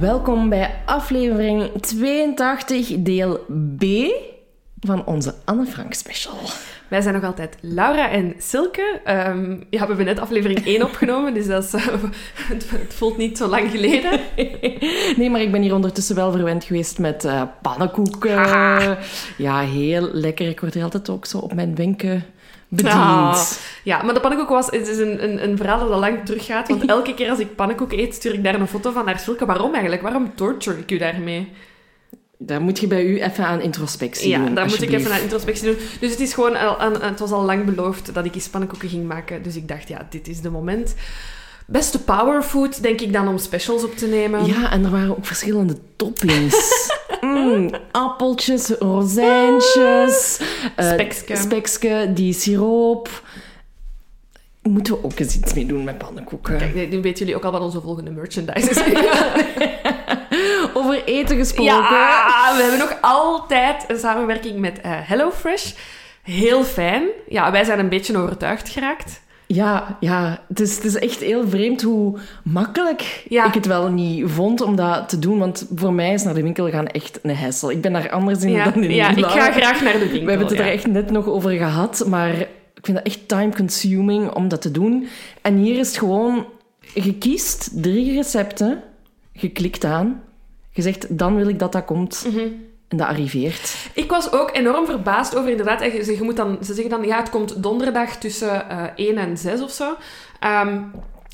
Welkom bij aflevering 82, deel B van onze Anne Frank special. Wij zijn nog altijd Laura en Silke. Ehm, ja, we hebben net aflevering 1 opgenomen, dus dat is, eh, het, het voelt niet zo lang geleden. Nee, maar ik ben hier ondertussen wel verwend geweest met eh pannenkoeken. Ja, heel lekker. Ik word hier altijd ook zo op mijn wenken bediend. Ah, ja, maar de pannenkoek was, het is een, een, een verhaal dat al lang teruggaat. Want elke keer als ik pannenkoek eet, stuur ik daar een foto van naar Silke. Waarom eigenlijk? Waarom torture ik u daarmee? Daar moet je bij u even aan introspectie Ja, doen, daar moet ik even naar introspectie doen. Dus het is gewoon, al, aan- het was al lang beloofd dat ik eens pannenkoeken ging maken. Dus ik dacht, ja, dit is de moment. Beste powerfood, denk ik dan, om specials op te nemen. Ja, en er waren ook verschillende toppings. Mm, appeltjes, rozijntjes, eh, Spekske. spekske, die siroop. Moeten we ook eens iets mee doen met pannenkoeken. Kijk, nu weten jullie ook al wat onze volgende merchandise is. Over eten gesproken. Ja, we hebben nog altijd een samenwerking met eh, HelloFresh. Heel fijn. Ja, wij zijn een beetje overtuigd geraakt. Ja, ja. Het, is, het is echt heel vreemd hoe makkelijk Ja. ik het wel niet vond om dat te doen. Want voor mij is naar de winkel gaan echt een hessel. Ik ben daar anders in Ja, dan in ja ik ga graag naar de winkel. We hebben het er echt net nog over gehad, maar ik vind dat echt time-consuming om dat te doen. En hier is het gewoon, je kiest drie recepten, je klikt aan, je zegt, dan wil ik dat dat komt. Mhm. En dat arriveert. Ik was ook enorm verbaasd over inderdaad. je moet dan, ze zeggen dan, ja, het komt donderdag tussen eh 1 en 6 of zo. Ehm,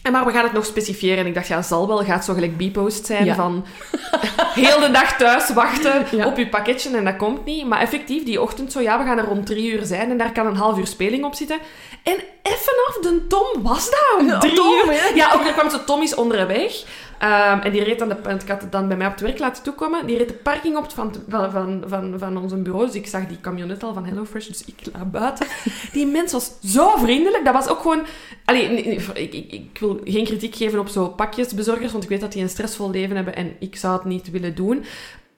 en maar we gaan het nog specifieren. En ik dacht, ja, zal wel. Gaat zo gelijk B-post zijn Ja. van heel de dag thuis wachten Ja. op je pakketje en dat komt niet. Maar effectief, die ochtend zo, ja, we gaan er rond drie uur zijn en daar kan een half uur speling op zitten. En even af, de Tom was daar om Ja, drie Tom, uur. hè? Ja, ook er kwam zo Tom is onderweg. Ehm, en die reed dan, de, want had het dan bij mij op het werk laten toekomen. Die reed de parking op van, van, van, van, ons bureau. Dus ik zag die camionet al van HelloFresh. Dus ik laat buiten. Die mens was zo vriendelijk. Dat was ook gewoon... Allee, ik, ik, ik wil geen kritiek geven op zo pakjesbezorgers. Want ik weet dat die een stressvol leven hebben. En ik zou het niet willen doen.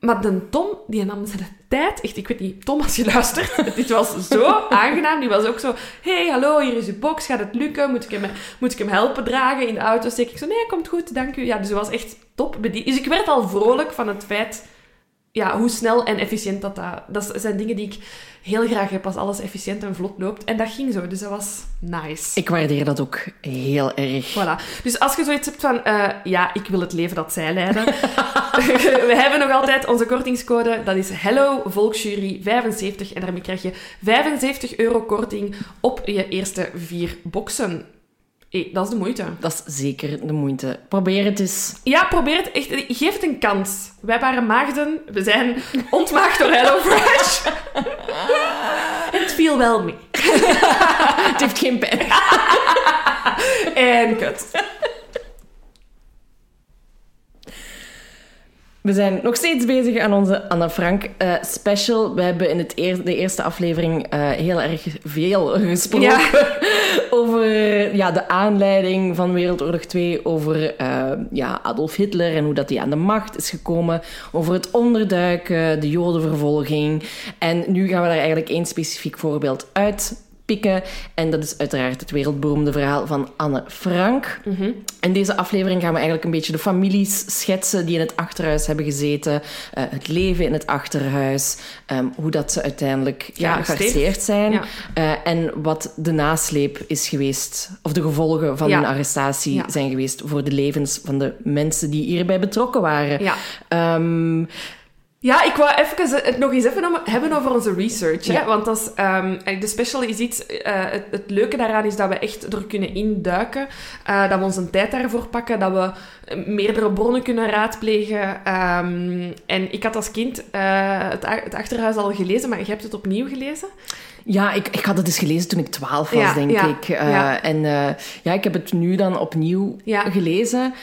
Maar de Tom, die nam zijn tijd. Echt, ik weet niet, Tom, als je luistert. Dit was zo aangenaam. Die was ook zo... hey, hallo, hier is uw box. Gaat het lukken? Moet ik hem, moet ik hem helpen dragen in de auto? Steek ik zo... Nee, komt goed, dank u. Ja, dus het was echt top. Dus ik werd al vrolijk van het feit... Ja, hoe snel en efficiënt dat dat... Dat zijn dingen die ik heel graag heb als alles efficiënt en vlot loopt. En dat ging zo, dus dat was nice. Ik waardeer dat ook heel erg. Voilà. Dus als je zoiets hebt van, eh, ja, ik wil het leven dat zij leiden. we hebben nog altijd onze kortingscode. Dat is Hello Volksjury 75. En daarmee krijg je 75 euro korting op je eerste vier boxen. Hey, dat is de moeite. Dat is zeker de moeite. Probeer het eens. Ja, probeer het echt. Geef het een kans. Wij waren maagden. We zijn ontmaagd door HelloFresh. en het viel wel mee. Het heeft geen pijn. En kut. We zijn nog steeds bezig aan onze Anne Frank eh, special. We hebben in het eer- de eerste aflevering eh, heel erg veel gesproken Ja. over ja, de aanleiding van Wereldoorlog 2, over eh, ja, Adolf Hitler en hoe dat hij aan de macht is gekomen, over het onderduiken, de jodenvervolging. En nu gaan we daar eigenlijk één specifiek voorbeeld uit pikken. En dat is uiteraard het wereldberoemde verhaal van Anne Frank. Mhm. In deze aflevering gaan we eigenlijk een beetje de families schetsen die in het achterhuis hebben gezeten. eh, het leven in het achterhuis. ehm, hoe dat ze uiteindelijk ja, Gearresteerd. zijn. Ja. eh, en wat de nasleep is geweest, of de gevolgen van Ja. hun arrestatie Ja. zijn geweest voor de levens van de mensen die hierbij betrokken waren. Ja. Ehm, Ja, ik wou even, het nog eens even hebben over onze research. Hè? Ja. Want dat is, ehm, eigenlijk de special is iets... eh, het, het leuke daaraan is dat we echt er kunnen induiken. eh, dat we onze tijd daarvoor pakken. Dat we eh, meerdere bronnen kunnen raadplegen. ehm, en ik had als kind eh, het, het Achterhuis al gelezen, maar je hebt het opnieuw gelezen. Ja, ik, ik had het eens gelezen toen ik twaalf was, Ja, denk ja, ik. Eh, ja. En eh, ja, ik heb het nu dan opnieuw gelezen.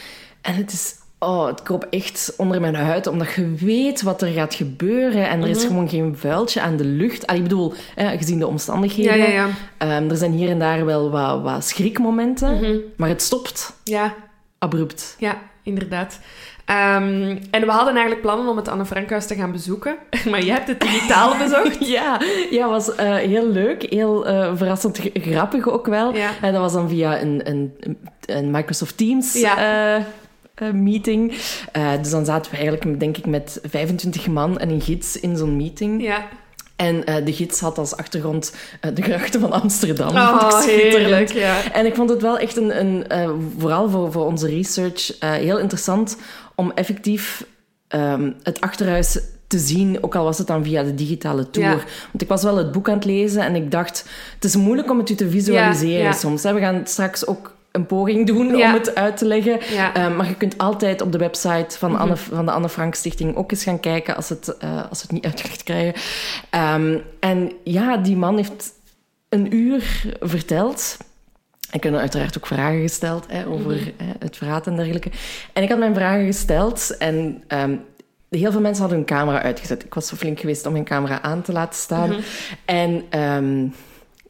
En het is... Oh, het kroop echt onder mijn huid, omdat je weet wat er gaat gebeuren. En er is Mhm. gewoon geen vuiltje aan de lucht. Allee, ik bedoel, eh, gezien de omstandigheden. Ja, ja, ja. Ehm, er zijn hier en daar wel wat, wat schrikmomenten. Mhm. Maar het stopt Ja, abrupt. Ja, inderdaad. Ehm, en we hadden eigenlijk plannen om het Anne Frankhuis te gaan bezoeken. Maar jij hebt het digitaal bezocht. Ja, ja was eh, heel leuk. Heel eh, verrassend grappig ook wel. Ja. En dat was dan via een, een, een Microsoft Teams Ja. Eh, meeting. Eh, dus dan zaten we eigenlijk, denk ik, met 25 man en een gids in zo'n meeting. Ja. En eh, de gids had als achtergrond de grachten van Amsterdam. Oh, schitterend. heerlijk, ja. En ik vond het wel echt een, een vooral voor, voor onze research, heel interessant om effectief ehm, het achterhuis te zien, ook al was het dan via de digitale tour. Ja. Want ik was wel het boek aan het lezen en ik dacht, het is moeilijk om het u te visualiseren ja. soms. hè. We gaan straks ook een poging doen Ja. om het uit te leggen. Ja. Mhm. Eh, maar je kunt altijd op de website van, Anne, van de Anne Frank Stichting ook eens gaan kijken als, het, eh, als het niet uitgelegd krijgen. Ehm, en ja, die man heeft een uur verteld. Ik heb uiteraard ook vragen gesteld hè, over Mhm. hè, het verraad en dergelijke. En ik had mijn vragen gesteld en ehm, heel veel mensen hadden hun camera uitgezet. Ik was zo flink geweest om mijn camera aan te laten staan. Mhm. En ehm,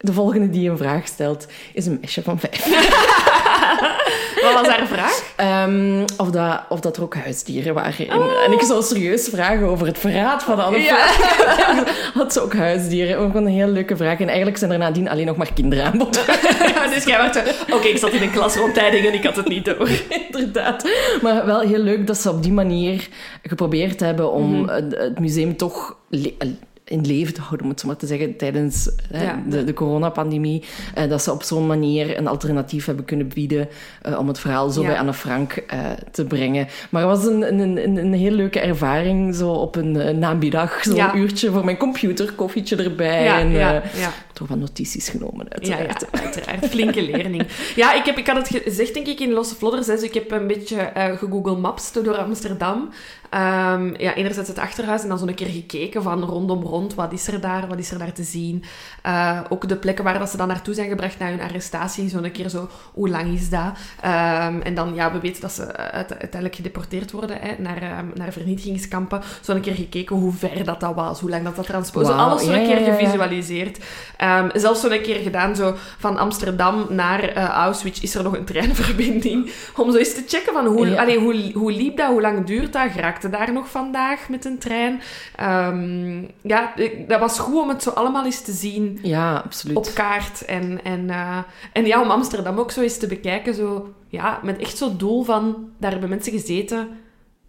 de volgende die een vraag stelt is een meisje van vijf. Wat was haar vraag? Ehm, of, dat, of dat er ook huisdieren waren. En, en ik zou serieus vragen over het verraad van. Ja. Frank. Had ze ook huisdieren? Ook een heel leuke vraag. En eigenlijk zijn er nadien alleen nog maar kinderen aan bod. dus jij werd Oké, ik zat in een klas rondtijding en ik had het niet door. Inderdaad. Maar wel heel leuk dat ze op die manier geprobeerd hebben om Mhm. het, het museum toch in leven te houden, om het zo maar te zeggen, tijdens Ja. de, de coronapandemie. Eh, dat ze op zo'n manier een alternatief hebben kunnen bieden eh, om het verhaal zo Ja. bij Anne Frank eh, te brengen. Maar het was een, een, een, een heel leuke ervaring, zo op een namiddag, zo'n Ja. uurtje voor mijn computer, koffietje erbij Ja, en ja, toch wat notities genomen, Ja, ja, uiteraard. uiteraard. Flinke leerling. Ja, ik, heb, ik had het gezegd, denk ik, in Losse hè. Dus ik heb een beetje gegoogle maps door Amsterdam. Ehm, ja, enerzijds het achterhuis en dan zo een keer gekeken van rondom rond. Wat is er daar? Wat is er daar te zien? Eh, ook de plekken waar dat ze dan naartoe zijn gebracht na hun arrestatie. Zo een keer zo, hoe lang is dat? Ehm, en dan, ja, we weten dat ze uite- uiteindelijk gedeporteerd worden hè, naar, ehm, naar vernietigingskampen. Zo een keer gekeken hoe ver dat, dat was, hoe lang dat, dat transport... Zo Wauw, alles zo ja, een keer ja, ja, ja. gevisualiseerd. Ehm, zelfs zo een keer gedaan, zo van Amsterdam naar eh, Auschwitz is er nog een treinverbinding. Om zo eens te checken van hoe, Ja. allee, hoe, hoe liep dat, hoe lang duurt dat, geraakte daar nog vandaag met een trein. Ehm, ja, ik- dat was goed om het zo allemaal eens te zien Ja, absoluut. op kaart. En, en, eh, en ja, om Amsterdam ook zo eens te bekijken, zo, ja, met echt zo'n doel van, daar hebben mensen gezeten...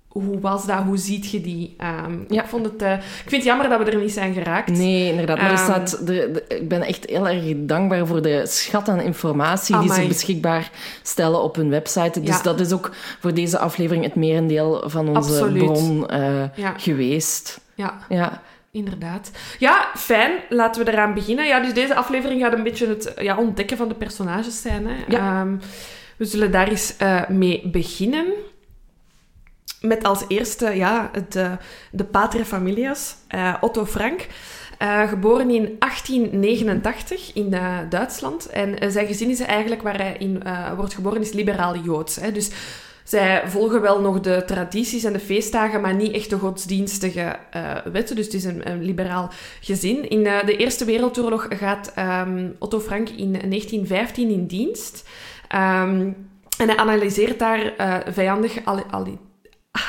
Hoe was dat? Hoe ziet je die? Ehm, Ja. ik, vond het, eh, ik vind het jammer dat we er niet zijn geraakt. Nee, inderdaad. Maar er Ehm, staat, ik ben echt heel erg dankbaar voor de schat aan informatie die ze beschikbaar stellen op hun website. Dus Ja. dat is ook voor deze aflevering het merendeel van onze Absoluut. bron eh, Ja. geweest. Ja, Ja. Inderdaad. Ja, fijn. Laten we eraan beginnen. Ja, dus deze aflevering gaat een beetje het ja, ontdekken van de personages zijn. Hè. Ja. Ehm, we zullen daar eens eh, mee beginnen. Met als eerste ja, het, eh, de pater familias, eh, Otto Frank. Geboren in 1889 in Duitsland. En zijn gezin is eigenlijk waar hij in wordt geboren, is liberaal-joods. hè. Dus zij volgen wel nog de tradities en de feestdagen, maar niet echt de godsdienstige eh, wetten. Dus het is een, liberaal gezin. In eh, de Eerste Wereldoorlog gaat ehm, Otto Frank in 1915 in dienst. Ehm, en hij analyseert daar eh, vijandig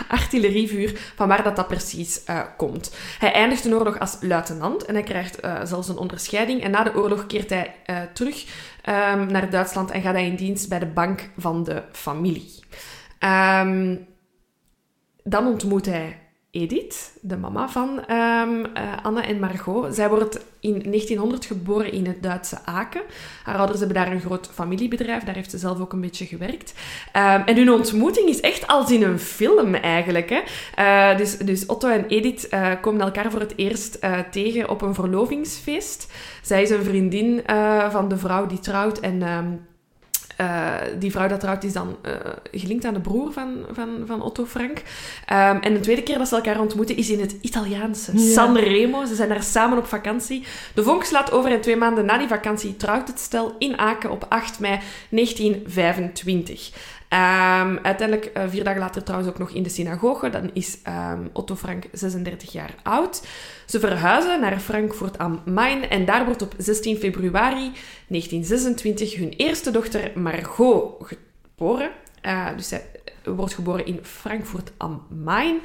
artillerievuur van waar dat, dat precies uh, komt. Hij eindigt de oorlog als luitenant en hij krijgt uh, zelfs een onderscheiding. En na de oorlog keert hij uh, terug um, naar Duitsland en gaat hij in dienst bij de bank van de familie. Um, dan ontmoet hij Edith, de mama van um, Anne en Margot. Zij wordt in 1900 geboren in het Duitse Aken. Haar ouders hebben daar een groot familiebedrijf. Daar heeft ze zelf ook een beetje gewerkt. Um, en hun ontmoeting is echt als in een film eigenlijk. Hè? Uh, dus, dus Otto en Edith uh, komen elkaar voor het eerst tegen op een verlovingsfeest. Zij is een vriendin van de vrouw die trouwt en... uh, die vrouw dat trouwt is dan uh, gelinkt aan de broer van, van, van Otto Frank. Um, en de tweede keer dat ze elkaar ontmoeten is in het Italiaanse. Ja. Sanremo. Ze zijn daar samen op vakantie. De vonk slaat over en twee maanden na die vakantie trouwt het stel in Aken op 8 mei 1925. Um, uiteindelijk, uh, vier dagen later trouwens ook nog in de synagoge. Dan is um, Otto Frank 36 jaar oud. Ze verhuizen naar Frankfurt am Main en daar wordt op 16 februari 1926 hun eerste dochter Margot geboren. Uh, dus zij wordt geboren in Frankfurt am Main.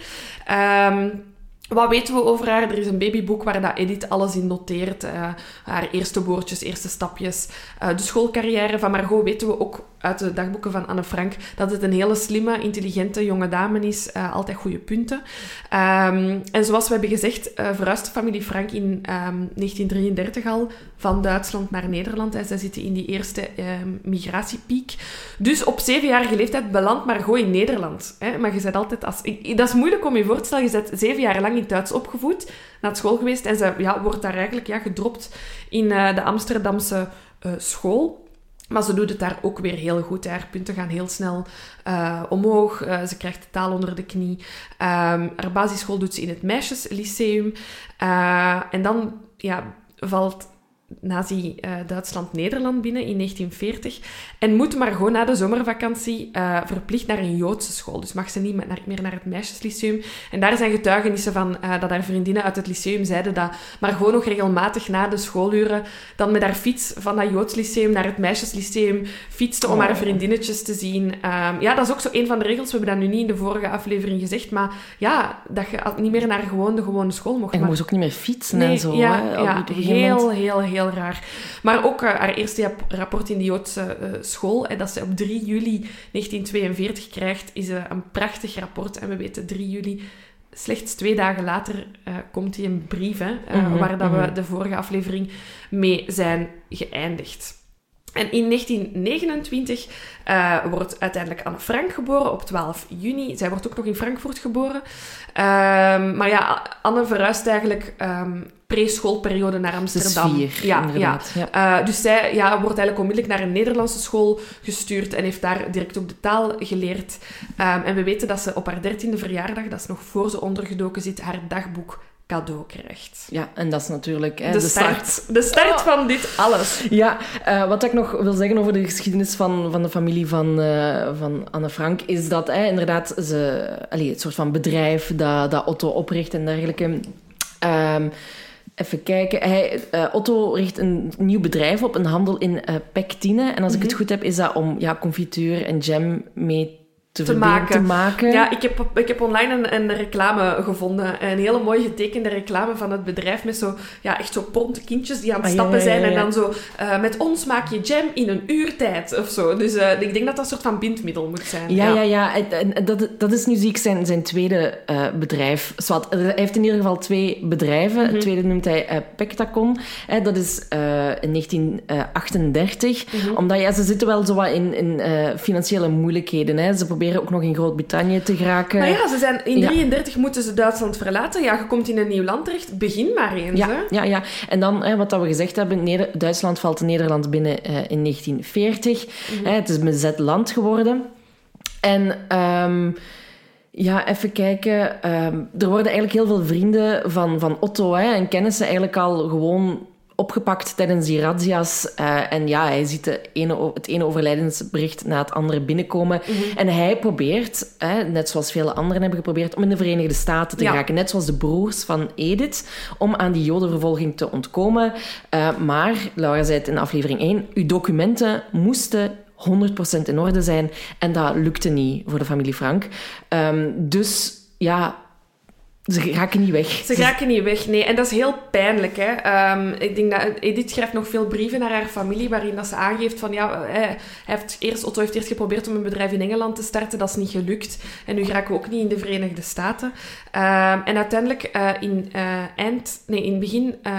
Um, wat weten we over haar? Er is een babyboek waar dat Edith alles in noteert. Uh, haar eerste woordjes, eerste stapjes. Uh, de schoolcarrière van Margot weten we ook uit de dagboeken van Anne Frank dat het een hele slimme, intelligente jonge dame is. Uh, altijd goede punten. Um, en zoals we hebben gezegd, verhuist de familie Frank in um, ehm, 1933 al van Duitsland naar Nederland. En zij zitten in die eerste um, migratiepiek. Dus op zevenjarige leeftijd belandt Margot in Nederland. Hè? Maar je zet altijd... Als, dat is moeilijk om je voor te stellen. Je zet zeven jaar lang in Duits opgevoed, naar school geweest. En ze ja, wordt daar eigenlijk ja, gedropt in uh, de Amsterdamse uh, school. Maar ze doet het daar ook weer heel goed. Haar punten gaan heel snel uh, omhoog. Ze krijgt de taal onder de knie. Um, haar basisschool doet ze in het meisjeslyceum. En dan ja, valt Nazi-Duitsland-Nederland binnen in 1940. En moet maar gewoon na de zomervakantie uh, verplicht naar een Joodse school. Dus mag ze niet meer naar, het meisjeslyceum. En daar zijn getuigenissen van uh, dat haar vriendinnen uit het lyceum zeiden dat maar gewoon nog regelmatig na de schooluren dan met haar fiets van dat Joods lyceum naar het meisjeslyceum fietste om oh. haar vriendinnetjes te zien. Um, ja, dat is ook zo een van de regels. We hebben dat nu niet in de vorige aflevering gezegd, maar ja, dat je niet meer naar gewoon de gewone school mocht. En je maar... moest ook niet meer fietsen nee, en zo. Ja, hè, ja heel, heel, heel heel raar. Maar ook uh, haar eerste rapport in de Joodse uh, school, en dat ze op 3 juli 1942 krijgt, is uh, een prachtig rapport. En we weten 3 juli slechts twee dagen later uh, komt hij een brief, hè, uh, mm -hmm, waar dat mm -hmm. we de vorige aflevering mee zijn geëindigd. En in 1929 uh, wordt uiteindelijk Anne Frank geboren op 12 juni. Zij wordt ook nog in Frankfurt geboren. Um, maar ja, Anne verhuist eigenlijk um, pre-schoolperiode naar Amsterdam. Vier, ja, ja. ja. Uh, dus zij ja, wordt eigenlijk onmiddellijk naar een Nederlandse school gestuurd en heeft daar direct ook de taal geleerd. Um, en we weten dat ze op haar dertiende verjaardag, dat is nog voor ze ondergedoken zit, haar dagboek cadeau krijgt. Ja, en dat is natuurlijk hè, de, de, start. start. De start oh. van dit alles. Ja, uh, wat ik nog wil zeggen over de geschiedenis van, van de familie van, uh, van Anne Frank, is dat hè, inderdaad ze, allee, het soort van bedrijf dat, dat Otto opricht en dergelijke. Um, Even kijken. Hij, uh, Otto richt een nieuw bedrijf op, een handel in uh, pectine. En als ik mm -hmm. het goed heb, is dat om ja, confituur en jam mee te, te, maken. te maken. Ja, ik heb, ik heb online een, een, reclame gevonden. Een hele mooi getekende reclame van het bedrijf met zo, ja, echt zo ponte kindjes die aan het ah, stappen ja, ja, ja, zijn. En dan zo, uh, met ons maak je jam in een uur tijd of zo. Dus uh, ik denk dat dat een soort van bindmiddel moet zijn. Ja, ja, ja. En dat, dat is nu zie ik zijn, zijn tweede uh, bedrijf. Zwat, hij heeft in ieder geval twee bedrijven. Mm -hmm. Het tweede noemt hij Pectacon. dat is in 1938. Mm -hmm. Omdat ja, ze zitten wel zo wat in, in financiële moeilijkheden. Hè. Ze proberen ook nog in Groot-Brittannië te geraken. Maar ja, ze zijn, in 1933 ja. moeten ze Duitsland verlaten. Ja, je komt in een nieuw land terecht. Begin maar eens. Ja, hè? ja, ja. En dan, hè, wat dat we gezegd hebben, Neder Duitsland valt Nederland binnen uh, in 1940. Mm -hmm. hè, het is een bezet land geworden. En... Um, ja, even kijken. Um, er worden eigenlijk heel veel vrienden van, van Otto hè, en kennissen eigenlijk al gewoon opgepakt tijdens die razzia's. Uh, en ja, hij ziet de ene, het ene overlijdensbericht na het andere binnenkomen. Mm -hmm. En hij probeert, hè, net zoals vele anderen hebben geprobeerd, om in de Verenigde Staten te ja. geraken. Net zoals de broers van Edith, om aan die jodenvervolging te ontkomen. Uh, maar, Laura zei het in aflevering 1, uw documenten moesten 100% in orde zijn. En dat lukte niet voor de familie Frank. Ehm, dus ja, ze raken niet weg. Ze raken niet weg, nee. En dat is heel pijnlijk. Hè. Ehm, ik denk dat Edith schrijft nog veel brieven naar haar familie waarin dat ze aangeeft van ja, hij heeft eerst, Otto heeft eerst geprobeerd om een bedrijf in Engeland te starten. Dat is niet gelukt. En nu geraken we ook niet in de Verenigde Staten. Ehm, en uiteindelijk uh, in, uh, eind, nee, in begin uh,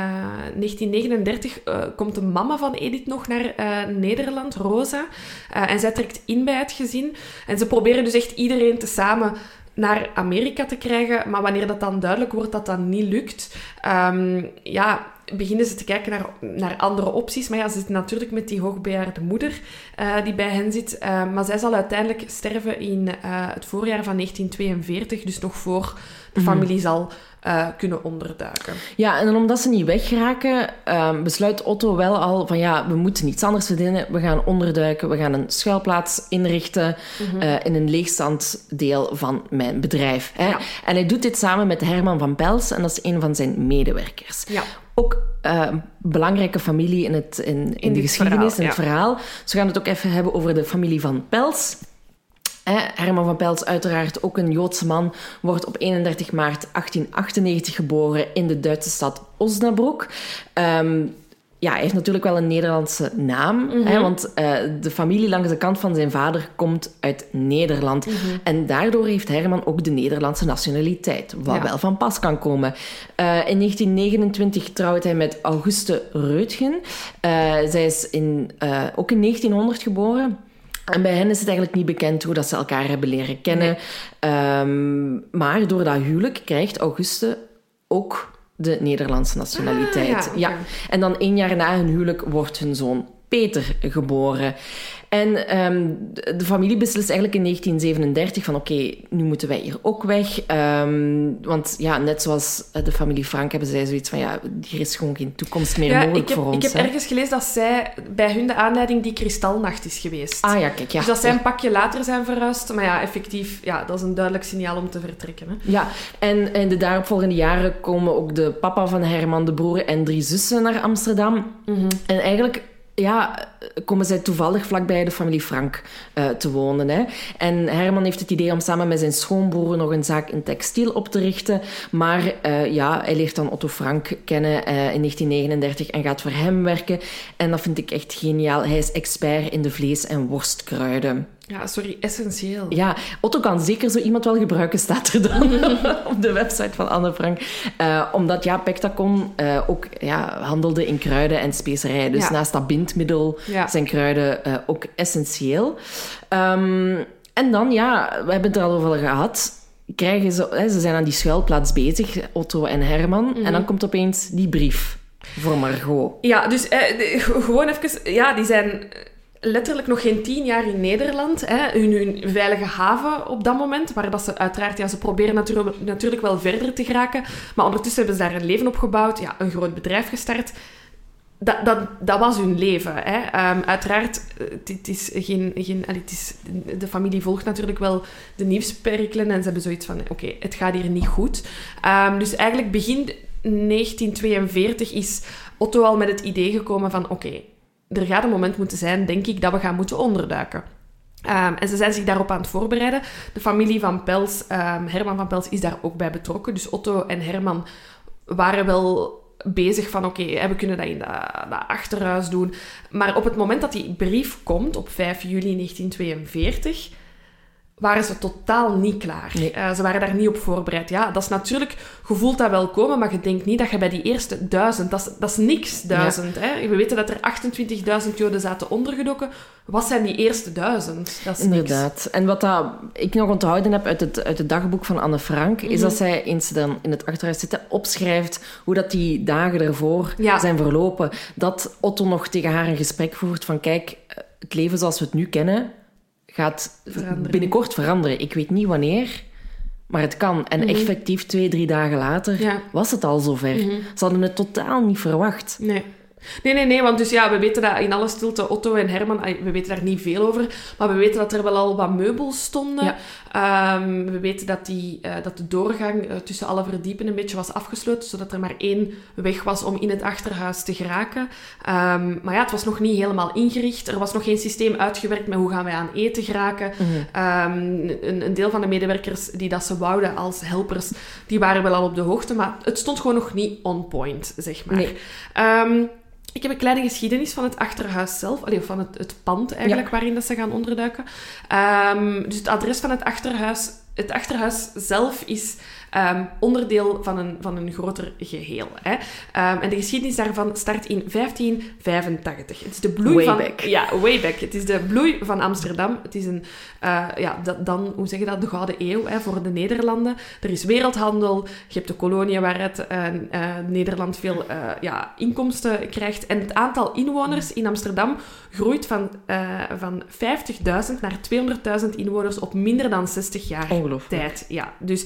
1939 komt de mama van Edith nog naar Nederland, Rosa. en zij trekt in bij het gezin. En ze proberen dus echt iedereen te samen naar Amerika te krijgen. Maar wanneer dat dan duidelijk wordt dat dat niet lukt, um, ja, beginnen ze te kijken naar, naar andere opties. Maar ja, ze zitten natuurlijk met die hoogbejaarde moeder uh, die bij hen zit. Uh, maar zij zal uiteindelijk sterven in uh, het voorjaar van 1942, dus nog voor de Mhm. familie zal uh, kunnen onderduiken. Ja, en omdat ze niet weggeraken, um, besluit Otto wel al van ja, we moeten iets anders verdienen. We gaan onderduiken, we gaan een schuilplaats inrichten mm-hmm. uh, in een leegstand deel van mijn bedrijf. Hè. Ja. En hij doet dit samen met Herman van Pels en dat is een van zijn medewerkers. Ja. Ook uh, belangrijke familie in, het, in, in, in de geschiedenis, verhaal, in het ja. verhaal. Dus we gaan het ook even hebben over de familie van Pels. Herman van Pels, uiteraard ook een Joodse man, wordt op 31 maart 1898 geboren in de Duitse stad Osnabrück. Um, ja, hij heeft natuurlijk wel een Nederlandse naam, Mhm. hè, want uh, de familie langs de kant van zijn vader komt uit Nederland. Mhm. En daardoor heeft Herman ook de Nederlandse nationaliteit, wat Ja. wel van pas kan komen. Uh, in 1929 trouwt hij met Auguste Reutgen. Uh, zij is in, ook in 1900 geboren. En bij hen is het eigenlijk niet bekend hoe dat ze elkaar hebben leren kennen. Nee. Um, maar door dat huwelijk krijgt Auguste ook de Nederlandse nationaliteit. Ah, ja, okay. ja, En dan één jaar na hun huwelijk wordt hun zoon Peter geboren. En um, de familie beslist eigenlijk in 1937 van oké, okay, nu moeten wij hier ook weg. Um, want ja, net zoals de familie Frank hebben zij zoiets van ja, hier is gewoon geen toekomst meer ja, mogelijk heb, voor ons. Ik heb hè? ergens gelezen dat zij bij hun de aanleiding die kristalnacht is geweest. Ah ja, kijk. Ja. Dus dat zij een pakje later zijn verhuisd. Maar ja, effectief, ja, dat is een duidelijk signaal om te vertrekken. Hè? Ja, en in de daaropvolgende jaren komen ook de papa van Herman, de broer en drie zussen naar Amsterdam. Mm-hmm. En eigenlijk ja, komen zij toevallig vlakbij de familie Frank uh, te wonen. Hè. En Herman heeft het idee om samen met zijn schoonbroer nog een zaak in textiel op te richten. Maar uh, ja, hij leert dan Otto Frank kennen uh, in 1939 en gaat voor hem werken. En dat vind ik echt geniaal. Hij is expert in de vlees- en worstkruiden. Ja, sorry, essentieel. Ja, Otto kan zeker zo iemand wel gebruiken, staat er dan op de website van Anne Frank. Uh, omdat ja, Pectacon uh, ook ja, handelde in kruiden en specerijen. Dus ja. naast dat bindmiddel ja. zijn kruiden uh, ook essentieel. Um, en dan, ja, we hebben het er al over gehad. Krijgen ze, hè, ze zijn aan die schuilplaats bezig, Otto en Herman. En dan komt opeens die brief voor Margot. Ja, dus eh, gewoon even... Ja, die zijn letterlijk nog geen tien jaar in Nederland. Hè, hun, hun veilige haven op dat moment. Waar dat ze uiteraard... Ja, ze proberen natuurlijk, wel verder te geraken. Maar ondertussen hebben ze daar een leven opgebouwd. Ja, een groot bedrijf gestart. Dat, dat, dat was hun leven. Hè. Um, uiteraard, het is geen... geen het is, de familie volgt natuurlijk wel de nieuwsperikelen. En ze hebben zoiets van... Oké, het gaat hier niet goed. Um, dus eigenlijk begin 1942 is Otto al met het idee gekomen van... Oké, er gaat een moment moeten zijn, denk ik, dat we gaan moeten onderduiken. Um, en ze zijn zich daarop aan het voorbereiden. De familie van Pels, um, Herman van Pels, is daar ook bij betrokken. Dus Otto en Herman waren wel bezig van... Oké, we kunnen dat in dat achterhuis doen. Maar op het moment dat die brief komt, op 5 juli 1942 waren ze totaal niet klaar. Nee. Uh, ze waren daar niet op voorbereid. Ja, dat is natuurlijk... Je voelt dat wel komen, maar je denkt niet dat je bij die eerste duizend... Dat is, dat is niks, duizend. Ja. Hè? We weten dat er 28.000 Joden zaten ondergedoken. Wat zijn die eerste duizend? Dat is Inderdaad. Niks. En wat dat ik nog onthouden heb uit het, uit het dagboek van Anne Frank... Is dat zij eens dan in het achterhuis zitten opschrijft... hoe dat die dagen ervoor ja. zijn verlopen. Dat Otto nog tegen haar een gesprek voert van... Kijk, het leven zoals we het nu kennen gaat veranderen. binnenkort veranderen. Ik weet niet wanneer, maar het kan. En mm-hmm. effectief twee, drie dagen later ja. was het al zover. Mm-hmm. Ze hadden het totaal niet verwacht. Nee. Nee, nee, nee, want dus ja, we weten dat in alle stilte Otto en Herman, we weten daar niet veel over, maar we weten dat er wel al wat meubels stonden. Ja. Ehm, we weten dat, die, eh, dat de doorgang eh, tussen alle verdiepen een beetje was afgesloten, zodat er maar één weg was om in het achterhuis te geraken. Ehm, maar ja, het was nog niet helemaal ingericht. Er was nog geen systeem uitgewerkt met hoe gaan wij aan eten geraken. Ehm, een, een deel van de medewerkers die dat ze wouden als helpers, die waren wel al op de hoogte, maar het stond gewoon nog niet on point, zeg maar. Nee. Ik heb een kleine geschiedenis van het achterhuis zelf, allee, van het, het pand eigenlijk, waarin dat ze gaan onderduiken. Ehm, dus het adres van het achterhuis, het achterhuis zelf is ehm, onderdeel van een, van een groter geheel. Hè. Ehm, en de geschiedenis daarvan start in 1585. Het is de bloei Way van... back. Ja, way back. Het is de bloei van Amsterdam. Het is een, eh, ja, dat, dan, hoe zeg je dat, de Gouden Eeuw hè, voor de Nederlanden. Er is wereldhandel, je hebt de koloniën waaruit eh, eh, Nederland veel ja, inkomsten krijgt. En het aantal inwoners in Amsterdam groeit van, van 50.000 naar 200.000 inwoners op minder dan 60 jaar tijd. Ja, dus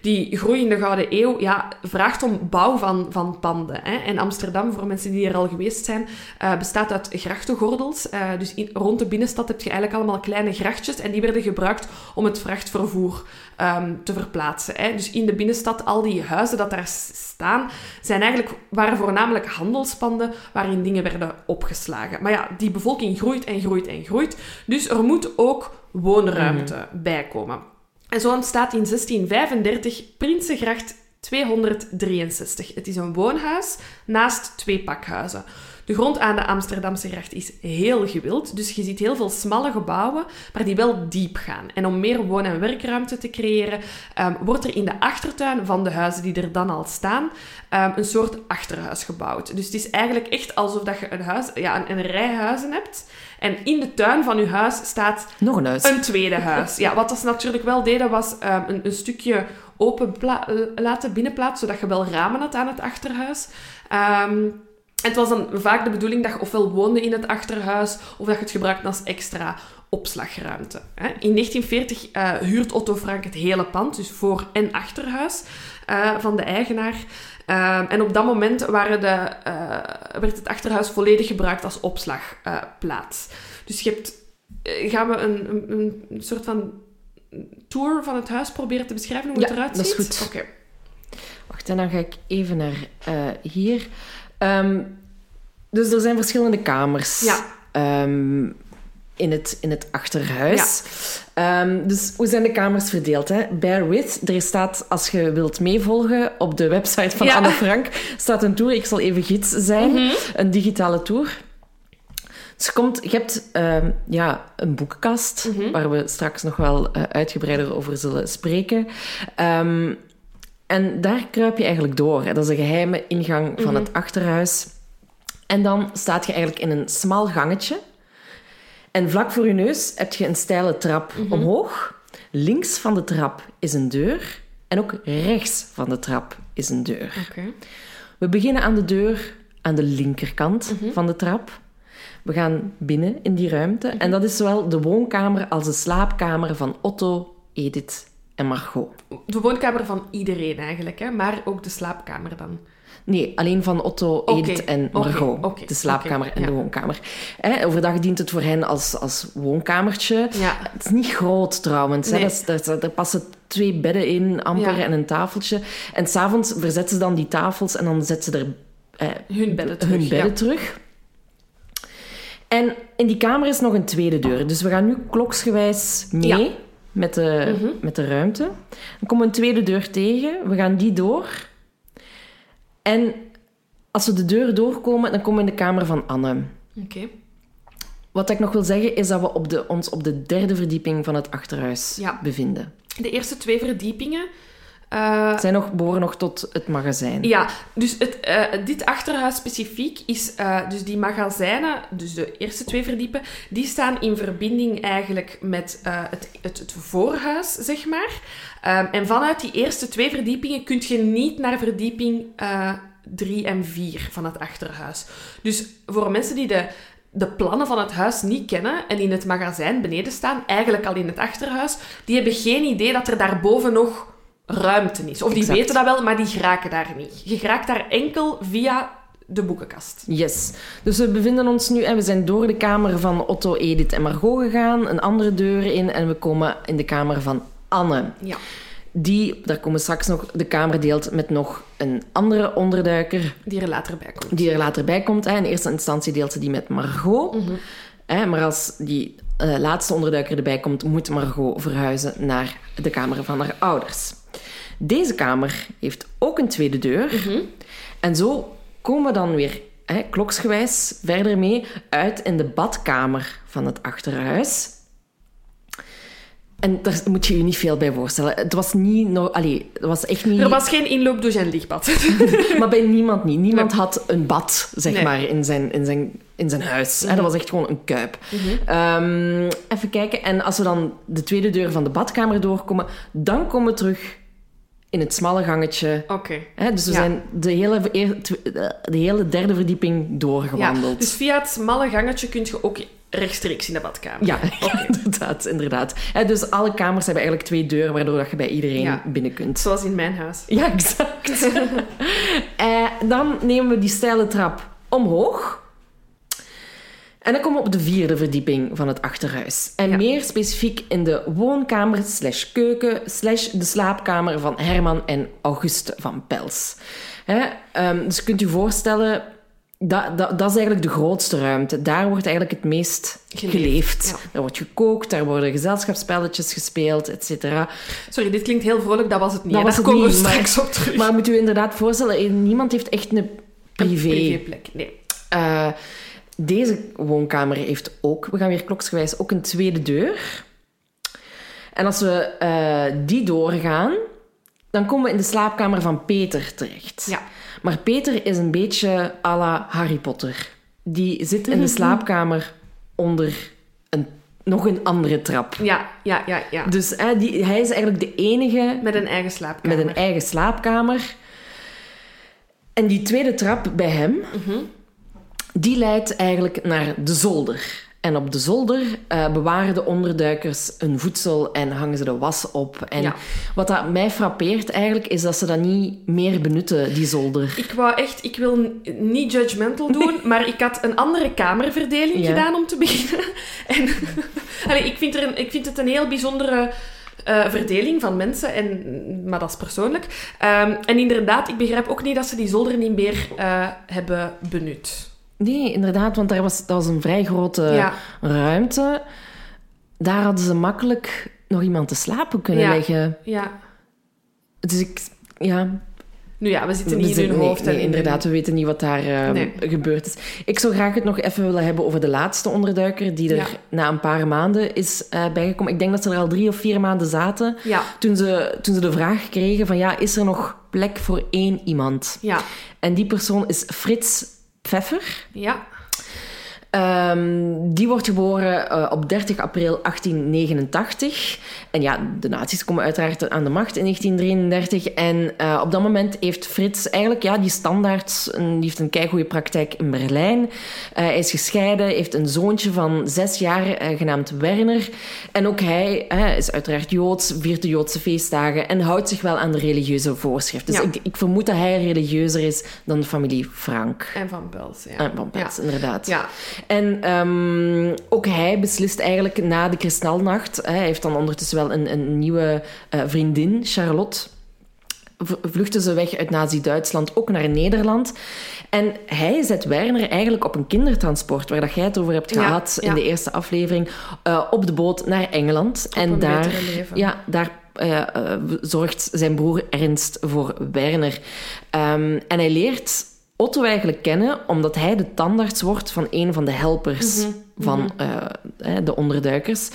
die groei in de Gouden Eeuw ja, vraagt om bouw van, van panden. Hè. En Amsterdam, voor mensen die er al geweest zijn, eh, bestaat uit grachtengordels. Eh, dus in, rond de binnenstad heb je eigenlijk allemaal kleine grachtjes en die werden gebruikt om het vrachtvervoer ehm, te verplaatsen. Hè. Dus in de binnenstad, al die huizen dat daar staan, zijn eigenlijk, waren voornamelijk handelspanden waarin dingen werden opgeslagen. Maar ja, die bevolking groeit en groeit en groeit. Dus er moet ook woonruimte bijkomen. En zo ontstaat in 1635 Prinsengracht 263. Het is een woonhuis naast twee pakhuizen. De grond aan de Amsterdamse gracht is heel gewild, dus je ziet heel veel smalle gebouwen, maar die wel diep gaan. En om meer woon- en werkruimte te creëren, ehm, wordt er in de achtertuin van de huizen die er dan al staan, ehm, een soort achterhuis gebouwd. Dus het is eigenlijk echt alsof dat je een, huis, ja, een, een rij huizen hebt. En in de tuin van je huis staat Nog een huis. een tweede huis. Ja, wat ze natuurlijk wel deden, was ehm, een, een stukje open eh, laten binnenplaatsen, zodat je wel ramen had aan het achterhuis. Ehm, het was dan vaak de bedoeling dat je ofwel woonde in het achterhuis, of dat je het gebruikte als extra opslagruimte. In 1940 eh, huurt Otto Frank het hele pand, dus voor- en achterhuis, eh, van de eigenaar. Ehm, en op dat moment waren de, eh, werd het achterhuis volledig gebruikt als opslagplaats. dus je hebt eh, gaan we een, een, een soort van tour van het huis proberen te beschrijven hoe het Ja, eruit dat is ziet? goed. Oké. Wacht, en dan ga ik even naar eh, hier. Ehm, dus er zijn verschillende kamers Ja. ehm, in, het, in het achterhuis. Ehm, dus hoe zijn de kamers verdeeld? Hè? Bear with. Er staat, als je wilt meevolgen, op de website van Ja. Anne Frank staat een tour. Ik zal even gids zijn. Mhm. Een digitale tour. Dus je, komt, je hebt ja, een boekenkast, Mhm. waar we straks nog wel eh, uitgebreider over zullen spreken. En daar kruip je eigenlijk door. Dat is de geheime ingang van Mhm. het achterhuis. En dan staat je eigenlijk in een smal gangetje. En vlak voor je neus heb je een steile trap Mhm. omhoog. Links van de trap is een deur. En ook rechts van de trap is een deur. We beginnen aan de deur aan de linkerkant Mhm. van de trap. We gaan binnen in die ruimte. En dat is zowel de woonkamer als de slaapkamer van Otto, Edith en Margot. De woonkamer van iedereen eigenlijk, hè? maar ook de slaapkamer dan. Nee, alleen van Otto, Edith en Margot. de slaapkamer en ja. de woonkamer. Hè, overdag dient het voor hen als, als woonkamertje. Ja. Het is niet groot trouwens. Nee. Dat er passen twee bedden in, amper, Ja. en een tafeltje. En s'avonds verzetten ze dan die tafels en dan zetten ze er eh, Hun bedden terug. hun bedden terug. En in die kamer is nog een tweede deur. Dus we gaan nu kloksgewijs mee Ja. Met, de, Mhm. met de ruimte. Dan komen we een tweede deur tegen. We gaan die door. En als we de deur doorkomen, dan komen we in de kamer van Anne. Oké. Wat ik nog wil zeggen, is dat we op de, ons op de derde verdieping van het achterhuis Ja. bevinden. De eerste twee verdiepingen... eh, Zij nog, behoren nog tot het magazijn. Ja, dus het, eh, dit achterhuis specifiek is... eh, dus die magazijnen, dus de eerste twee verdiepen, die staan in verbinding eigenlijk met het, het, het voorhuis, zeg maar. Ehm, en vanuit die eerste twee verdiepingen kun je niet naar verdieping eh, drie en vier van het achterhuis. Dus voor mensen die de, de plannen van het huis niet kennen en in het magazijn beneden staan, eigenlijk al in het achterhuis, die hebben geen idee dat er daarboven nog ruimte is. Of die Exact. weten dat wel, maar die geraken daar niet. Je geraakt daar enkel via de boekenkast. Yes. Dus we bevinden ons nu en we zijn door de kamer van Otto, Edith en Margot gegaan, een andere deur in en we komen in de kamer van Anne. Ja. Die, daar komen straks nog, de kamer deelt met nog een andere onderduiker Die er later bij komt. die er later bij komt. Hè. In eerste instantie deelt ze die met Margot. Hè, maar als die eh, laatste onderduiker erbij komt, moet Margot verhuizen naar de kamer van haar ouders. Deze kamer heeft ook een tweede deur. En zo komen we dan weer hè, kloksgewijs verder mee uit in de badkamer van het achterhuis. En daar moet je je niet veel bij voorstellen. Het was niet... No, allee, het was echt niet... Er was geen inloopdouche en lichtbad. Maar bij niemand niet. Niemand had een bad, zeg Nee. maar, in zijn, in zijn, in zijn huis. Hè, Dat was echt gewoon een kuip. Ehm, even kijken. En als we dan de tweede deur van de badkamer doorkomen, dan komen we terug in het smalle gangetje. Oké. Dus we Ja. zijn de hele, tw- de hele derde verdieping Ja, doorgewandeld. dus via het smalle gangetje kun je ook rechtstreeks in de badkamer. Ja, inderdaad. inderdaad. Dus alle kamers hebben eigenlijk twee deuren, waardoor dat je bij iedereen Ja. binnen kunt. Zoals in mijn huis. Ja, exact. Eh, dan nemen we die steile trap omhoog. En dan komen we op de vierde verdieping van het achterhuis. En Ja. meer specifiek in de woonkamer slash keuken slash de slaapkamer van Herman en Auguste van Pels. Hè, ehm, dus kunt je voorstellen, dat, dat, dat is eigenlijk de grootste ruimte. Daar wordt eigenlijk het meest Geleefd, geleefd. ja. Daar wordt gekookt, daar worden gezelschapsspelletjes gespeeld, et cetera. Sorry, dit klinkt heel vrolijk, dat was het niet. Dat was Daar komen we straks op terug. Maar moet u inderdaad voorstellen, eh, niemand heeft echt een privé. Privéplek, nee. Eh, deze woonkamer heeft ook, we gaan weer kloksgewijs, ook een tweede deur. En als we eh, die doorgaan, dan komen we in de slaapkamer van Peter terecht. Ja. Maar Peter is een beetje à la Harry Potter. Die zit in de slaapkamer onder een, nog een andere trap. Ja, ja, ja, ja. Dus die, hij is eigenlijk de enige Met een eigen slaapkamer. met een eigen slaapkamer. En die tweede trap bij hem, die leidt eigenlijk naar de zolder. En op de zolder eh, bewaren de onderduikers hun voedsel en hangen ze de was op. En Ja. wat dat mij frappeert eigenlijk, is dat ze dat niet meer benutten, die zolder. Ik wou echt, ik wil niet judgmental doen, maar ik had een andere kamerverdeling Ja. gedaan om te beginnen. En allee, ik, vind er een, ik vind het een heel bijzondere eh, verdeling van mensen, en, maar dat is persoonlijk. Ehm, en inderdaad, ik begrijp ook niet dat ze die zolder niet meer eh, hebben benut. Nee, inderdaad, want daar was, dat was een vrij grote Ja. ruimte. Daar hadden ze makkelijk nog iemand te slapen kunnen Ja. leggen. Ja. Dus ik... Ja, Nu ja, we zitten We niet in hun nee, hoofd. nee, en inderdaad, we weten niet wat daar eh, Nee. gebeurd is. Ik zou graag het nog even willen hebben over de laatste onderduiker, die er Ja. na een paar maanden is eh, bijgekomen. Ik denk dat ze er al drie of vier maanden zaten. Ja, Toen ze, toen ze de vraag kregen van, ja, is er nog plek voor één iemand? ja, En die persoon is Frits Pfeffer. ja. Ehm, die wordt geboren eh, op 30 april 1889. En ja, de nazi's komen uiteraard aan de macht in 1933. En eh, op dat moment heeft Frits eigenlijk ja, die standaard... Een, die heeft een keigoede praktijk in Berlijn. Eh, hij is gescheiden, heeft een zoontje van zes jaar genaamd Werner. En ook hij is uiteraard Joods, viert de Joodse feestdagen... en houdt zich wel aan de religieuze voorschriften. Dus Ja. ik, ik vermoed dat hij religieuzer is dan de familie Frank. En van Pels, ja. En van Pels, inderdaad. Ja. En ehm, ook hij beslist eigenlijk na de kristalnacht. Hij heeft dan ondertussen wel een, een nieuwe eh, vriendin, Charlotte. Vluchten ze weg uit Nazi-Duitsland, ook naar Nederland. En hij zet Werner eigenlijk op een kindertransport, waar dat jij het over hebt Ja, gehad in de eerste aflevering, eh, op de boot naar Engeland. en daar, ja, daar eh, zorgt zijn broer Ernst voor Werner. Ehm, en hij leert Otto eigenlijk kennen omdat hij de tandarts wordt van een van de helpers Mhm, van eh, hè, de onderduikers.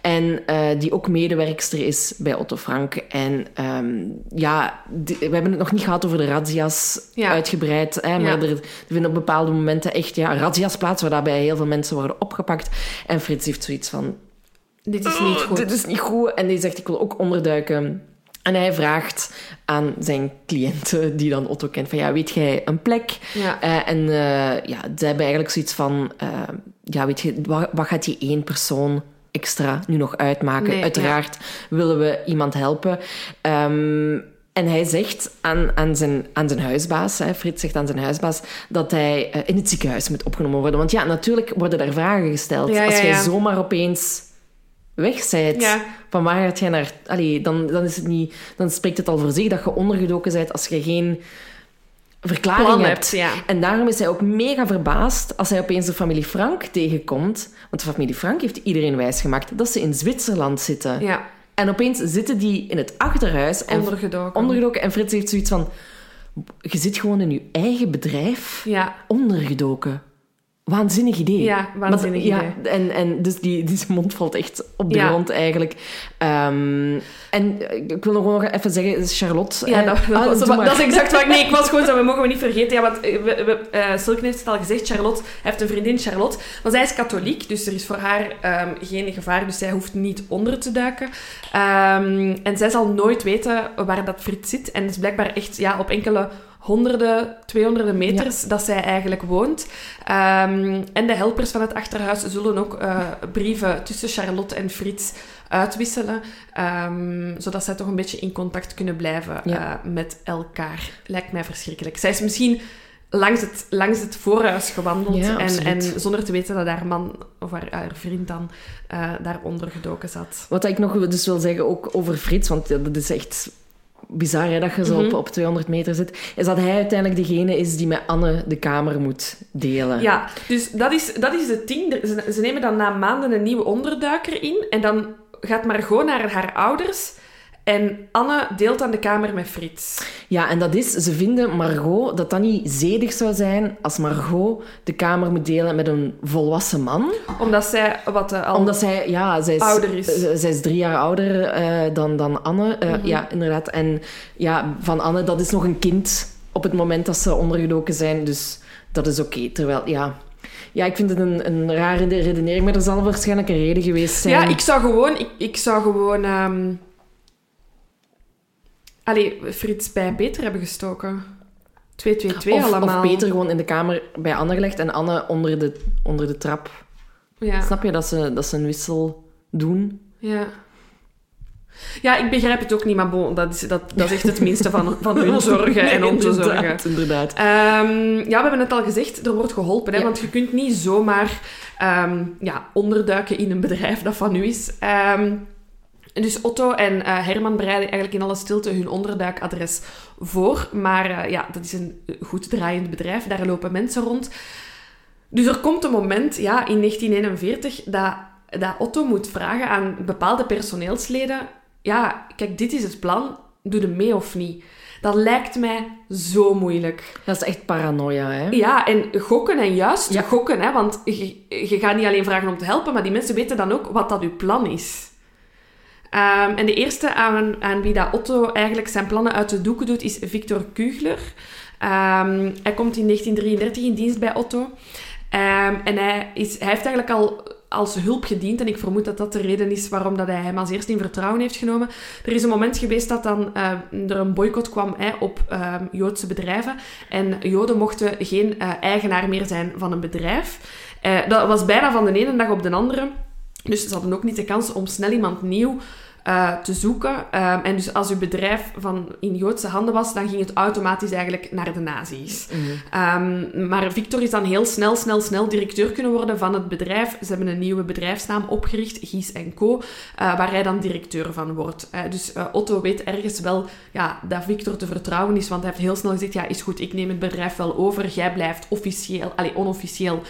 En eh, die ook medewerkster is bij Otto Frank. En ehm, ja, die- we hebben het nog niet gehad over de razzia's Ja. uitgebreid. Hè, maar Ja. er, er vinden op bepaalde momenten echt ja, razzia's plaats, waar daarbij heel veel mensen worden opgepakt. En Frits heeft zoiets van, Dit is niet goed. dit is niet goed. En die zegt, ik wil ook onderduiken. En hij vraagt aan zijn cliënten, die dan Otto kent, van ja, weet jij een plek? Ja. Eh, en eh, ja, ze hebben eigenlijk zoiets van, eh, ja, weet je, wat, wat gaat die één persoon extra nu nog uitmaken? Nee, Uiteraard willen we iemand helpen. Ehm, En hij zegt aan, aan, zijn, aan zijn huisbaas, hè, Frits zegt aan zijn huisbaas, dat hij in het ziekenhuis moet opgenomen worden. Want ja, natuurlijk worden daar vragen gesteld. Ja, Als jij zomaar opeens weg bent, Ja. van waar gaat jij naar... Allee, dan, dan, is het niet, dan spreekt het al voor zich dat je ondergedoken bent als je geen verklaring Plan hebt. hebt, ja. En daarom is hij ook mega verbaasd als hij opeens de familie Frank tegenkomt. Want de familie Frank heeft iedereen wijsgemaakt dat ze in Zwitserland zitten. Ja, En opeens zitten die in het achterhuis. En ondergedoken. ondergedoken. En Frits heeft zoiets van... Je zit gewoon in je eigen bedrijf Ja, ondergedoken. Waanzinnig idee. Ja, waanzinnig Maar- idee. Ja, en, en dus die, die zijn mond valt echt op de Ja. grond eigenlijk. Ehm, en ik wil nog even zeggen, Charlotte... Ja, eh, dat, dat, ah, was- dat, maar. is exact wat ik... Nee, ik was gewoon zo, we mogen we niet vergeten. Ja, want eh, we, we, eh, Silken heeft het al gezegd, Charlotte heeft een vriendin, Charlotte. Maar zij is katholiek, dus er is voor haar ehm, geen gevaar. Dus zij hoeft niet onder te duiken. Ehm, en zij zal nooit weten waar dat Frits zit. En het is blijkbaar echt ja, op enkele honderden, tweehonderden meters dat zij eigenlijk woont. Ehm, en de helpers van het achterhuis zullen ook eh, brieven tussen Charlotte en Frits uitwisselen, ehm, zodat zij toch een beetje in contact kunnen blijven Ja. eh, met elkaar. Lijkt mij verschrikkelijk. Zij is misschien langs het, langs het voorhuis gewandeld Ja, en, en zonder te weten dat haar man of haar, haar vriend dan eh daaronder gedoken zat. Wat ik nog dus wil zeggen, ook over Frits, want dat is echt bizar hè, dat je zo op, Mhm. op 200 meter zit, is dat hij uiteindelijk degene is die met Anne de kamer moet delen. Ja, dus dat is, dat is het ding. Ze, ze nemen dan na maanden een nieuwe onderduiker in en dan gaat Margot naar haar ouders en Anne deelt dan de kamer met Frits. Ja, en dat is, ze vinden Margot dat dat niet zedig zou zijn als Margot de kamer moet delen met een volwassen man. Omdat zij wat al... Omdat zij, ja, zij is, Ouder is. eh, zij is drie jaar ouder eh, dan, dan Anne. Mhm. Ja, inderdaad. En ja, van Anne, dat is nog een kind op het moment dat ze ondergedoken zijn. Dus dat is oké. Terwijl, ja... Ja, ik vind het een, een rare redenering, maar er zal waarschijnlijk een reden geweest zijn. Ja, ik zou gewoon... Ik, ik zou gewoon... ehm Allee, Frits bij Peter hebben gestoken. 2-2-2 of, allemaal. of Peter gewoon in de kamer bij Anne gelegd en Anne onder de, onder de trap. Ja, Snap je dat ze, dat ze een wissel doen? ja. Ja, ik begrijp het ook niet, maar bon, dat, is, dat, dat is echt het minste van, van hun zorgen en onze zorgen. Inderdaad, inderdaad. Ehm, ja, we hebben het al gezegd, er wordt geholpen. Hè, Ja. Want je kunt niet zomaar ehm, ja, onderduiken in een bedrijf dat van u is. Dus Otto en eh, Herman bereiden eigenlijk in alle stilte hun onderduikadres voor. Maar eh, ja, dat is een goed draaiend bedrijf. Daar lopen mensen rond. Dus er komt een moment, ja, in 1941, dat, dat Otto moet vragen aan bepaalde personeelsleden... Ja, kijk, dit is het plan. Doe er mee of niet? Dat lijkt mij zo moeilijk. Dat is echt paranoia, hè? Ja, en gokken en juist Ja. gokken, hè, want je, je gaat niet alleen vragen om te helpen, maar die mensen weten dan ook wat dat uw plan is. Ehm, en de eerste aan, aan wie dat Otto eigenlijk zijn plannen uit de doeken doet, is Victor Kugler. Ehm, hij komt in 1933 in dienst bij Otto. Ehm, en hij, is, hij heeft eigenlijk al als hulp gediend. En ik vermoed dat dat de reden is waarom dat hij hem als eerste in vertrouwen heeft genomen. Er is een moment geweest dat dan eh, er een boycott kwam op Joodse bedrijven. En Joden mochten geen eh, eigenaar meer zijn van een bedrijf. Eh, dat was bijna van de ene dag op de andere. Dus ze hadden ook niet de kans om snel iemand nieuw eh, te zoeken. Ehm, en dus als uw bedrijf van in Joodse handen was, dan ging het automatisch eigenlijk naar de nazi's. Mhm. Ehm, maar Victor is dan heel snel, snel, snel directeur kunnen worden van het bedrijf. Ze hebben een nieuwe bedrijfsnaam opgericht, Gies Co, eh, waar hij dan directeur van wordt. Eh, dus Otto weet ergens wel ja, dat Victor te vertrouwen is, want hij heeft heel snel gezegd, ja, is goed, ik neem het bedrijf wel over. Jij blijft officieel, allee, onofficieel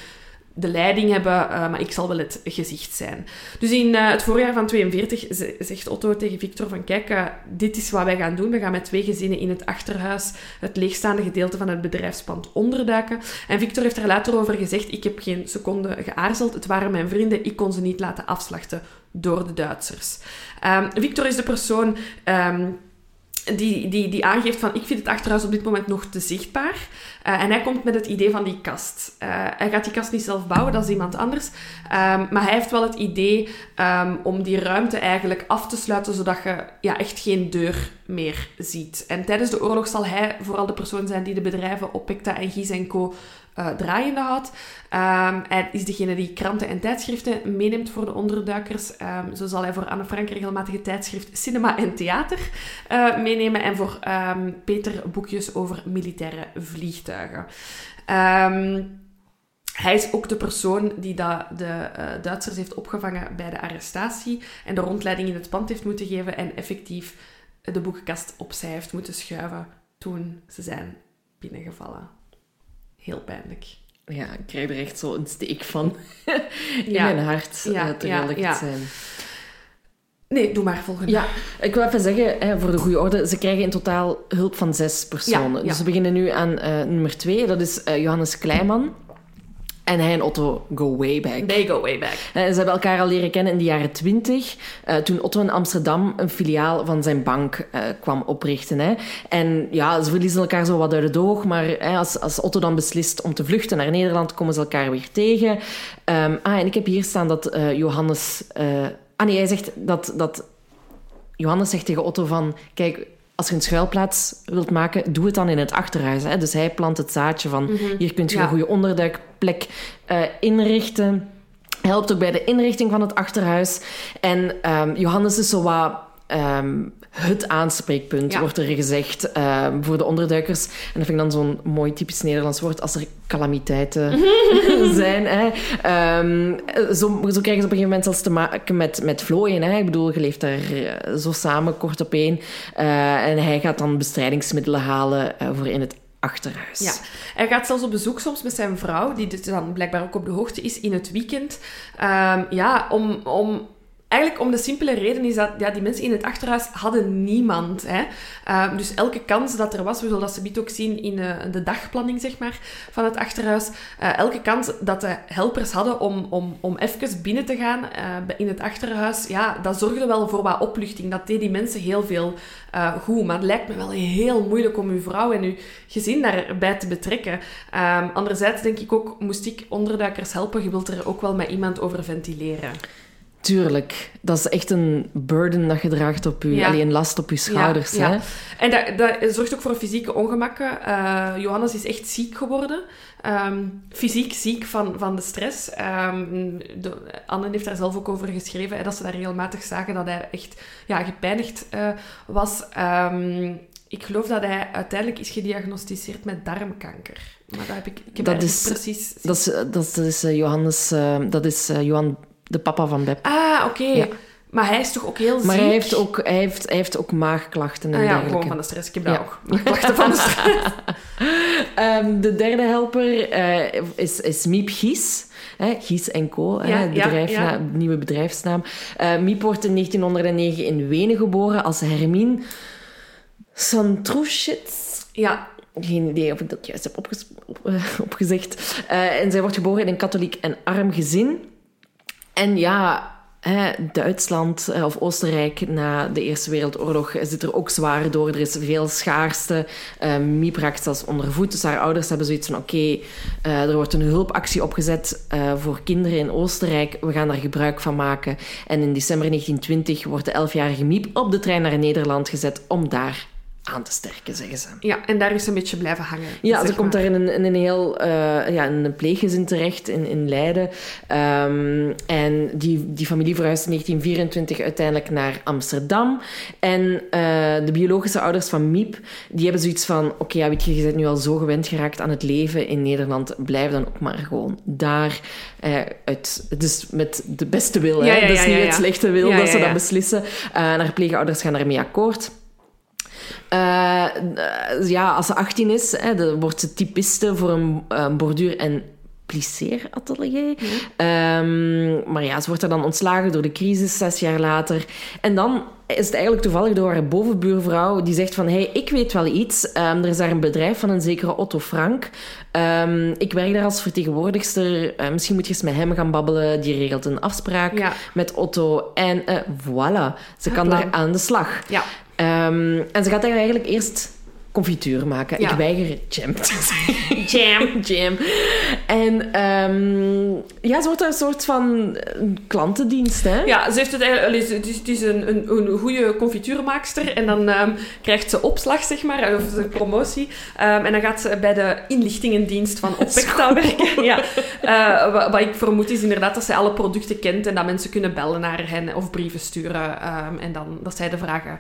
de leiding hebben, eh, maar ik zal wel het gezicht zijn. Dus in eh, het voorjaar van 42 z- zegt Otto tegen Victor van kijk, eh, dit is wat wij gaan doen. We gaan met twee gezinnen in het achterhuis het leegstaande gedeelte van het bedrijfspand onderduiken. En Victor heeft er later over gezegd, ik heb geen seconde geaarzeld. Het waren mijn vrienden, ik kon ze niet laten afslachten door de Duitsers. Ehm, Victor is de persoon... ehm, die, die, die aangeeft van ik vind het achterhuis op dit moment nog te zichtbaar. Eh, en hij komt met het idee van die kast. Eh, hij gaat die kast niet zelf bouwen, dat is iemand anders. Ehm, maar hij heeft wel het idee ehm, om die ruimte eigenlijk af te sluiten, zodat je ja, echt geen deur meer ziet. En tijdens de oorlog zal hij vooral de persoon zijn die de bedrijven Opekta en Gies Co. eh, draaiende houdt. Ehm, hij is degene die kranten en tijdschriften meeneemt voor de onderduikers. Ehm, zo zal hij voor Anne Frank regelmatig tijdschrift Cinema en Theater eh, meenemen en voor ehm, Peter boekjes over militaire vliegtuigen. Ehm, hij is ook de persoon die de eh, Duitsers heeft opgevangen bij de arrestatie en de rondleiding in het pand heeft moeten geven en effectief de boekenkast opzij heeft moeten schuiven toen ze zijn binnengevallen. Heel pijnlijk. Ja, ik krijg er echt zo een steek van in Ja. mijn hart, Ja, eh, terwijl ja, ik ja. het zei. Nee, doe maar volgende. Ja, ik wil even zeggen, hè, voor de goede orde, ze krijgen in totaal hulp van zes personen. Ja, ja. Dus we beginnen nu aan eh, nummer twee, dat is eh, Johannes Kleiman. En hij en Otto go way back. They go way back. Eh, Ze hebben elkaar al leren kennen in de jaren twintig, eh, toen Otto in Amsterdam een filiaal van zijn bank eh, kwam oprichten. Hè. En ja, ze verliezen elkaar zo wat uit het oog, maar hè, als, als Otto dan beslist om te vluchten naar Nederland, komen ze elkaar weer tegen. Ehm, ah, en ik heb hier staan dat Johannes... ah nee, hij zegt dat, dat... Johannes zegt tegen Otto van... Kijk, als je een schuilplaats wilt maken, doe het dan in het achterhuis. Hè. Dus hij plant het zaadje van... Hier kunt je Ja. een goede onderduikplek eh, inrichten. Helpt ook bij de inrichting van het achterhuis. En ehm, Johannes is zo wat ehm, het aanspreekpunt, Ja. wordt er gezegd, ehm, voor de onderduikers. En dat vind ik dan zo'n mooi typisch Nederlands woord, als er calamiteiten zijn. Hè. Ehm, zo, zo krijgen ze op een gegeven moment zelfs te maken met, met vlooien. Hè. Ik bedoel, je leeft daar eh, zo samen, kort op één. Eh, en hij gaat dan bestrijdingsmiddelen halen eh, voor in het achterhuis. Ja, hij gaat zelfs op bezoek soms met zijn vrouw, die dus dan blijkbaar ook op de hoogte is in het weekend. Ehm, ja, om, om, eigenlijk om de simpele reden is dat ja, die mensen in het achterhuis hadden niemand. Hè? Ehm, dus elke kans dat er was, we zullen dat ze ook zien in eh, de dagplanning zeg maar, van het achterhuis. eh, elke kans dat de helpers hadden om, om, om even binnen te gaan eh, in het achterhuis, ja, dat zorgde wel voor wat opluchting. Dat deed die mensen heel veel goed. Maar het lijkt me wel heel moeilijk om uw vrouw en uw gezin daarbij te betrekken. Ehm, anderzijds denk ik ook, moest ik onderduikers helpen, je wilt er ook wel met iemand over ventileren. Tuurlijk. Dat is echt een burden dat je draagt op je... Ja. Alleen een last op je schouders. Ja, Hè? En dat, dat zorgt ook voor fysieke ongemakken. Eh, Johannes is echt ziek geworden. Ehm, fysiek ziek van, van de stress. De, Anne heeft daar zelf ook over geschreven, hè, dat ze daar regelmatig zagen dat hij echt ja, gepijnigd eh, was. Ehm, ik geloof dat hij uiteindelijk is gediagnosticeerd met darmkanker. Maar dat heb ik, ik heb Dat is- precies... Dat is, dat is eh, Johannes... dat is Johan, de papa van Beb. Ah, oké. Ja. Maar hij is toch ook heel ziek? Maar hij heeft ook, hij heeft, hij heeft ook maagklachten en Ah, ja, dergelijke. gewoon van de stress. Ik heb dat Ja. ook. Maar klachten van de stress. Ehm, de derde helper eh, is, is Miep Gies. Hè, Gies en Co, hè, ja, ja. de nieuwe bedrijfsnaam. Eh, Miep wordt in 1909 in Wenen geboren als Hermine Santruschitz. Ja, Geen idee of ik dat juist heb opges- op, opgezegd. Eh, en zij wordt geboren in een katholiek en arm gezin. En ja, Duitsland eh, of Oostenrijk na de Eerste Wereldoorlog zit er ook zwaar door. Er is veel schaarste. Uh, Miep raakt zelfs onder. Dus haar ouders hebben zoiets van: oké, eh, er wordt een hulpactie opgezet eh, voor kinderen in Oostenrijk. We gaan daar gebruik van maken. En in december 1920 wordt de 11-jarige Miep op de trein naar Nederland gezet om daar aan te sterken, zeggen ze. ja, en daar is ze een beetje blijven hangen. Ja, ze komt daar in een, in een heel uh, ja, in een pleeggezin terecht in, in Leiden. Um, en die, die familie verhuist in 1924 uiteindelijk naar Amsterdam. En uh, de biologische ouders van Miep, die hebben zoiets van... Oké, okay, ja, weet je, je bent nu al zo gewend geraakt aan het leven in Nederland. Blijf dan ook maar gewoon daar. Uh, uit, dus met de beste wil, ja, hè. ja, dus ja, niet het slechte wil dat ze dat beslissen. Uh, haar pleegouders gaan daarmee akkoord. Uh, ja, als ze 18 is, hè, dan wordt ze typiste voor een, een borduur- en plisseeratelier. Ja. Um, maar ja, ze wordt er dan ontslagen door de crisis, zes jaar later. En dan is het eigenlijk toevallig door haar bovenbuurvrouw die zegt van... Hey, ik weet wel iets. Um, er is daar een bedrijf van een zekere Otto Frank. Um, ik werk daar als vertegenwoordigster. Uh, misschien moet je eens met hem gaan babbelen. Die regelt een afspraak ja. met Otto. En uh, voilà, ze kan daar aan de slag. Ja. Um, en ze gaat daar eigenlijk eerst confituur maken. Ja. Ik weiger jam te zeggen. Jam. Jam. En ehm, ja, ze wordt een soort van eh, klantendienst, hè? Ja, ze heeft het eigenlijk... Het is, het is een, een, een goede confituurmaakster. En dan ehm, krijgt ze opslag, zeg maar, of ze promotie. Ehm, en dan gaat ze bij de inlichtingendienst van Opecta werken. Ja. Eh, wat, wat ik vermoed is inderdaad dat zij alle producten kent en dat mensen kunnen bellen naar hen of brieven sturen. en dan dat zij de vragen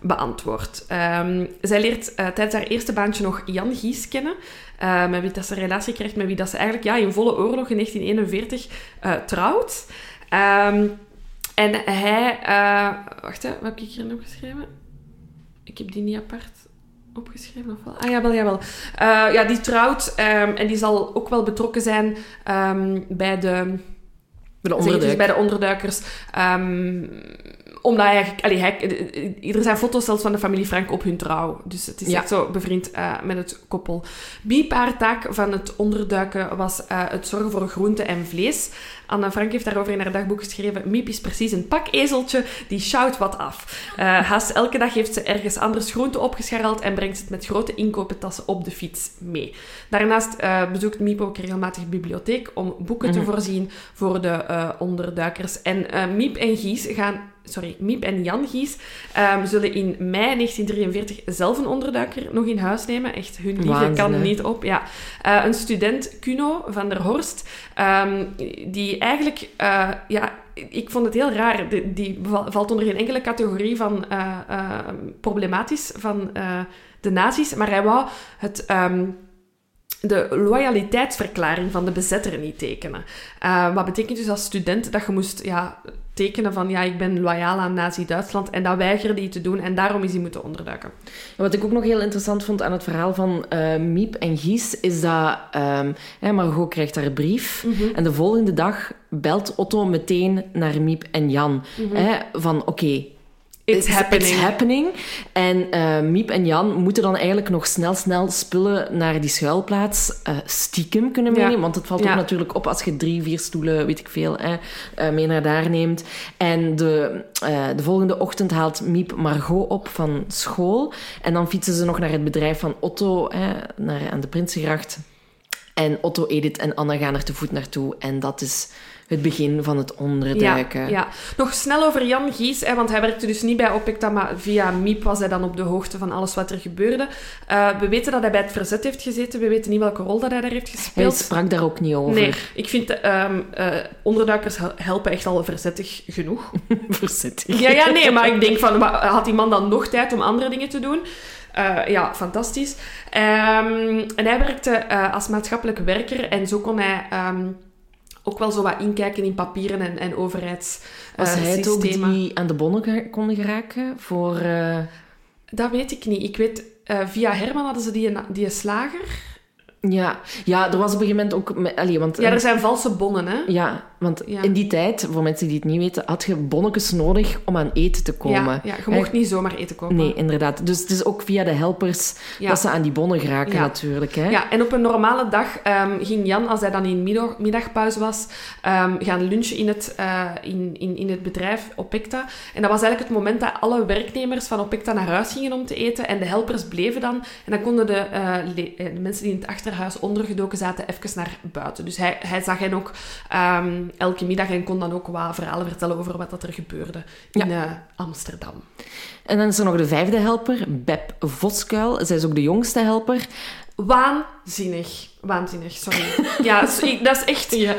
beantwoordt. Zij leert eh, tijdens haar eerste baantje nog Jan Gies kennen. Eh, met wie dat ze een relatie krijgt, met wie dat ze eigenlijk ja, in volle oorlog in 1941 eh, trouwt. Ehm, en hij... eh, wacht, hè, wat heb ik hierin opgeschreven? Ik heb die niet apart opgeschreven, of wel? Ah, jawel, jawel. Eh ja, die trouwt ehm, en die zal ook wel betrokken zijn ehm, bij de... Bij de zeg het eens, onderduik. bij de onderduikers. Omdat hij, allee, hij, eh, er zijn foto's zelfs van de familie Frank op hun trouw. Dus het is Ja. echt zo bevriend eh, met het koppel. Biep, haar taak van het onderduiken was eh, het zorgen voor groente en vlees. Anne Frank heeft daarover in haar dagboek geschreven. Miep is precies een pakezeltje die sjouwt wat af. Eh, haast elke dag heeft ze ergens anders groente opgescharreld en brengt het met grote inkopentassen op de fiets mee. Daarnaast eh, bezoekt Miep ook regelmatig de bibliotheek om boeken te Mhm. voorzien voor de eh, onderduikers. En eh, Miep en Gies gaan... Sorry, Miep en Jan Gies ehm, zullen in mei 1943 zelf een onderduiker nog in huis nemen. Echt, hun liefde Waanzin, kan hè? niet op. Ja. Eh, een student, Kuno van der Horst, ehm, die eigenlijk... eh, ja, ik vond het heel raar. Die, die val- valt onder geen enkele categorie van eh, eh, problematisch van de nazi's, maar hij wou het... ehm, de loyaliteitsverklaring van de bezetter niet tekenen. Wat betekent dus als student dat je moest ja, tekenen van ja, ik ben loyaal aan Nazi-Duitsland en dat weigerde hij te doen en daarom is hij moeten onderduiken. En Wat ik ook nog heel interessant vond aan het verhaal van eh, Miep en Gies, is dat ehm, hè, Margot krijgt haar brief en de volgende dag belt Otto meteen naar Miep en Jan. Hè, van oké, It's happening. It's happening. En eh, Miep en Jan moeten dan eigenlijk nog snel, snel spullen naar die schuilplaats eh, stiekem kunnen Ja. meenemen. Want het valt Ja. ook natuurlijk op als je drie, vier stoelen, weet ik veel, hè, eh, mee naar daar neemt. En de, de volgende ochtend haalt Miep Margot op van school. En dan fietsen ze nog naar het bedrijf van Otto, hè, naar, aan de Prinsengracht. En Otto, Edith en Anna gaan er te voet naartoe. En dat is het begin van het onderduiken. Ja, ja. Nog snel over Jan Gies, hè, want hij werkte dus niet bij Opecta, maar via MIP was hij dan op de hoogte van alles wat er gebeurde. Eh, we weten dat hij bij het verzet heeft gezeten. We weten niet welke rol dat hij daar heeft Hij gespeeld. sprak daar ook niet over. Nee, ik vind ehm, eh, onderduikers hel- helpen echt al verzettig genoeg. Verzetting. Ja, ja, nee, maar ik denk van, wa- had die man dan nog tijd om andere dingen te doen? Eh, ja, fantastisch. Ehm, en hij werkte eh, als maatschappelijk werker en zo kon hij ehm, ook wel zo wat inkijken in papieren en, en overheids Was eh, hij het ook die aan de bonnen kon geraken voor... eh, Dat weet ik niet. Ik weet, eh, via Herman hadden ze die, die slager. Ja. ja, er was op een gegeven moment ook... Met, allee, want, Ja, er zijn valse bonnen, hè? ja, want Ja. in die tijd, voor mensen die het niet weten, had je bonnetjes nodig om aan eten te komen. Ja, ja, je mocht niet zomaar eten kopen. Nee, inderdaad. Dus het is ook via de helpers Ja. dat ze aan die bonnen geraken natuurlijk. Hè? Ja, en op een normale dag ehm, ging Jan, als hij dan in middag, middagpauze was, ehm, gaan lunchen in het, eh, in, in, in het bedrijf Opecta. En dat was eigenlijk het moment dat alle werknemers van Opecta naar huis gingen om te eten. En de helpers bleven dan. En dan konden de, eh, eh, de mensen die in het achterhuis ondergedoken zaten even naar buiten. Dus hij, hij zag hen ook ehm, elke middag en kon dan ook wat verhalen vertellen over wat dat er gebeurde in eh, Amsterdam. En dan is er nog de vijfde helper, Beb Voskuil. Zij is ook de jongste helper. Waanzinnig. Waanzinnig, sorry. Ja, dat is echt... Ja,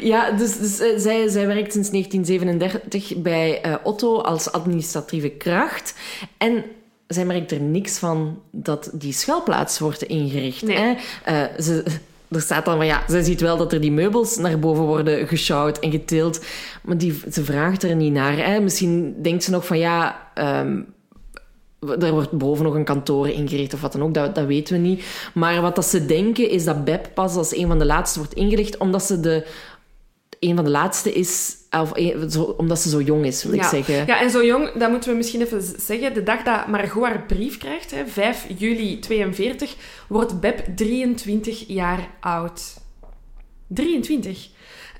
ja dus, dus eh, zij, zij werkt sinds 1937 bij eh, Otto als administratieve kracht. En zij merkt er niks van dat die schuilplaats wordt ingericht. Nee. Hè? Eh, ze, er staat dan van ja, zij ziet wel dat er die meubels naar boven worden gesjouwd en getild. Maar die, ze vraagt er niet naar. Hè? Misschien denkt ze nog van ja. ehm, er wordt boven nog een kantoor ingericht of wat dan ook, dat, dat weten we niet. Maar wat dat ze denken is dat Beb pas als een van de laatste wordt ingericht, omdat ze de, een van de laatste is, of een- zo, omdat ze zo jong is, wil ik zeggen. Ja, en zo jong, dat moeten we misschien even zeggen. De dag dat Margot haar brief krijgt, hè, 5 juli 42, wordt Beb 23 jaar oud. 23.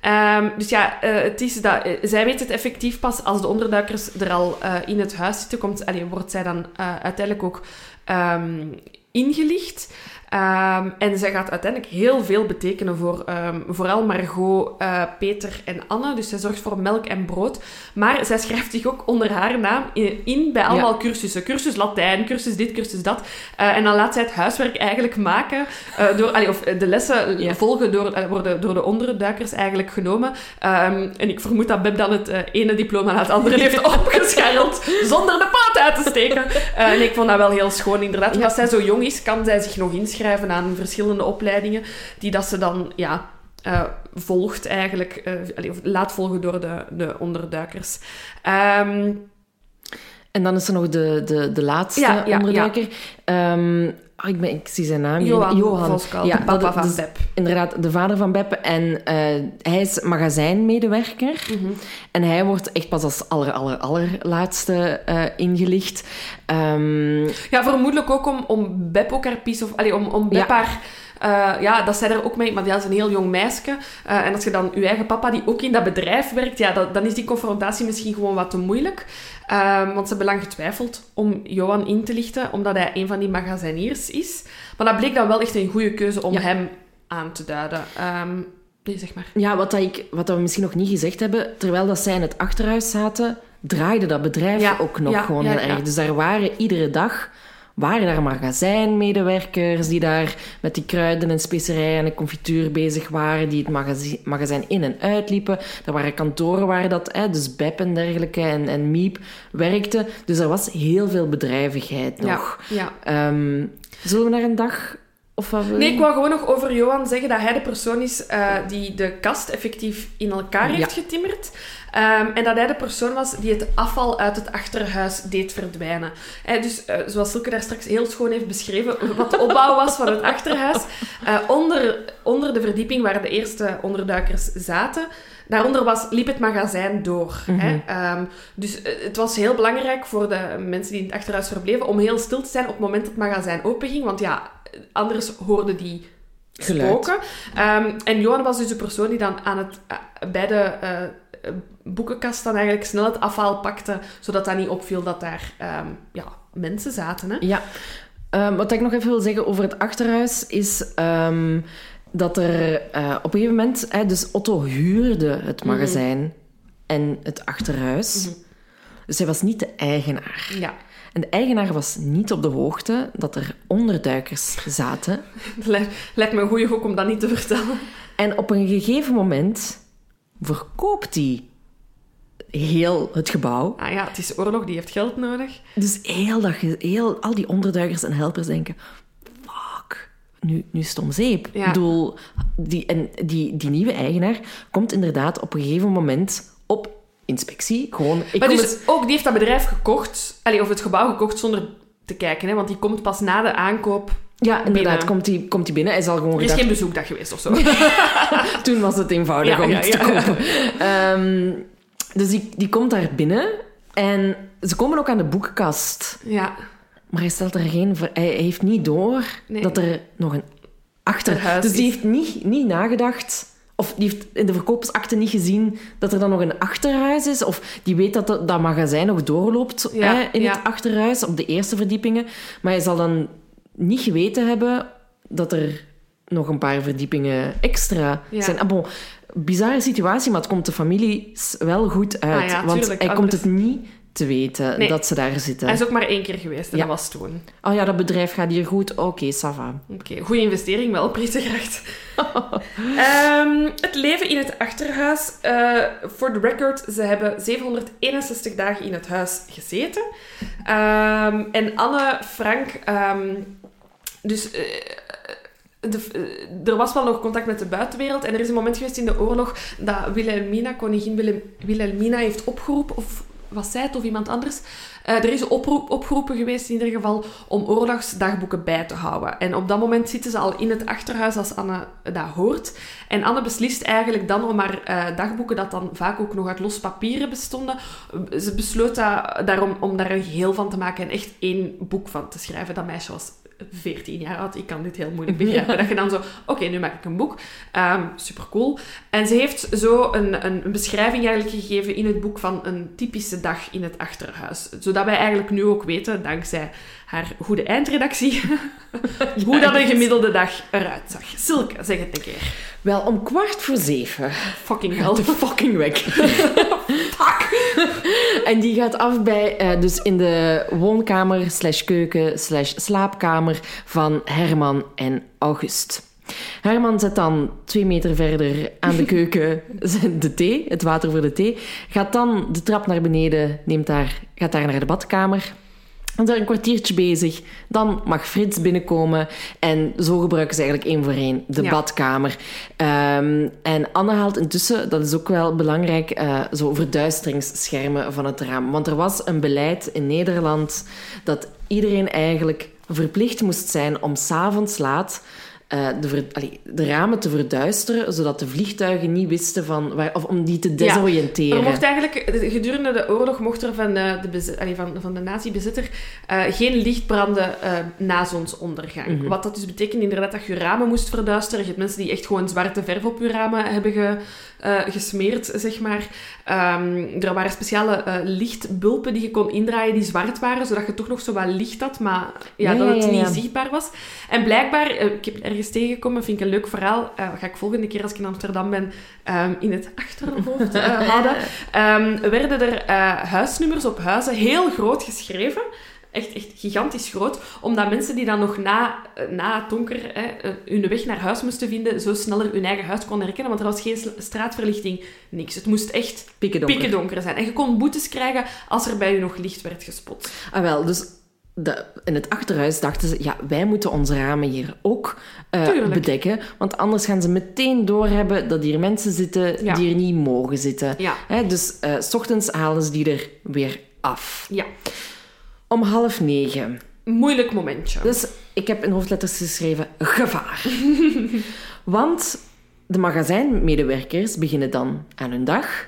Ehm, dus ja, eh, het is dat, eh, zij weet het effectief pas als de onderduikers er al eh, in het huis zitten. Komt, allee, wordt zij dan eh, uiteindelijk ook ehm, ingelicht. Ehm, en zij gaat uiteindelijk heel veel betekenen voor ehm, vooral Margot, eh, Peter en Anne. Dus zij zorgt voor melk en brood. Maar zij schrijft zich ook onder haar naam in, in bij allemaal cursussen. Cursus Latijn, cursus dit, cursus dat. Eh, en dan laat zij het huiswerk eigenlijk maken. eh, door, allee, of de lessen Ja. volgen door, worden door de onderduikers eigenlijk genomen. Ehm, en ik vermoed dat Beb dan het ene diploma na het andere heeft opgescharreld zonder de poot uit te steken. En ik vond dat wel heel schoon, inderdaad. Omdat zij zo jong is, kan zij zich nog inschrijven aan verschillende opleidingen die dat ze dan ja, eh, volgt eigenlijk, eh, of laat volgen door de, de onderduikers. Ehm, En dan is er nog de, de, de laatste Ja, ja, onderduiker. Ehm, ah, ik, ben, ik zie zijn naam. niet. Johan, Voskal, Ja, de papa van dus. Inderdaad, de vader van Beppe. En eh, hij is magazijnmedewerker. Mhm. En hij wordt echt pas als aller, aller, allerlaatste eh ingelicht. Ehm, Ja, vermoedelijk ook om, om Beb ook haar piece of... Allee, om, om Ja. haar... eh, ja, dat zij er ook mee... Maar ja, dat is een heel jong meisje. Eh, en als je dan je eigen papa, die ook in dat bedrijf werkt... Ja, dat, dan is die confrontatie misschien gewoon wat te moeilijk. Ehm, want ze hebben lang getwijfeld om Johan in te lichten, omdat hij een van die magaziniers is. Maar dat bleek dan wel echt een goede keuze om Ja. hem aan te duiden. Ehm nee, zeg maar. ja, wat, dat ik, wat dat we misschien nog niet gezegd hebben. Terwijl dat zij in het achterhuis zaten, draaide dat bedrijf Ja, ook nog ja, gewoon heel erg. Dus daar waren iedere dag waren daar magazijnmedewerkers die daar met die kruiden en specerijen en confituur bezig waren, die het magazi- magazijn in en uitliepen. Er waren kantoren waar dat, hè, dus Beb en dergelijke en, en Miep werkten. Dus er was heel veel bedrijvigheid nog. Ja, ja. Ehm, zullen we naar een dag... Of Nee, ik wou gewoon nog over Johan zeggen dat hij de persoon is eh, die de kast effectief in elkaar heeft getimmerd. Ehm, en dat hij de persoon was die het afval uit het achterhuis deed verdwijnen. Hè, dus eh, zoals Silke daar straks heel schoon heeft beschreven, wat de opbouw was van het achterhuis. eh, onder, onder de verdieping waar de eerste onderduikers zaten, Daaronder was, liep het magazijn door. hè? Ehm, dus eh, het was heel belangrijk voor de mensen die in het achterhuis verbleven om heel stil te zijn op het moment dat het magazijn openging. Want ja, anders hoorden die spoken. Ehm, en Johan was dus de persoon die dan aan het, eh, bij de eh, eh, boekenkast dan eigenlijk snel het afval pakte, zodat dat niet opviel dat daar ehm, ja, mensen zaten. Hè? Ja. Ehm, wat ik nog even wil zeggen over het achterhuis is ehm, dat er eh, op een gegeven moment... Hè, dus Otto huurde het magazijn en het achterhuis. Dus hij was niet de eigenaar. Ja, En de eigenaar was niet op de hoogte dat er onderduikers zaten. lijkt, lijkt me een goede hoek om dat niet te vertellen. En op een gegeven moment verkoopt hij heel het gebouw. Ah ja, het is oorlog, die heeft geld nodig. Dus heel dat, heel, al die onderduikers en helpers denken... Fuck, nu, nu is het om zeep. Ja. Ik bedoel, die, en die, die nieuwe eigenaar komt inderdaad op een gegeven moment op inspectie. Gewoon, ik Maar dus het- ook, die heeft dat bedrijf gekocht, allee, of het gebouw gekocht zonder te kijken, hè, want die komt pas na de aankoop. ja, inderdaad, binnen. komt hij komt die binnen. Hij zal gewoon Er is gedacht, geen bezoekdag geweest of zo. Toen was het eenvoudig Ja, om ja, iets ja. te kopen. Ehm, dus die, die komt daar binnen en ze komen ook aan de boekenkast. ja. Maar hij stelt er geen... Hij heeft niet door Nee. dat er nog een Achterhuis achterhuis... Dus die heeft niet, niet nagedacht... Of die heeft in de verkoopsakte niet gezien dat er dan nog een achterhuis is. Of die weet dat dat, dat magazijn nog doorloopt Ja, hè, in ja. het achterhuis, op de eerste verdiepingen. Maar hij zal dan niet geweten hebben dat er nog een paar verdiepingen extra Ja. zijn. Ah, bon, bizarre situatie, maar het komt de familie wel goed uit. Ah ja, want tuurlijk, hij komt anders- het niet te weten Nee. dat ze daar zitten. Hij is ook maar één keer geweest en Ja. dat was toen. Oh ja, dat bedrijf gaat hier goed. Oké, ça va. Oké, goede investering, wel prettig Ehm het leven in het achterhuis. Voor de record, ze hebben 761 dagen in het huis gezeten. Ehm, en Anne, Frank... ehm, dus... eh, eh, er was wel nog contact met de buitenwereld. En er is een moment geweest in de oorlog dat Wilhelmina, koningin Wilhelmina, heeft opgeroepen... Of was zij het of iemand anders? Eh, er is oproep, opgeroepen geweest in ieder geval om oorlogsdagboeken bij te houden. En op dat moment zitten ze al in het achterhuis als Anne dat hoort. En Anne beslist eigenlijk dan om haar eh, dagboeken, dat dan vaak ook nog uit los papieren bestonden. Ze besloot daarom om daar een geheel van te maken en echt één boek van te schrijven. Dat meisje was 14 jaar oud. Ik kan dit heel moeilijk begrijpen. Dat je dan zo, oké, nu maak ik een boek. Super cool. En ze heeft zo een, een, een beschrijving eigenlijk gegeven in het boek van een typische dag in het achterhuis. Zodat wij eigenlijk nu ook weten, dankzij haar goede eindredactie, hoe dat een gemiddelde dag eruit zag. Silke, zeg het een keer. Wel, om kwart voor zeven. Fucking hell. De fucking weg. En die gaat af bij, eh, dus in de woonkamer slash keuken slash slaapkamer van Herman en August. Herman zet dan twee meter verder aan de keuken de thee, het water voor de thee. Gaat dan de trap naar beneden, neemt daar, gaat daar naar de badkamer. En daar een kwartiertje bezig. Dan mag Frits binnenkomen. En zo gebruiken ze eigenlijk één voor één de Ja. badkamer. Ehm, en Anne haalt intussen, dat is ook wel belangrijk, eh, zo verduisteringsschermen van het raam. Want er was een beleid in Nederland dat iedereen eigenlijk verplicht moest zijn om s'avonds laat eh, de, ver- allee, de ramen te verduisteren, zodat de vliegtuigen niet wisten van waar, of om die te desoriënteren. Er mocht eigenlijk, gedurende de oorlog mocht er van de, de, allee, van, van de nazi-bezitter eh, geen licht branden eh, na zonsondergang. Mhm. Wat dat dus betekent inderdaad dat je ramen moest verduisteren. Je hebt mensen die echt gewoon zwarte verf op je ramen hebben ge, eh, gesmeerd, zeg maar. Ehm, er waren speciale eh, lichtbulpen die je kon indraaien die zwart waren, zodat je toch nog zo wat licht had, maar ja, Ja, dat ja, het ja, niet ja. zichtbaar was. En blijkbaar, eh, ik heb ergens tegengekomen, vind ik een leuk verhaal. eh, ga ik volgende keer als ik in Amsterdam ben ehm, in het achterhoofd eh, houden. Ehm, werden er eh, huisnummers op huizen heel groot geschreven. Echt, echt gigantisch groot. Omdat mensen die dan nog na, na het donker hè, hun weg naar huis moesten vinden, zo sneller hun eigen huis konden herkennen. Want er was geen straatverlichting, niks. Het moest echt Pikken donker. zijn. En je kon boetes krijgen als er bij u nog licht werd gespot. Ah, wel, dus de, in het achterhuis dachten ze, ja, wij moeten onze ramen hier ook eh, bedekken, want anders gaan ze meteen doorhebben dat hier mensen zitten Ja. die er niet mogen zitten. Ja. Hè, dus eh, s ochtends halen ze die er weer af. Ja. Om half negen. Moeilijk momentje. Dus ik heb in hoofdletters geschreven gevaar. Want de magazijnmedewerkers beginnen dan aan hun dag.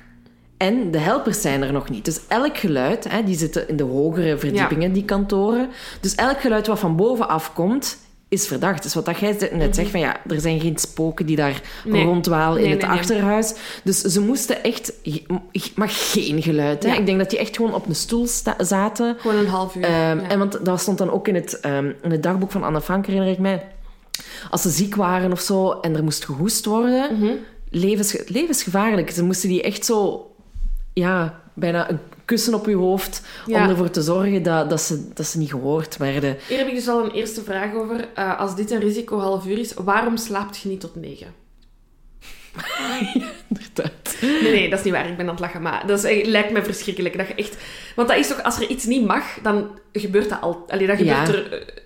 En de helpers zijn er nog niet. Dus elk geluid, hè, die zitten in de hogere verdiepingen, die kantoren. Dus elk geluid wat van bovenaf komt, is verdacht. Dus wat dat jij net zegt, van ja, er zijn geen spoken die daar Mhm. Nee. rondwalen in Nee, het nee, achterhuis. Dus ze moesten echt... Maar geen geluid. Hè. Ja. Ik denk dat die echt gewoon op een stoel zaten. Gewoon een half uur. Ehm, ja. En want dat stond dan ook in het, ehm, in het dagboek van Anne Frank, herinner ik mij. Als ze ziek waren of zo en er moest gehoest worden, Mhm. levens, levensgevaarlijk. Ze moesten die echt zo, ja, bijna een kussen op je hoofd Ja. om ervoor te zorgen dat, dat, ze, dat ze niet gehoord werden. Hier heb ik dus al een eerste vraag over. Eh, als dit een risico half uur is, waarom slaapt je niet tot negen? Inderdaad. Nee, nee, dat is niet waar. Ik ben aan het lachen. Maar dat is, lijkt me verschrikkelijk. Dat je echt... Want dat is toch... Als er iets niet mag, dan gebeurt dat al... Allee, dan gebeurt Ja. er eh,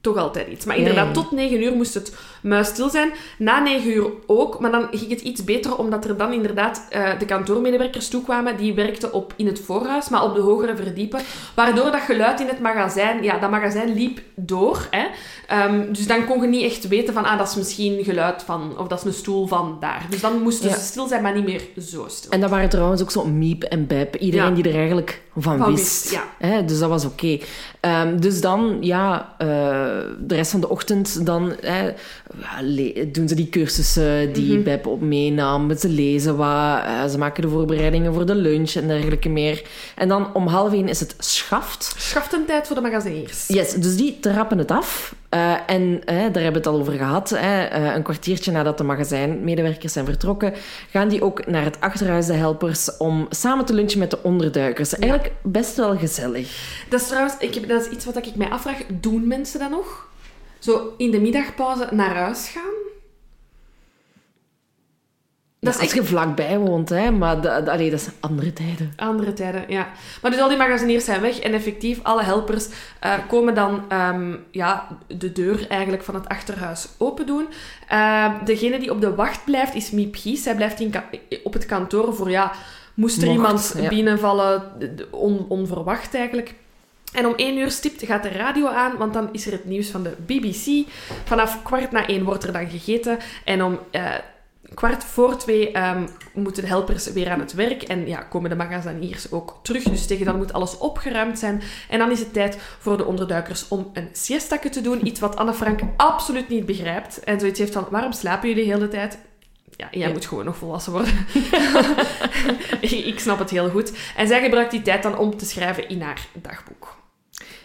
toch altijd iets. Maar inderdaad, tot negen uur moest het muisstil zijn. Na negen uur ook. Maar dan ging het iets beter, omdat er dan inderdaad eh, de kantoormedewerkers toekwamen. Die werkten op, in het voorhuis, maar op de hogere verdiepen. Waardoor dat geluid in het magazijn... Ja, dat magazijn liep door. Hè. Ehm, dus dan kon je niet echt weten van... Ah, dat is misschien geluid van... Of dat is een stoel van daar. Dus dan moesten Ja. ze stil zijn, maar niet meer zo stil. En dat waren trouwens ook zo Miep en Beb. Iedereen Ja. die er eigenlijk van, Van wist. wist, ja. Hè, dus dat was oké. Ehm, dus dan, ja, eh, de rest van de ochtend, dan ja, doen ze die cursussen die Mhm. Beb op meenam. Ze lezen wat, eh, ze maken de voorbereidingen voor de lunch en dergelijke meer. En dan om half één is het schaft. Schaftentijd voor de magaziniers. Yes, dus die trappen het af. Eh, en eh, daar hebben we het al over gehad. hè. Eh, een kwartiertje nadat de magazijnmedewerkers zijn vertrokken, gaan die ook naar het achterhuis, de helpers, om samen te lunchen met de onderduikers. Eigenlijk best wel gezellig. Dat is trouwens, ik heb, dat is iets wat ik mij afvraag. Doen mensen dat nog? Zo in de middagpauze naar huis gaan? Dat is als je vlakbij woont, hè, maar dat, dat, allee, dat zijn andere tijden. Andere tijden, ja. Maar dus al die magaziniers zijn weg en effectief, alle helpers eh, komen dan ehm, ja, de deur eigenlijk van het achterhuis open doen. Eh, degene die op de wacht blijft is Miep Gies. Zij blijft in op het kantoor voor, ja, moest er Mocht, iemand ja. binnenvallen, on- onverwacht eigenlijk. En om één uur stipt gaat de radio aan, want dan is er het nieuws van de BBC. Vanaf kwart na één wordt er dan gegeten. En om eh, kwart voor twee ehm, moeten de helpers weer aan het werk. En ja, komen de magaziniers ook terug. Dus tegen dan moet alles opgeruimd zijn. En dan is het tijd voor de onderduikers om een siestake te doen. Iets wat Anne Frank absoluut niet begrijpt. En zoiets heeft van, waarom slapen jullie de hele tijd? Ja, jij Ja. moet gewoon nog volwassen worden. ik, snap het heel goed. En zij gebruikt die tijd dan om te schrijven in haar dagboek.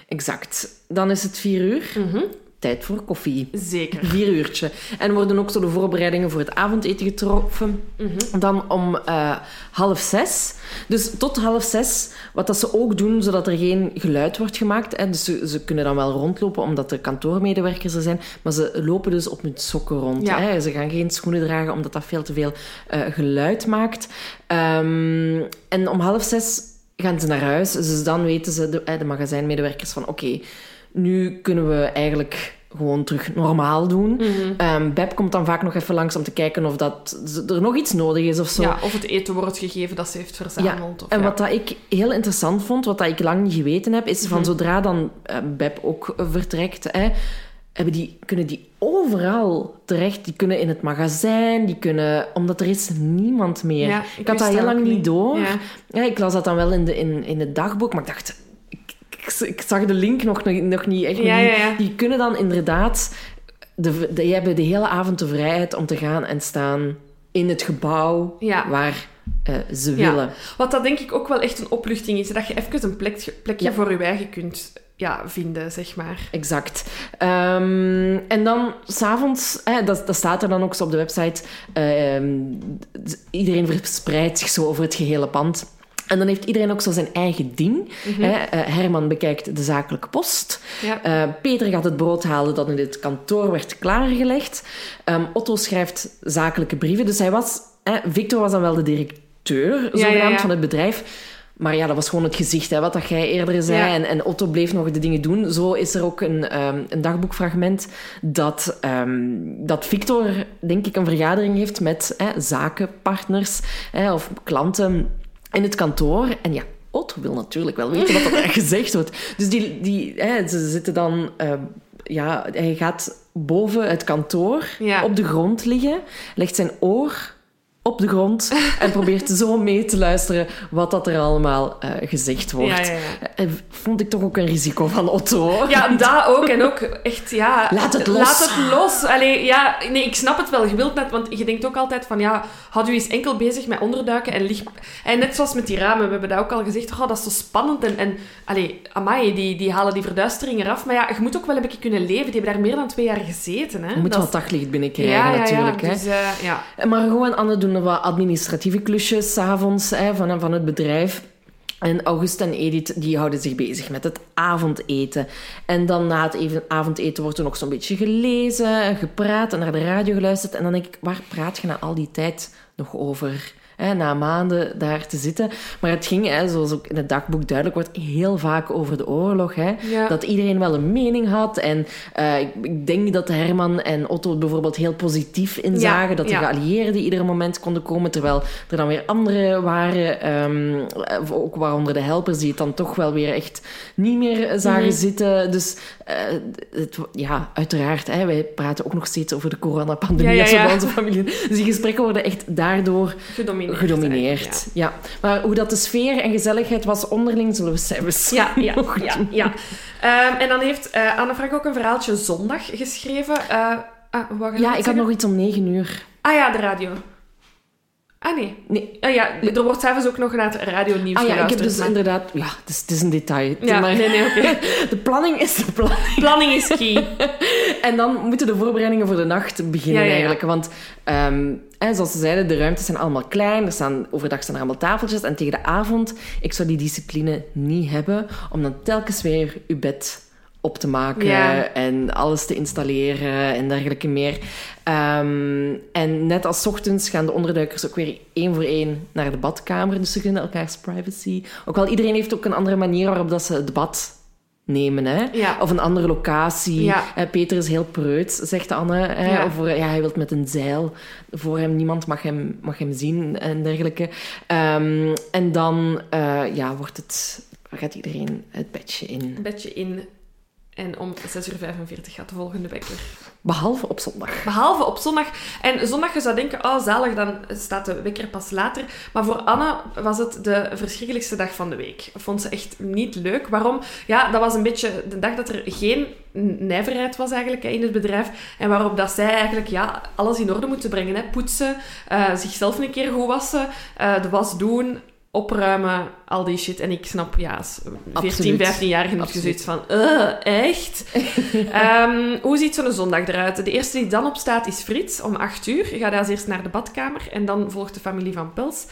Exact. Dan is het vier uur. Mhm. Tijd voor koffie. Zeker. Vier uurtje. En worden ook zo de voorbereidingen voor het avondeten getroffen. Mhm. Dan om eh, half zes. Dus tot half zes, wat dat ze ook doen, zodat er geen geluid wordt gemaakt. Hè. Dus ze, ze kunnen dan wel rondlopen, omdat er kantoormedewerkers er zijn. Maar ze lopen dus op hun sokken rond. Ja. Hè. Ze gaan geen schoenen dragen, omdat dat veel te veel eh, geluid maakt. Ehm, en om half zes gaan ze naar huis. Dus dan weten ze, de, eh, de magazijnmedewerkers, van oké, nu kunnen we eigenlijk gewoon terug normaal doen. Mhm. Ehm, Beb komt dan vaak nog even langs om te kijken of dat, er nog iets nodig is of zo. Ja, of het eten wordt gegeven dat ze heeft verzameld. Of, en ja. wat dat ik heel interessant vond, wat dat ik lang niet geweten heb, is Mhm. van zodra dan eh, Beb ook vertrekt, hè, hebben die, kunnen die overal terecht. Die kunnen in het magazijn, die kunnen... Omdat er is niemand meer. Ja, ik, ik had dat heel lang niet niet. door. Ja. Ja, ik las dat dan wel in, de, in, in het dagboek, maar ik dacht... Ik, ik, zag de link nog, nog niet echt. Ja, niet. ja, ja. Die kunnen dan inderdaad... De, die hebben de hele avond de vrijheid om te gaan en staan in het gebouw waar eh, ze willen. Wat dat denk ik ook wel echt een opluchting is. Dat je even een plekje, voor je eigen kunt ja, vinden, zeg maar. Exact. Ehm, en dan s'avonds, dat, dat staat er dan ook zo op de website, ehm, iedereen verspreidt zich zo over het gehele pand. En dan heeft iedereen ook zo zijn eigen ding. hè. Eh, Herman bekijkt de zakelijke post. Ja. Eh, Peter gaat het brood halen dat in het kantoor werd klaargelegd. Ehm, Otto schrijft zakelijke brieven. Dus hij was... hè, Victor was dan wel de directeur, zogenaamd, ja. van het bedrijf. Maar ja, dat was gewoon het gezicht, hè, wat dat jij eerder zei. Ja. En, en Otto bleef nog de dingen doen. Zo is er ook een, ehm, een dagboekfragment dat, ehm, dat Victor, denk ik, een vergadering heeft met hè, zakenpartners hè, of klanten in het kantoor. En ja, Otto wil natuurlijk wel weten wat er gezegd wordt. Dus die, die, hè, ze zitten dan... ehm, ja, hij gaat boven het kantoor Ja. op de grond liggen, legt zijn oor op de grond en probeert zo mee te luisteren wat dat er allemaal eh, gezegd wordt. Ja, ja, ja. Vond ik toch ook een risico van Otto. Ja, dat ook. En ook echt, ja... Laat het los. Laat het los. Allee, ja, nee, ik snap het wel. Je wilt net, want je denkt ook altijd van, ja, houd u eens enkel bezig met onderduiken en licht... En net zoals met die ramen, we hebben dat ook al gezegd, oh, dat is zo spannend. En, en allee, amai, die, die halen die verduistering eraf. Maar ja, je moet ook wel een beetje kunnen leven. Die hebben daar meer dan twee jaar gezeten, hè. Je moet Dat wel daglicht binnenkrijgen, natuurlijk. Ja, hè. dus, eh, ja. Margot en Anne doen wat administratieve klusjes s'avonds van, van het bedrijf. En August en Edith die houden zich bezig met het avondeten. En dan na het even avondeten wordt er nog zo'n beetje gelezen, gepraat en naar de radio geluisterd. En dan denk ik, waar praat je na al die tijd nog over? Hè, na maanden daar te zitten. Maar het ging, hè, zoals ook in het dagboek duidelijk wordt, heel vaak over de oorlog. Hè? Ja. Dat iedereen wel een mening had. En eh, ik, denk dat Herman en Otto bijvoorbeeld heel positief inzagen. dat de ja. geallieerden ieder moment konden komen. Terwijl er dan weer anderen waren. eh, ook waaronder de helpers die het dan toch wel weer echt niet meer zagen Mhm. zitten. Dus eh, het, ja, uiteraard. Hè, wij praten ook nog steeds over de coronapandemie. Ja, ja, bij onze familie. Dus die gesprekken worden echt daardoor Gedomineerd. Gedomineerd. Ja. Maar hoe dat de sfeer en gezelligheid was onderling, zullen we zelfs Ja, ja, ja. ja. Ehm, en dan heeft eh, Anne Frank ook een verhaaltje zondag geschreven. Eh, ah, Ja, ik had nog iets om negen uur. Ah ja, de radio. Ah nee. Nee. Ah ja, er wordt s'avonds ook nog naar het radionieuws Ah ja, ik heb dus maar- inderdaad... Ja, het is, het is een detail. Ja, maar nee, nee, oké. de planning is de planning. Planning is key. En dan moeten de voorbereidingen voor de nacht beginnen Ja, ja, ja. eigenlijk. Want ehm, hè, zoals ze zeiden, de ruimtes zijn allemaal klein. Er staan, overdag staan er allemaal tafeltjes. En tegen de avond, ik zou die discipline niet hebben om dan telkens weer uw bed op te maken Ja. en alles te installeren en dergelijke meer. Ehm, en net als ochtends gaan de onderduikers ook weer één voor één naar de badkamer. Dus ze kunnen elkaars privacy... Ook wel, iedereen heeft ook een andere manier waarop dat ze het bad nemen. Hè? Ja. Of een andere locatie. Ja. Eh, Peter is heel preuts, zegt Anne. Hè? Ja. Of, ja, hij wil met een zeil voor hem. Niemand mag hem, mag hem zien en dergelijke. Ehm, en dan eh, ja, wordt het, gaat iedereen het bedje in. Een bedje in. En om 6 uur 45 gaat de volgende wekker. Behalve op zondag. Behalve op zondag. En zondag, je zou denken, oh zalig, dan staat de wekker pas later. Maar voor Anne was het de verschrikkelijkste dag van de week. Vond ze echt niet leuk. Waarom? Ja, dat was een beetje de dag dat er geen nijverheid was eigenlijk in het bedrijf. En waarop dat zij eigenlijk ja, alles in orde moeten brengen. Hè. Poetsen, eh, zichzelf een keer goed wassen, eh, de was doen, opruimen, al die shit. En ik snap, ja, als 14, Absoluut. 15-jarige heb je zoiets van, eh, echt? Ehm, hoe ziet zo'n zondag eruit? De eerste die dan opstaat is Frits, om 8 uur. Je gaat als eerst naar de badkamer en dan volgt de familie van Pels.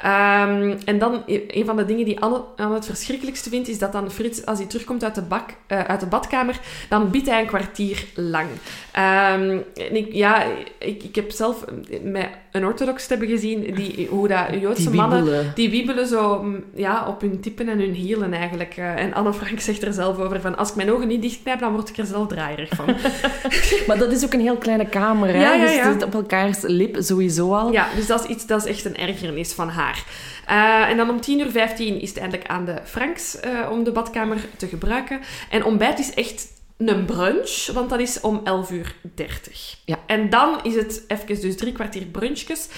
Ehm, en dan, een van de dingen die Anne, Anne het verschrikkelijkste vindt, is dat dan Frits, als hij terugkomt uit de, bak, eh, uit de badkamer, dan biedt hij een kwartier lang. Ehm, en ik, ja, ik, ik heb zelf met een orthodox hebben gezien, die, hoe dat Joodse Die mannen... Die wiebelen zo mm, ja, op hun tippen en hun hielen eigenlijk. Eh, en Anne Frank zegt er zelf over van... Als ik mijn ogen niet dichtknijp, dan word ik er zelf draaierig van. Maar dat is ook een heel kleine kamer, hè? Ja, ja, Dus het zit op elkaars lip sowieso al. ja, dus dat is, iets, dat is echt een ergernis van haar. Eh, en dan om 10 uur 15 is het eindelijk aan de Franks eh, om de badkamer te gebruiken. En ontbijt is echt een brunch, want dat is om 11 uur 30. Ja. En dan is het even dus drie kwartier brunchjes.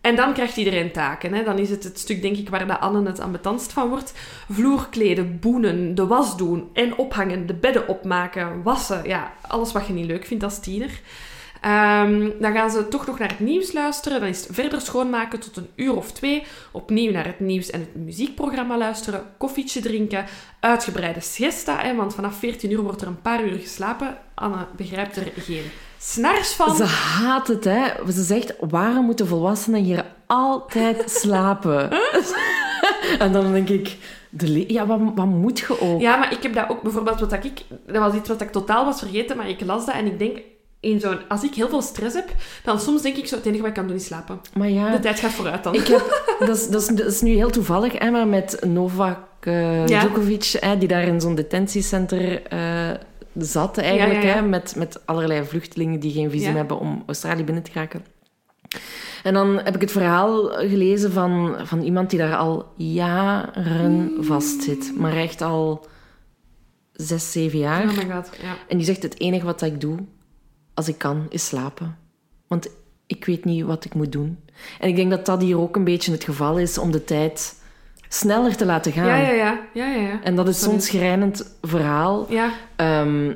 En dan krijgt iedereen taken. Hè. Dan is het het stuk, denk ik, waar de Anne het ambetantst van wordt. Vloerkleden, boenen, de was doen en ophangen, de bedden opmaken, wassen. Ja, alles wat je niet leuk vindt als tiener. Ehm, dan gaan ze toch nog naar het nieuws luisteren. Dan is het verder schoonmaken tot een uur of twee. Opnieuw naar het nieuws en het muziekprogramma luisteren. Koffietje drinken. Uitgebreide siesta. Hè, want vanaf 14 uur wordt er een paar uur geslapen. Anne begrijpt er geen snars van. Ze haat het, hè. Ze zegt, waarom moeten volwassenen hier altijd slapen? en dan denk ik, de ja, wat, wat moet je ook? Ja, maar ik heb dat ook bijvoorbeeld wat ik... Dat was iets wat ik totaal was vergeten, maar ik las dat en ik denk... In zo'n, als ik heel veel stress heb, dan soms denk ik zo, het enige wat ik kan doen is slapen. Maar ja, De tijd gaat vooruit dan. ik heb, dat, is, dat, is, dat is nu heel toevallig, hè, maar met Novak Ja. Djokovic, hè, die daar in zo'n detentiecenter eh, zat eigenlijk, Ja, ja, ja. Hè, met, met allerlei vluchtelingen die geen visum hebben om Australië binnen te geraken. En dan heb ik het verhaal gelezen van, van iemand die daar al jaren vastzit. Maar echt al zes, zeven jaar. Oh my god, ja. En die zegt, het enige wat ik doe, ik kan, is slapen. Want ik weet niet wat ik moet doen. En ik denk dat dat hier ook een beetje het geval is om de tijd sneller te laten gaan. Ja, ja, ja. ja, ja, ja. En dat is zo'n Absoluut. schrijnend verhaal. Ja, Ehm,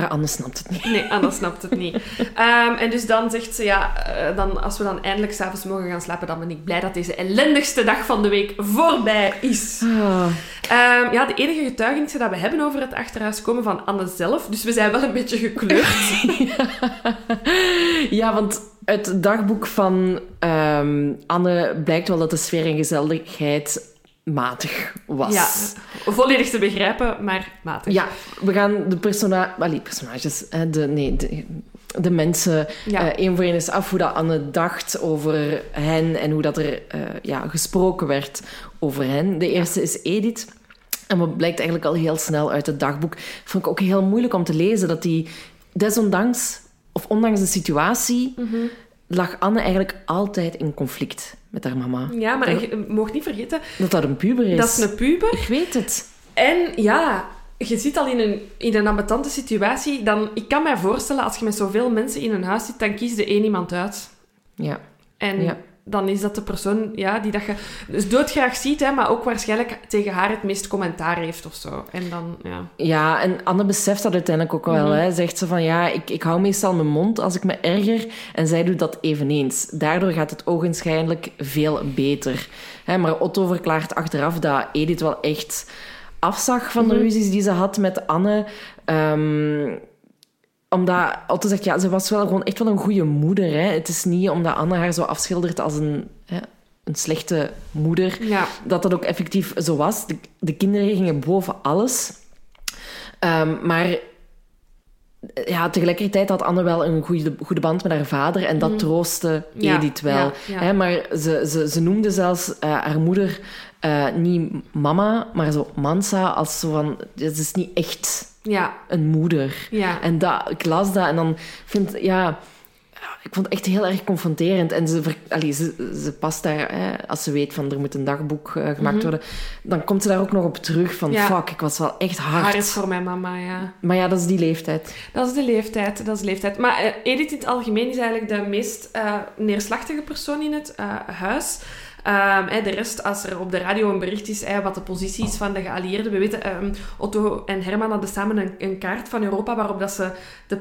maar Anne snapt het niet. nee, Anna snapt het niet. Ehm, en dus dan zegt ze, ja, eh, dan, als we dan eindelijk s'avonds mogen gaan slapen, dan ben ik blij dat deze ellendigste dag van de week voorbij is. Ah, Ehm, ja, de enige getuigenissen dat we hebben over het achterhuis komen van Anne zelf. Dus we zijn wel een beetje gekleurd. Ja, want uit het dagboek van ehm, Anne blijkt wel dat de sfeer en gezelligheid matig was. Ja, volledig te begrijpen, maar matig. Ja, we gaan de persona allee, personages, hè, de, nee, de, de mensen, Ja. eh, één voor één eens af hoe dat Anne dacht over hen en hoe dat er eh, ja, gesproken werd over hen. De eerste is Edith. En wat blijkt eigenlijk al heel snel uit het dagboek. Vond ik ook heel moeilijk om te lezen dat die desondanks, of ondanks de situatie, Mhm. Lag Anne eigenlijk altijd in conflict met haar mama. Ja, maar je mag niet vergeten, Dat dat een puber is. dat is een puber. Ik weet het. En ja, je zit al in een, in een ambetante situatie. Dan, ik kan mij voorstellen, als je met zoveel mensen in een huis zit, dan kies er één iemand uit. Ja. En Ja. Dan is dat de persoon ja, die dat je dus doodgraag ziet, hè, maar ook waarschijnlijk tegen haar het meest commentaar heeft of zo. En dan, ja. Ja, en Anne beseft dat uiteindelijk ook wel. Mhm. Hè. Zegt ze van, ja, ik, ik hou meestal mijn mond als ik me erger. En zij doet dat eveneens. Daardoor gaat het ogenschijnlijk veel beter. Hè, maar Otto verklaart achteraf dat Edith wel echt afzag van de Mhm. ruzies die ze had met Anne. Ehm, omdat Otto zegt, ja, ze was wel gewoon echt wel een goede moeder. Hè. Het is niet omdat Anne haar zo afschildert als een, hè, een slechte moeder Ja, dat dat ook effectief zo was. De, de kinderen gingen boven alles. Ehm, maar eh, ja, tegelijkertijd had Anne wel een goede, goede band met haar vader en dat troostte Mhm. Ja, Edith wel. ja. Hè, maar ze, ze, ze noemde zelfs eh, haar moeder eh, niet mama, maar zo Mansa, als zo van... Het is niet echt ja, een moeder. ja. En dat, ik las dat en dan vind ja, ik vond het echt heel erg confronterend. En ze, allee, ze, ze past daar, hè, als ze weet van er moet een dagboek eh, gemaakt worden, dan komt ze daar ook nog op terug van Mhm. Ja. fuck, ik was wel echt hard. Haar is voor mijn mama, ja. Maar ja, dat is die leeftijd. Dat is de leeftijd, dat is de leeftijd. Maar eh, Edith in het algemeen is eigenlijk de meest eh, neerslachtige persoon in het huis. Ehm, de rest, als er op de radio een bericht is wat de positie is van de geallieerden. We weten, ehm, Otto en Herman hadden samen een, een kaart van Europa waarop dat ze de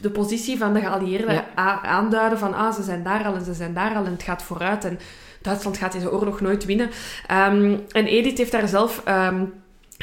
de positie van de geallieerden Ja. aanduiden van ah, ze zijn daar al en ze zijn daar al en het gaat vooruit en Duitsland gaat deze oorlog nooit winnen. Ehm, en Edith heeft daar zelf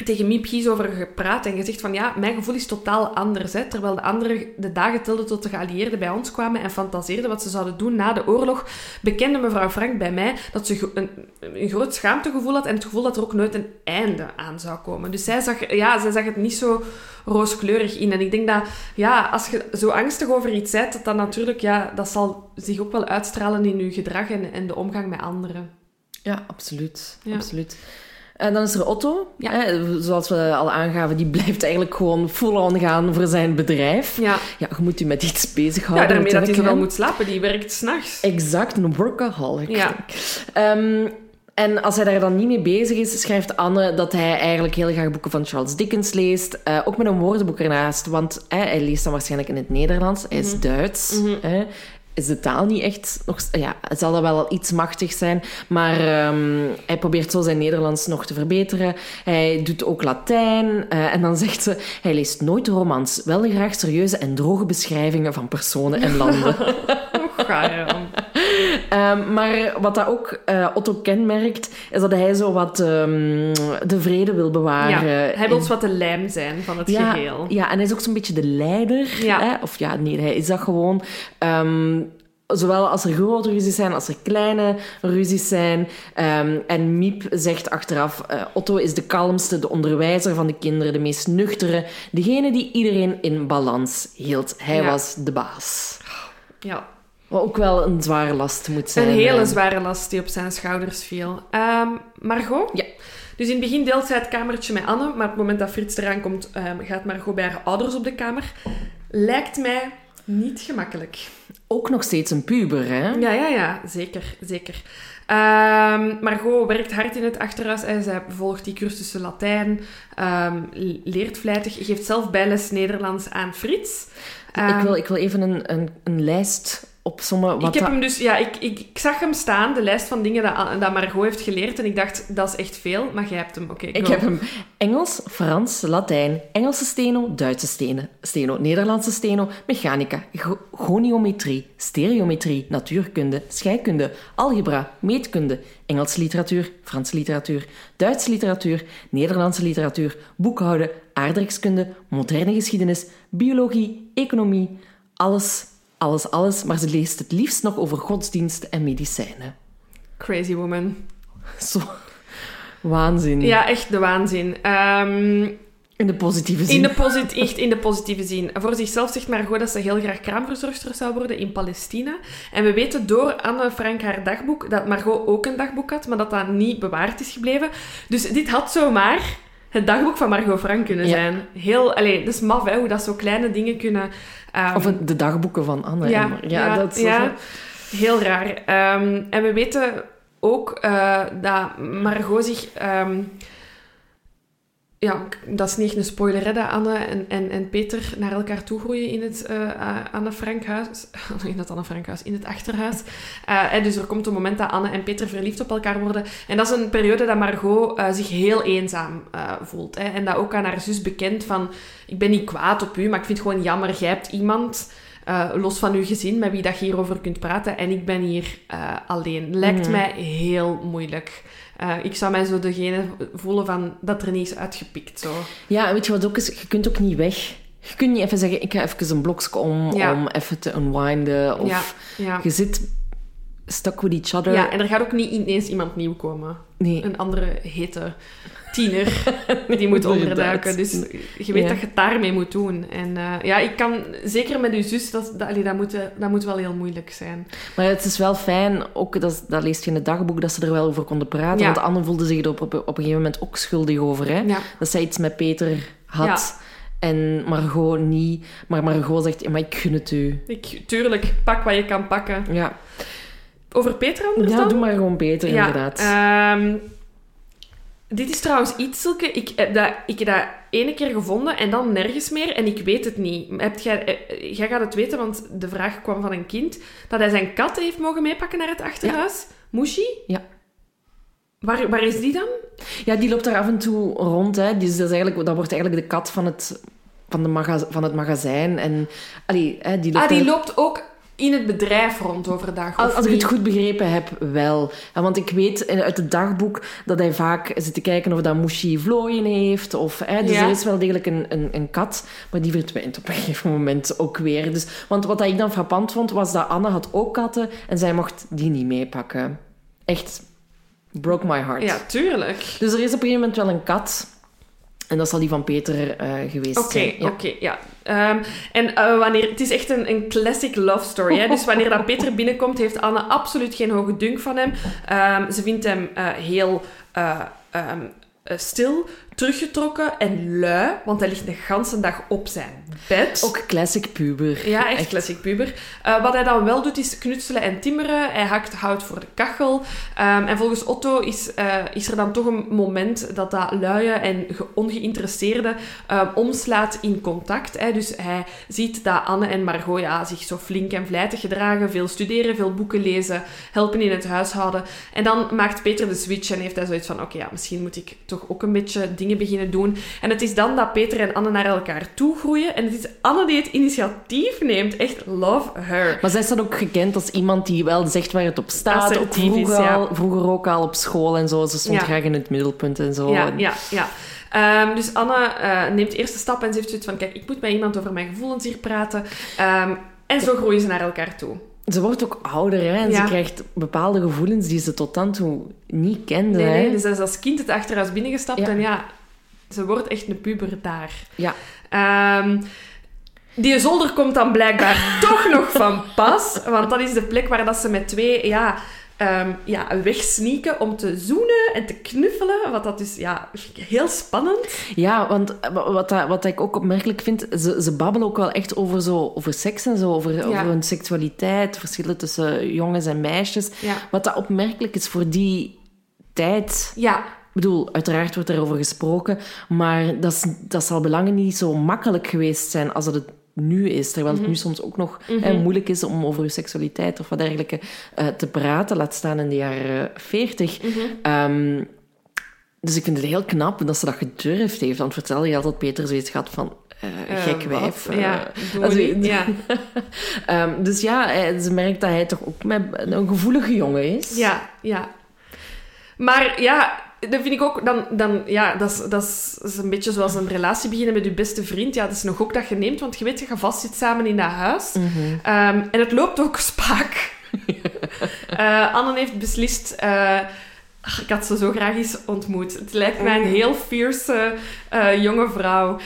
tegen Miep Gies over gepraat en gezegd van ja, mijn gevoel is totaal anders. Hè. Terwijl de anderen de dagen telden tot de geallieerden bij ons kwamen en fantaseerden wat ze zouden doen na de oorlog, bekende mevrouw Frank bij mij dat ze een, een groot schaamtegevoel had en het gevoel dat er ook nooit een einde aan zou komen. Dus zij zag, ja, zij zag het niet zo rooskleurig in. En ik denk dat, ja, als je zo angstig over iets bent, dat dat natuurlijk, ja, dat zal zich ook wel uitstralen in je gedrag en, en de omgang met anderen. Ja, absoluut. Ja. absoluut. En dan is er Otto. Ja. Hè, zoals we al aangaven, die blijft eigenlijk gewoon full-on gaan voor zijn bedrijf. Ja, Ja, je moet je met iets ja bezighouden. daarmee dat hij zowel hè. moet slapen. Die werkt s'nachts. Exact, een workaholic. Ja. Ehm, en als hij daar dan niet mee bezig is, schrijft Anne dat hij eigenlijk heel graag boeken van Charles Dickens leest. Eh, ook met een woordenboek ernaast, want hij leest dan waarschijnlijk in het Nederlands. Hij is Duits. hè. Is de taal niet echt... Nog, ja, zal dat wel iets machtig zijn, maar ehm, hij probeert zo zijn Nederlands nog te verbeteren. Hij doet ook Latijn. eh, en dan zegt ze, hij leest nooit romans. Wel graag serieuze en droge beschrijvingen van personen en landen. Och, ga je. Ehm, maar wat dat ook eh, Otto kenmerkt, is dat hij zo wat ehm, de vrede wil bewaren. Ja, hij wil wat de lijm zijn van het ja, geheel. Ja, en hij is ook zo'n beetje de leider. Ja. Hè? Of ja, nee, hij is dat gewoon. Ehm, zowel als er grote ruzies zijn, als er kleine ruzies zijn. En Miep zegt achteraf, eh, Otto is de kalmste, de onderwijzer van de kinderen, de meest nuchtere, degene die iedereen in balans hield. Hij Ja. was de baas. Ja, Wat ook wel een zware last moet zijn. een hele zware last die op zijn schouders viel. Ehm, Margot? Ja. Dus in het begin deelt zij het kamertje met Anne, maar op het moment dat Frits eraan komt, ehm, gaat Margot bij haar ouders op de kamer. Lijkt mij niet gemakkelijk. Ook nog steeds een puber, hè? Ja, ja, ja, zeker, zeker. Ehm, Margot werkt hard in het achterhuis. Hè. Zij volgt die cursussen Latijn, leert vlijtig, geeft zelf bijles Nederlands aan Frits. ik, wil, ik wil even een, een, een lijst opsommen. Wat ik heb hem dus, ja, ik, ik, ik zag hem staan, de lijst van dingen dat, dat Margot heeft geleerd. En ik dacht, dat is echt veel, maar jij hebt hem. Oké, Ik heb hem Engels, Frans, Latijn, Engelse steno, Duitse steno, steno Nederlandse steno, mechanica, go- goniometrie, stereometrie, natuurkunde, scheikunde, algebra, meetkunde, Engelse literatuur, Franse literatuur, Duitse literatuur, Nederlandse literatuur, boekhouden, aardrijkskunde, moderne geschiedenis, biologie, economie, alles, alles, alles, maar ze leest het liefst nog over godsdienst en medicijnen. Crazy woman. Zo. Waanzin. Ja, echt de waanzin. Ehm, In de positieve zin. In de, posit echt in de positieve zin. Voor zichzelf zegt Margot dat ze heel graag kraamverzorgster zou worden in Palestina. En we weten door Anne Frank haar dagboek dat Margot ook een dagboek had, maar dat dat niet bewaard is gebleven. Dus dit had zomaar het dagboek van Margot Frank kunnen Ja. zijn. Heel, allee, dat is maf, hè, hoe dat zo kleine dingen kunnen... ehm, Of de dagboeken van Anne. ja, ja, dat is ja, heel raar. Ehm, en we weten ook eh, dat Margot zich... ehm, ja, dat is niet echt een spoiler, hè, dat Anne en, en, en Peter naar elkaar toe groeien in het eh, Anne Frankhuis. In het Anne Frankhuis, in het achterhuis. Eh, en dus er komt een moment dat Anne en Peter verliefd op elkaar worden. En dat is een periode dat Margot eh, zich heel eenzaam voelt. Hè. En dat ook aan haar zus bekend van... Ik ben niet kwaad op u, maar ik vind het gewoon jammer. Jij hebt iemand... los van uw gezin, met wie dat je hierover kunt praten. En ik ben hier alleen. Lijkt mij heel moeilijk. Eh, ik zou mij zo degene voelen van dat er niet is uitgepikt. Zo. Ja, weet je wat ook is? Je kunt ook niet weg. Je kunt niet even zeggen, ik ga even een blokje om, Ja. om even te unwinden. Of Ja, ja. je zit stuck with each other. ja, en er gaat ook niet ineens iemand nieuw komen. Nee. Een andere hete tiener die moet onderduiken. Dus je weet Ja. dat je het daarmee moet doen. En eh, ja, ik kan... Zeker met uw zus, dat, dat, allee, dat, moet, eh, dat moet wel heel moeilijk zijn. Maar het is wel fijn, ook dat, dat leest je in het dagboek, dat ze er wel over konden praten. Ja. Want Anne voelde zich er op, op, op een gegeven moment ook schuldig over. Hè? Ja. Dat zij iets met Peter had. En Margot niet. Maar Margot zegt, maar ik gun het u. Ik, tuurlijk, pak wat je kan pakken. Ja, Over Peter anders ja dan? doe maar gewoon Peter, inderdaad. ehm, dit is trouwens iets. Ik heb, dat, ik heb dat ene keer gevonden en dan nergens meer. En ik weet het niet. Heb jij, eh, jij gaat het weten, want de vraag kwam van een kind. Dat hij zijn kat heeft mogen meepakken naar het achterhuis. Mushi? Ja. Waar, waar is die dan? Ja, die loopt daar af en toe rond. Hè. Die is, dat, is eigenlijk, dat wordt eigenlijk de kat van het van, de van het magazijn. En, allee, hè, die loopt Ah, die daar- loopt ook in het bedrijf rond overdag, als, als ik het goed begrepen heb, wel. Want ik weet in- uit het dagboek dat hij vaak zit te kijken of dat Moeshi vlooien heeft. Of, hè, dus Ja. er is wel degelijk een, een, een kat, maar die verdwijnt op een gegeven moment ook weer. Dus, want wat ik dan frappant vond, was dat Anne had ook katten en zij mocht die niet meepakken. Echt, broke my heart. Ja, tuurlijk. Dus er is op een gegeven moment wel een kat. En dat zal die van Peter eh, geweest Oké, zijn. Ja. oké, ja. Ehm, en eh, wanneer, het is echt een, een classic love story. Hè? Dus wanneer dat Peter binnenkomt, heeft Anne absoluut geen hoge dunk van hem. Ehm, ze vindt hem eh, heel eh, ehm, eh, stil, teruggetrokken en lui, want hij ligt de ganse dag op zijn bed. Ook classic puber. Ja, echt classic puber. Eh, wat hij dan wel doet, is knutselen en timmeren. Hij hakt hout voor de kachel. Ehm, en volgens Otto is, eh, is er dan toch een moment dat dat luie en ge- ongeïnteresseerde ehm, omslaat in contact. Hè. Dus hij ziet dat Anne en Margot ja, zich zo flink en vlijtig gedragen. Veel studeren, veel boeken lezen, helpen in het huishouden. En dan maakt Peter de switch en heeft hij zoiets van... Oké, ja, misschien moet ik toch ook een beetje dingen beginnen doen. En het is dan dat Peter en Anne naar elkaar toe groeien. En het is Anne die het initiatief neemt. Echt love her. Maar zij staat ook gekend als iemand die wel zegt waar het op staat. Ook Assertief is, vroeger, ja. al, vroeger ook al op school en zo. Ze stond Ja. graag in het middelpunt en zo. Ja, ja, ja. Ehm, dus Anne eh, neemt de eerste stap en ze heeft zoiets van... Kijk, ik moet met iemand over mijn gevoelens hier praten. Ehm, en zo groeien ze naar elkaar toe. Ze wordt ook ouder hè, en Ja. ze krijgt bepaalde gevoelens die ze tot dan toe niet kende. Nee, nee, hè. dus als kind het achterhuis binnengestapt Ja. en ja, ze wordt echt een puber daar. Ja. Ehm, die zolder komt dan blijkbaar toch nog van pas, want dat is de plek waar dat ze met twee ja, ehm, ja, wegsneaken om te zoenen en te knuffelen. Wat dat dus ja, heel spannend. Ja, want eh, wa- wat, dat- wat ik ook opmerkelijk vind, ze, ze babbelen ook wel echt over, zo, over seks en zo, over, over hun seksualiteit, verschillen tussen jongens en meisjes. Ja. Wat dat opmerkelijk is voor die tijd. Ja, Ik bedoel, uiteraard wordt daarover gesproken, maar dat, is, dat zal belangen niet zo makkelijk geweest zijn als dat het nu is. Terwijl het nu soms ook nog hè, moeilijk is om over je seksualiteit of wat dergelijke eh, te praten, laat staan in de jaren 40. Ehm, dus ik vind het heel knap dat ze dat gedurfd heeft. Want vertelde je altijd Peter zoiets gehad van... Eh, gek wijf. ja, doe als niet. u- ja. Ehm, dus ja, ze merkt dat hij toch ook met een gevoelige jongen is. Ja, ja. Maar ja, dat vind ik ook... Dan, dan, ja, dat, is, dat, is, dat is een beetje zoals een relatie beginnen met je beste vriend. Ja, dat is nog ook dat je neemt, want je weet dat je vast zit samen in dat huis. Ehm, en het loopt ook spaak. Eh Anne heeft beslist... eh, ach, ik had ze zo graag eens ontmoet. Het lijkt mij een heel fierce eh, jonge vrouw.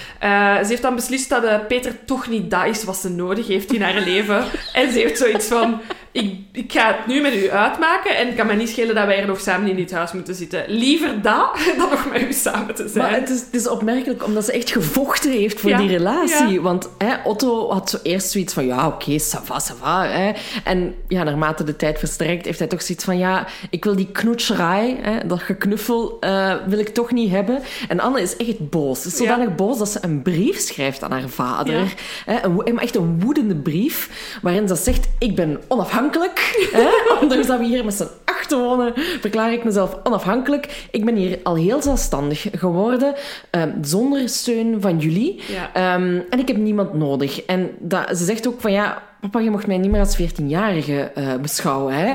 Ze heeft dan beslist dat Peter toch niet dat is wat ze nodig heeft in haar leven. En ze heeft zoiets van... Ik, ik ga het nu met u uitmaken en het kan me niet schelen dat wij er nog samen in dit huis moeten zitten. Liever dat dan nog met u samen te zijn. Maar het is, het is opmerkelijk omdat ze echt gevochten heeft voor Ja, die relatie. ja. Want hè, Otto had zo eerst zoiets van, ja, oké, ça va, ça va. Hè. En ja, naarmate de tijd verstrekt, heeft hij toch zoiets van, ja, ik wil die knoetscherij, hè, dat geknuffel, eh, wil ik toch niet hebben. En Anne is echt boos. Ze is Ja. zodanig boos dat ze een brief schrijft aan haar vader. Hè, een, echt een woedende brief, waarin ze zegt, ik ben onafhankelijk. Hè. Ondanks dat we hier met z'n acht wonen, verklaar ik mezelf onafhankelijk. Ik ben hier al heel zelfstandig geworden, eh, zonder steun van jullie. Ja. Ehm, en ik heb niemand nodig. En dat, ze zegt ook van ja, papa, je mocht mij niet meer als 14-jarige eh, beschouwen. Hè?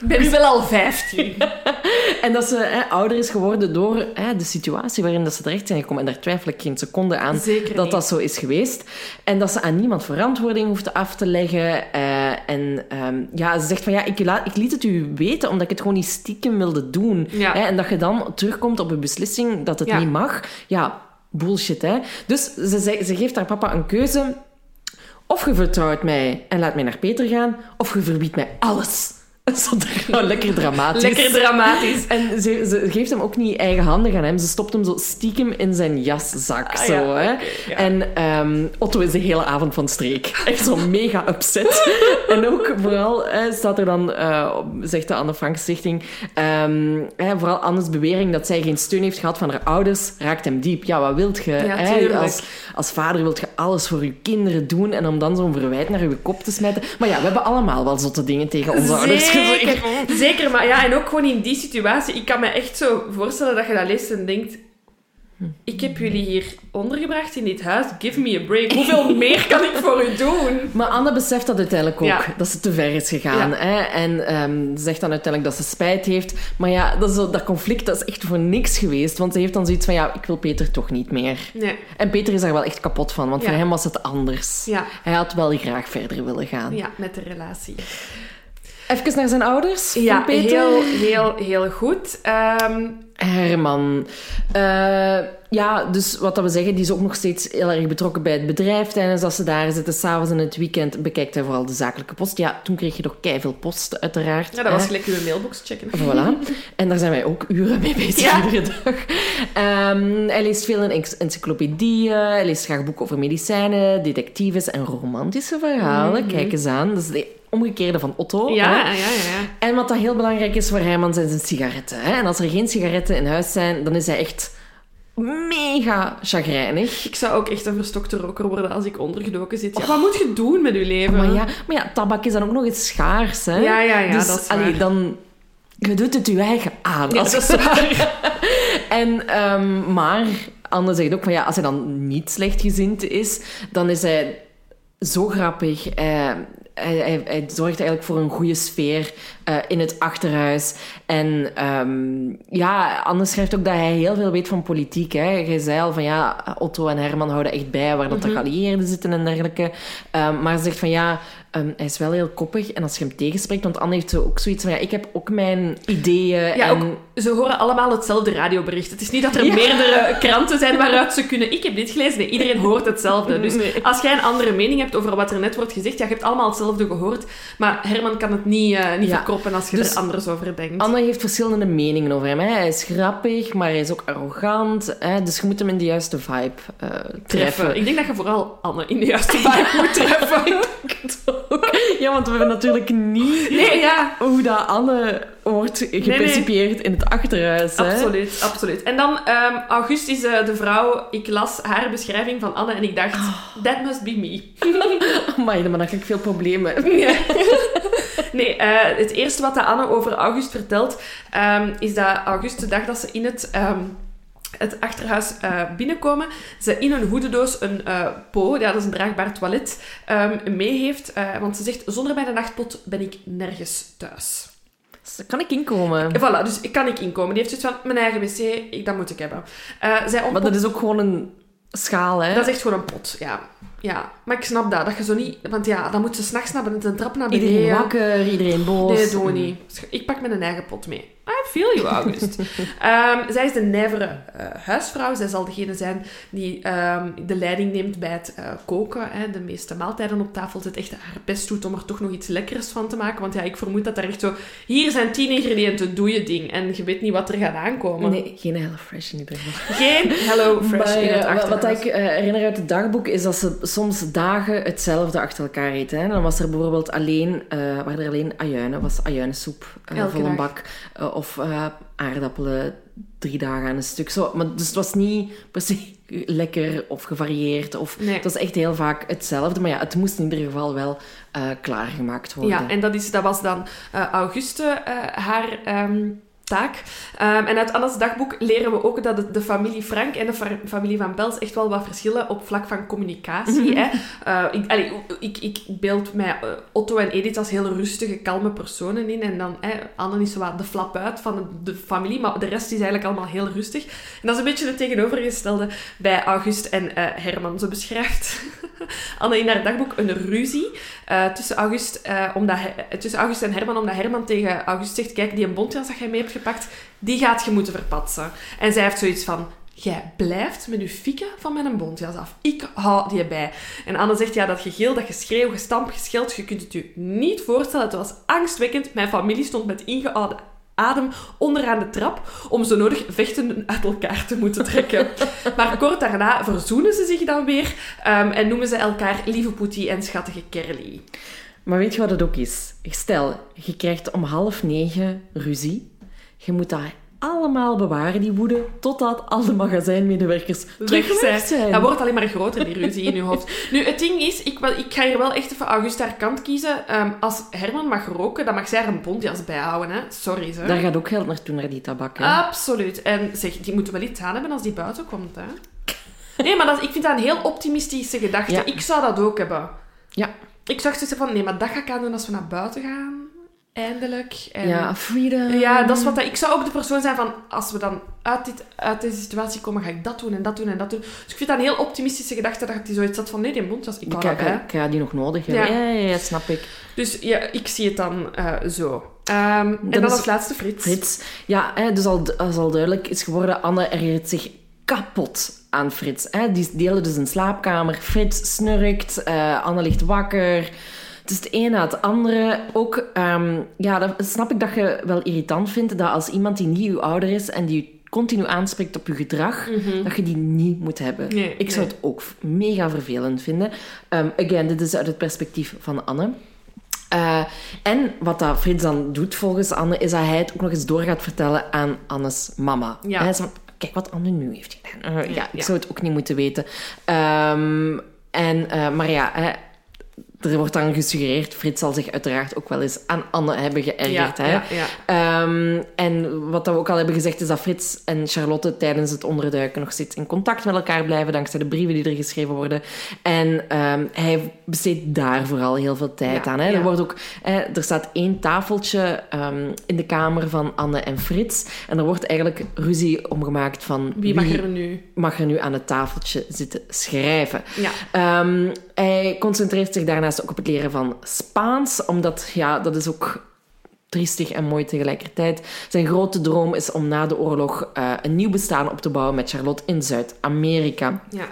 Ik ben nu wel al 15. En dat ze hè, ouder is geworden door hè, de situatie waarin dat ze terecht zijn gekomen. En daar twijfel ik geen seconde aan Zeker dat dat zo is geweest. En dat ze aan niemand verantwoording hoeft af te leggen. eh, en ehm, ja, ze zegt van ja, ik, laat, ik liet het u weten omdat ik het gewoon niet stiekem wilde doen. Ja. Hè, en dat je dan terugkomt op een beslissing dat het Ja. niet mag. Ja, bullshit hè. Dus ze, ze, ze geeft haar papa een keuze. Of je vertrouwt mij en laat mij naar Peter gaan, of je verbiedt mij alles. Gewoon lekker dramatisch. Lekker dramatisch. En ze, ze geeft hem ook niet eigenhandig aan hem. Ze stopt hem zo stiekem in zijn jaszak. Ah, zo, ja, hè. oké, ja. En ehm, Otto is de hele avond van streek. Echt zo mega upset. en ook vooral hè, staat er dan, eh, zegt de Anne Frank Stichting, ehm, hè, vooral Anne's bewering dat zij geen steun heeft gehad van haar ouders, raakt hem diep. Ja, wat wilt je? Ja, hè? Als, als vader wilt je alles voor je kinderen doen en om dan zo'n verwijt naar je kop te smijten. Maar ja, we hebben allemaal wel zotte dingen tegen onze ouders. Zeker, zeker, maar ja, en ook gewoon in die situatie. Ik kan me echt zo voorstellen dat je dat leest en denkt... ik heb jullie hier ondergebracht in dit huis. Give me a break. Hoeveel meer kan ik voor u doen? Maar Anne beseft dat uiteindelijk ook, Ja. dat ze te ver is gegaan. Ja. Hè? En ehm, zegt dan uiteindelijk dat ze spijt heeft. Maar ja, dat, zo, dat conflict dat is echt voor niks geweest. Want ze heeft dan zoiets van, ja, ik wil Peter toch niet meer. Nee. En Peter is daar wel echt kapot van, want Ja. voor hem was het anders. Hij had wel graag verder willen gaan. Ja, met de relatie. Even naar zijn ouders Ja, van Peter. heel, heel, heel goed. Ehm, Herman. Eh, ja, dus wat dat we zeggen, die is ook nog steeds heel erg betrokken bij het bedrijf. Tijdens dat ze daar zitten, s'avonds in het weekend, bekijkt hij vooral de zakelijke post. Ja, toen kreeg je nog veel post, uiteraard. ja, dat was gelijk uw mailbox checken. Voilà. En daar zijn wij ook uren mee bezig, Ja. iedere dag. Ehm, hij leest veel in enc- encyclopedieën. Hij leest graag boeken over medicijnen, detectives en romantische verhalen. Kijk eens aan. Dat is de omgekeerde van Otto. Ja, hè. ja, ja, ja. En wat dat heel belangrijk is voor Herman zijn zijn sigaretten. Hè? En als er geen sigaretten in huis zijn, dan is hij echt mega chagrijnig. Ik zou ook echt een verstokte roker worden als ik ondergedoken zit. Ja, wat moet je doen met je leven? Maar ja, maar ja, tabak is dan ook nog eens schaars. Hè? Ja, ja, ja, dus, dat is allee, waar. dan... Je doet het je eigen aan. Ja, als dat is waar. En, ehm, maar Anne zegt ook van ja, als hij dan niet slechtgezind is, dan is hij zo grappig. Eh, hij, hij, zorgt eigenlijk voor een goede sfeer eh, in het achterhuis. En ehm, ja, Anne schrijft ook dat hij heel veel weet van politiek. Hè. Je zei al van ja, Otto en Herman houden echt bij waar dat de geallieerden zitten en dergelijke. Ehm, maar ze zegt van ja, ehm, hij is wel heel koppig. En als je hem tegenspreekt, want Anne heeft zo ook zoiets van ja, ik heb ook mijn ideeën. Ja, en... ook, ze horen allemaal hetzelfde radiobericht. Het is niet dat er Ja. meerdere kranten zijn waaruit ze kunnen... Ik heb dit gelezen. Nee, iedereen hoort hetzelfde. Dus als jij een andere mening hebt over wat er net wordt gezegd, ja, je hebt allemaal hetzelfde gehoord. Maar Herman kan het niet, eh, niet Ja. verkroppen als je Dus er anders over denkt. Anne heeft verschillende meningen over hem. Hè. Hij is grappig, maar hij is ook arrogant. Hè. Dus je moet hem in de juiste vibe eh, treffen. Ik denk dat je vooral Anne in de juiste vibe moet treffen. Ja, want we hebben natuurlijk niet Nee, ja. hoe dat Anne wordt gepercipieerd in het achterhuis. Hè. Absoluut, absoluut. En dan, ehm August is eh, de vrouw... Ik las haar beschrijving van Anne en ik dacht, that must be me. Amai, maar dan ga ik veel problemen. Ja. Nee, eh, het eerste wat Anne over August vertelt, ehm, is dat August de dag dat ze in het, ehm, het achterhuis eh, binnenkomen, ze in een hoedendoos een eh po, ja, dat is een draagbaar toilet, ehm, mee heeft. Want ze zegt, zonder mijn nachtpot ben ik nergens thuis. Dus kan ik inkomen. Voilà, dus kan ik inkomen. Die heeft zoiets van, mijn eigen wc, ik, dat moet ik hebben. Zij Maar ontpot- dat is ook gewoon een schaal, hè. dat is echt gewoon een pot, ja. Ja. Maar ik snap dat, dat je zo niet... Want ja, dan moet ze s'nachts naar een trap naar beneden. Iedereen wakker, iedereen boos. Nee, doen we niet. Ik pak mijn eigen pot mee. I feel you, August. Ehm, zij is de nijvere eh, huisvrouw. Zij zal degene zijn die ehm, de leiding neemt bij het eh, koken. Hè, de meeste maaltijden op tafel zet. Echt haar best doet om er toch nog iets lekkers van te maken. Want ja, ik vermoed dat er echt zo... Hier zijn tien ingrediënten, doe je ding. En je weet niet wat er gaat aankomen. Nee, geen Hello Fresh in ieder geval. Geen Hello Fresh Maar, in het eh, wat- wat achterhuis. ik herinner uit het dagboek is dat ze soms dagen hetzelfde achter elkaar eten. Hè. Dan was er bijvoorbeeld alleen, eh waren er alleen ajuinen, was ajuinensoep uh, Elke vol een bak. eh, of eh, aardappelen drie dagen aan een stuk. Zo, maar, dus het was niet per se lekker of gevarieerd. Of, Nee. Het was echt heel vaak hetzelfde. Maar ja, het moest in ieder geval wel eh, klaargemaakt worden. Ja, en dat, is, dat was dan eh, Auguste eh, haar ehm, taak. Ehm, en uit Anne's dagboek leren we ook dat de familie Frank en de fa- familie van Bels echt wel wat verschillen op vlak van communicatie. hè. Eh, ik, allee, ik, ik beeld mij eh, Otto en Edith als heel rustige, kalme personen in. En dan hè, Anne is zo wat de flap uit van de familie, maar de rest is eigenlijk allemaal heel rustig. En dat is een beetje het tegenovergestelde bij August en eh, Herman. Zo beschrijft Anne in haar dagboek een ruzie tussen, August, omdat tussen August en Herman, omdat Herman tegen August zegt, kijk, die een bontjas dat jij mee hebt gepakt, die gaat je moeten verpatsen. En zij heeft zoiets van, jij blijft met je fikken van mijn bontjas af. Ik hou die bij. En Anne zegt, ja, dat gegil, dat geschreeuw, gestamp, gescheld, je kunt het je niet voorstellen. Het was angstwekkend. Mijn familie stond met ingehouden adem onderaan de trap om zo nodig vechten uit elkaar te moeten trekken. Maar kort daarna verzoenen ze zich dan weer ehm, en noemen ze elkaar lieve Poetie en schattige Kerly. Maar weet je wat het ook is? Stel, je krijgt om half negen ruzie. Je moet dat allemaal bewaren, die woede, totdat alle magazijnmedewerkers terug zijn. zijn. Dat wordt alleen maar groter, die ruzie in je hoofd. Nu, het ding is, ik, wel- ik ga hier wel echt even Augusta haar kant kiezen. Ehm, als Herman mag roken, dan mag zij er een bontjas bij houden. Hè. Sorry, ze. Daar gaat ook geld naartoe, naar die tabak. hè. Absoluut. En zeg, die moeten wel iets aan hebben als die buiten komt. Hè. Nee, maar dat, ik vind dat een heel optimistische gedachte. Ja. Ik zou dat ook hebben. Ja. Ik zag zoiets van, nee, maar dat ga ik aan doen als we naar buiten gaan. Eindelijk. En Ja, freedom. ja, dat is wat dat, ik zou ook de persoon zijn van, als we dan uit, dit, uit deze situatie komen, ga ik dat doen en dat doen en dat doen. Dus ik vind dat een heel optimistische gedachte, dat hij zoiets had van, nee, die mond, ik Ik bij. ik ga die nog nodig hebben. Ja. Ja, ja, snap ik. Dus ja, ik zie het dan eh, zo. Ehm, en dan als laatste Frits. Frits. Ja, hè, dus al, als al duidelijk is geworden, Anne ergert zich kapot aan Frits. Hè. Die delen dus een slaapkamer. Frits snurkt, eh, Anne ligt wakker. Het is het een na het andere. Ook, ehm, ja, dat snap ik dat je wel irritant vindt dat als iemand die niet uw ouder is en die je continu aanspreekt op je gedrag, dat je die niet moet hebben. Mhm. Nee, ik zou het ook mega vervelend vinden. Ehm, again, dit is uit het perspectief van Anne. Eh, en wat dat Frits dan doet volgens Anne, is dat hij het ook nog eens door gaat vertellen aan Annes mama. Ja. Hij is van, kijk wat Anne nu heeft gedaan. Eh, ja, ik zou het ook niet moeten weten. Ehm, en, eh, maar ja, er wordt dan gesuggereerd, Frits zal zich uiteraard ook wel eens aan Anne hebben geërgerd. ja, hè? ja, ja. Ehm, en wat we ook al hebben gezegd, is dat Frits en Charlotte tijdens het onderduiken nog steeds in contact met elkaar blijven, dankzij de brieven die er geschreven worden. En ehm, hij besteedt daar vooral heel veel tijd aan. Hè. Er, wordt ook, hè, er staat één tafeltje ehm, in de kamer van Anne en Frits. En er wordt eigenlijk ruzie omgemaakt van Wie mag er nu? mag er nu aan het tafeltje zitten schrijven. Ja. Hij concentreert zich daarnaast ook op het leren van Spaans, omdat ja, dat is ook triestig en mooi tegelijkertijd. Zijn grote droom is om na de oorlog eh, een nieuw bestaan op te bouwen met Charlotte in Zuid-Amerika. Ja.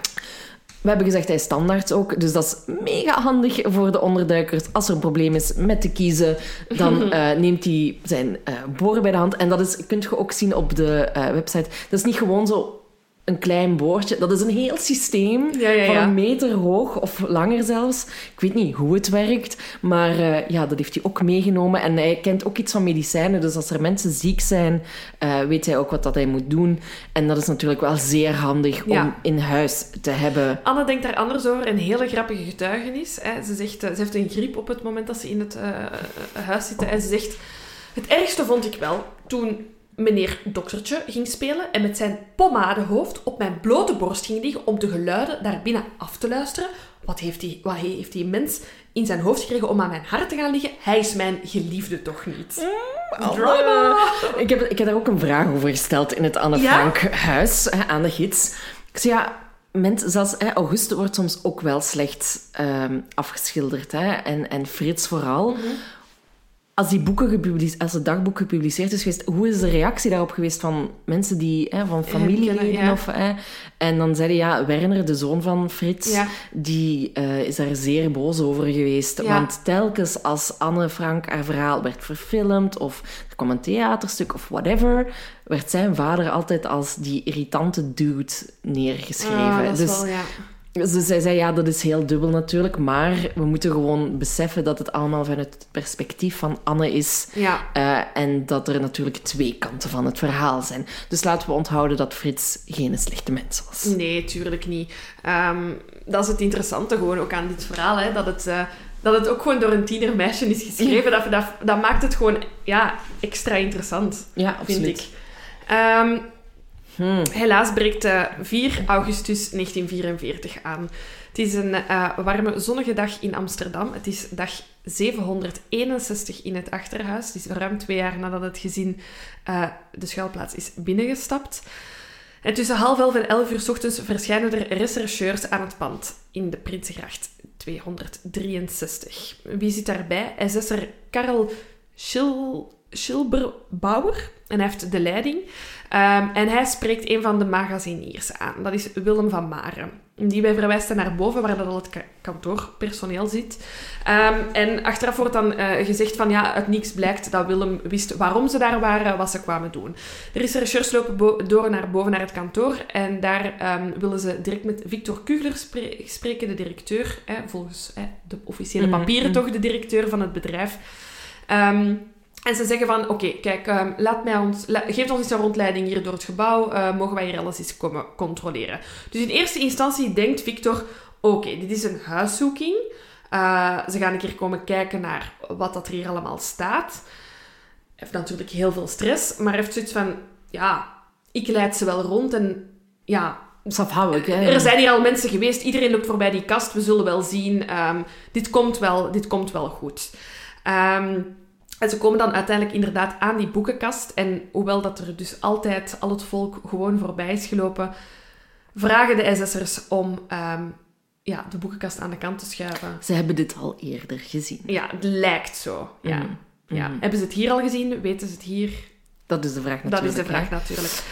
We hebben gezegd hij is standaard ook, dus dat is mega handig voor de onderduikers. Als er een probleem is met te kiezen, dan eh, neemt hij zijn eh boor bij de hand. En dat is, kunt je ook zien op de website. Dat is niet gewoon zo een klein boordje. Dat is een heel systeem Ja, ja, van een meter hoog of langer zelfs. Ik weet niet hoe het werkt, maar eh, ja, dat heeft hij ook meegenomen. En hij kent ook iets van medicijnen, dus als er mensen ziek zijn, eh, weet hij ook wat dat hij moet doen. En dat is natuurlijk wel zeer handig om in huis te hebben. Anne denkt daar anders over. Een hele grappige getuigenis. Hè. Ze, zegt, eh, ze heeft een griep op het moment dat ze in het huis zitten. En ze zegt... Het ergste vond ik wel toen meneer doktertje ging spelen en met zijn pommadehoofd op mijn blote borst ging liggen om de geluiden daar binnen af te luisteren. Wat heeft die, wat he- heeft die mens in zijn hoofd gekregen om aan mijn hart te gaan liggen? Hij is mijn geliefde toch niet? Drama! Ik heb, ik heb daar ook een vraag over gesteld in het Anne Ja? Frank huis aan de gids. Ik zei ja, mensen, zelfs hè, Auguste wordt soms ook wel slecht ehm, afgeschilderd. Hè, en, en Frits vooral. Mhm. Als, die boeken gepubliceerd, als het dagboek gepubliceerd is geweest, hoe is de reactie daarop geweest van mensen die, hè, van familieleden? kennen, ja. Of, hè, en dan zeiden ja, Werner, de zoon van Frits, Ja. die eh, is daar zeer boos over geweest. Ja. Want telkens als Anne Frank haar verhaal werd verfilmd of er kwam een theaterstuk of whatever, werd zijn vader altijd als die irritante dude neergeschreven. Ah, dus wel, ja. Dus zij zei, ja, dat is heel dubbel natuurlijk, maar we moeten gewoon beseffen dat het allemaal vanuit het perspectief van Anne is. Ja. eh, en dat er natuurlijk twee kanten van het verhaal zijn. Dus laten we onthouden dat Frits geen slechte mens was. Nee, tuurlijk niet. Ehm, dat is het interessante gewoon ook aan dit verhaal. Hè, dat, het, eh, dat het ook gewoon door een tienermeisje is geschreven. Dat, dat, dat maakt het gewoon ja, extra interessant, Ja, vind absoluut. ik. Ehm, Hmm. helaas breekt eh, 4 augustus 1944 aan. Het is een eh, warme, zonnige dag in Amsterdam. Het is dag 761 in het achterhuis. Het is ruim twee jaar nadat het gezin eh, de schuilplaats is binnengestapt. En tussen half elf en elf uur 's ochtends verschijnen er rechercheurs aan het pand in de Prinsengracht 263. Wie zit daarbij? SS'er Karel Schil Schilberbauer. En hij heeft de leiding. Ehm, en hij spreekt een van de magaziniers aan. Dat is Willem van Maren. Die wij verwijst naar boven, waar dat al het ka- kantoorpersoneel zit. Ehm, en achteraf wordt dan eh, gezegd van ja, uit niks blijkt dat Willem wist waarom ze daar waren, wat ze kwamen doen. De rechercheurs lopen door naar boven naar het kantoor en daar ehm, willen ze direct met Victor Kugler spre- spreken, de directeur, volgens de officiële Mhm, papieren mhm. toch, de directeur van het bedrijf. Ehm, En ze zeggen van, oké, kijk, ehm, laat mij ons, la- geef ons eens een rondleiding hier door het gebouw. eh, mogen wij hier alles eens komen controleren? Dus in eerste instantie denkt Victor, oké, dit is een huiszoeking. Eh, ze gaan een keer komen kijken naar wat dat er hier allemaal staat. Hij heeft natuurlijk heel veel stress, maar heeft zoiets van, ja, ik leid ze wel rond en ja, afhankelijk, hè. er zijn hier al mensen geweest. Iedereen loopt voorbij die kast. We zullen wel zien. Ehm, dit, komt wel, dit komt wel goed. Ehm, en ze komen dan uiteindelijk inderdaad aan die boekenkast. En hoewel dat er dus altijd al het volk gewoon voorbij is gelopen, vragen de SS'ers om ehm, ja, de boekenkast aan de kant te schuiven. Ze hebben dit al eerder gezien. Ja, het lijkt zo. Ja. Mhm. Ja. Mhm. Hebben ze het hier al gezien? Weten ze het hier? Dat is de vraag Dat natuurlijk. is de vraag hè. natuurlijk.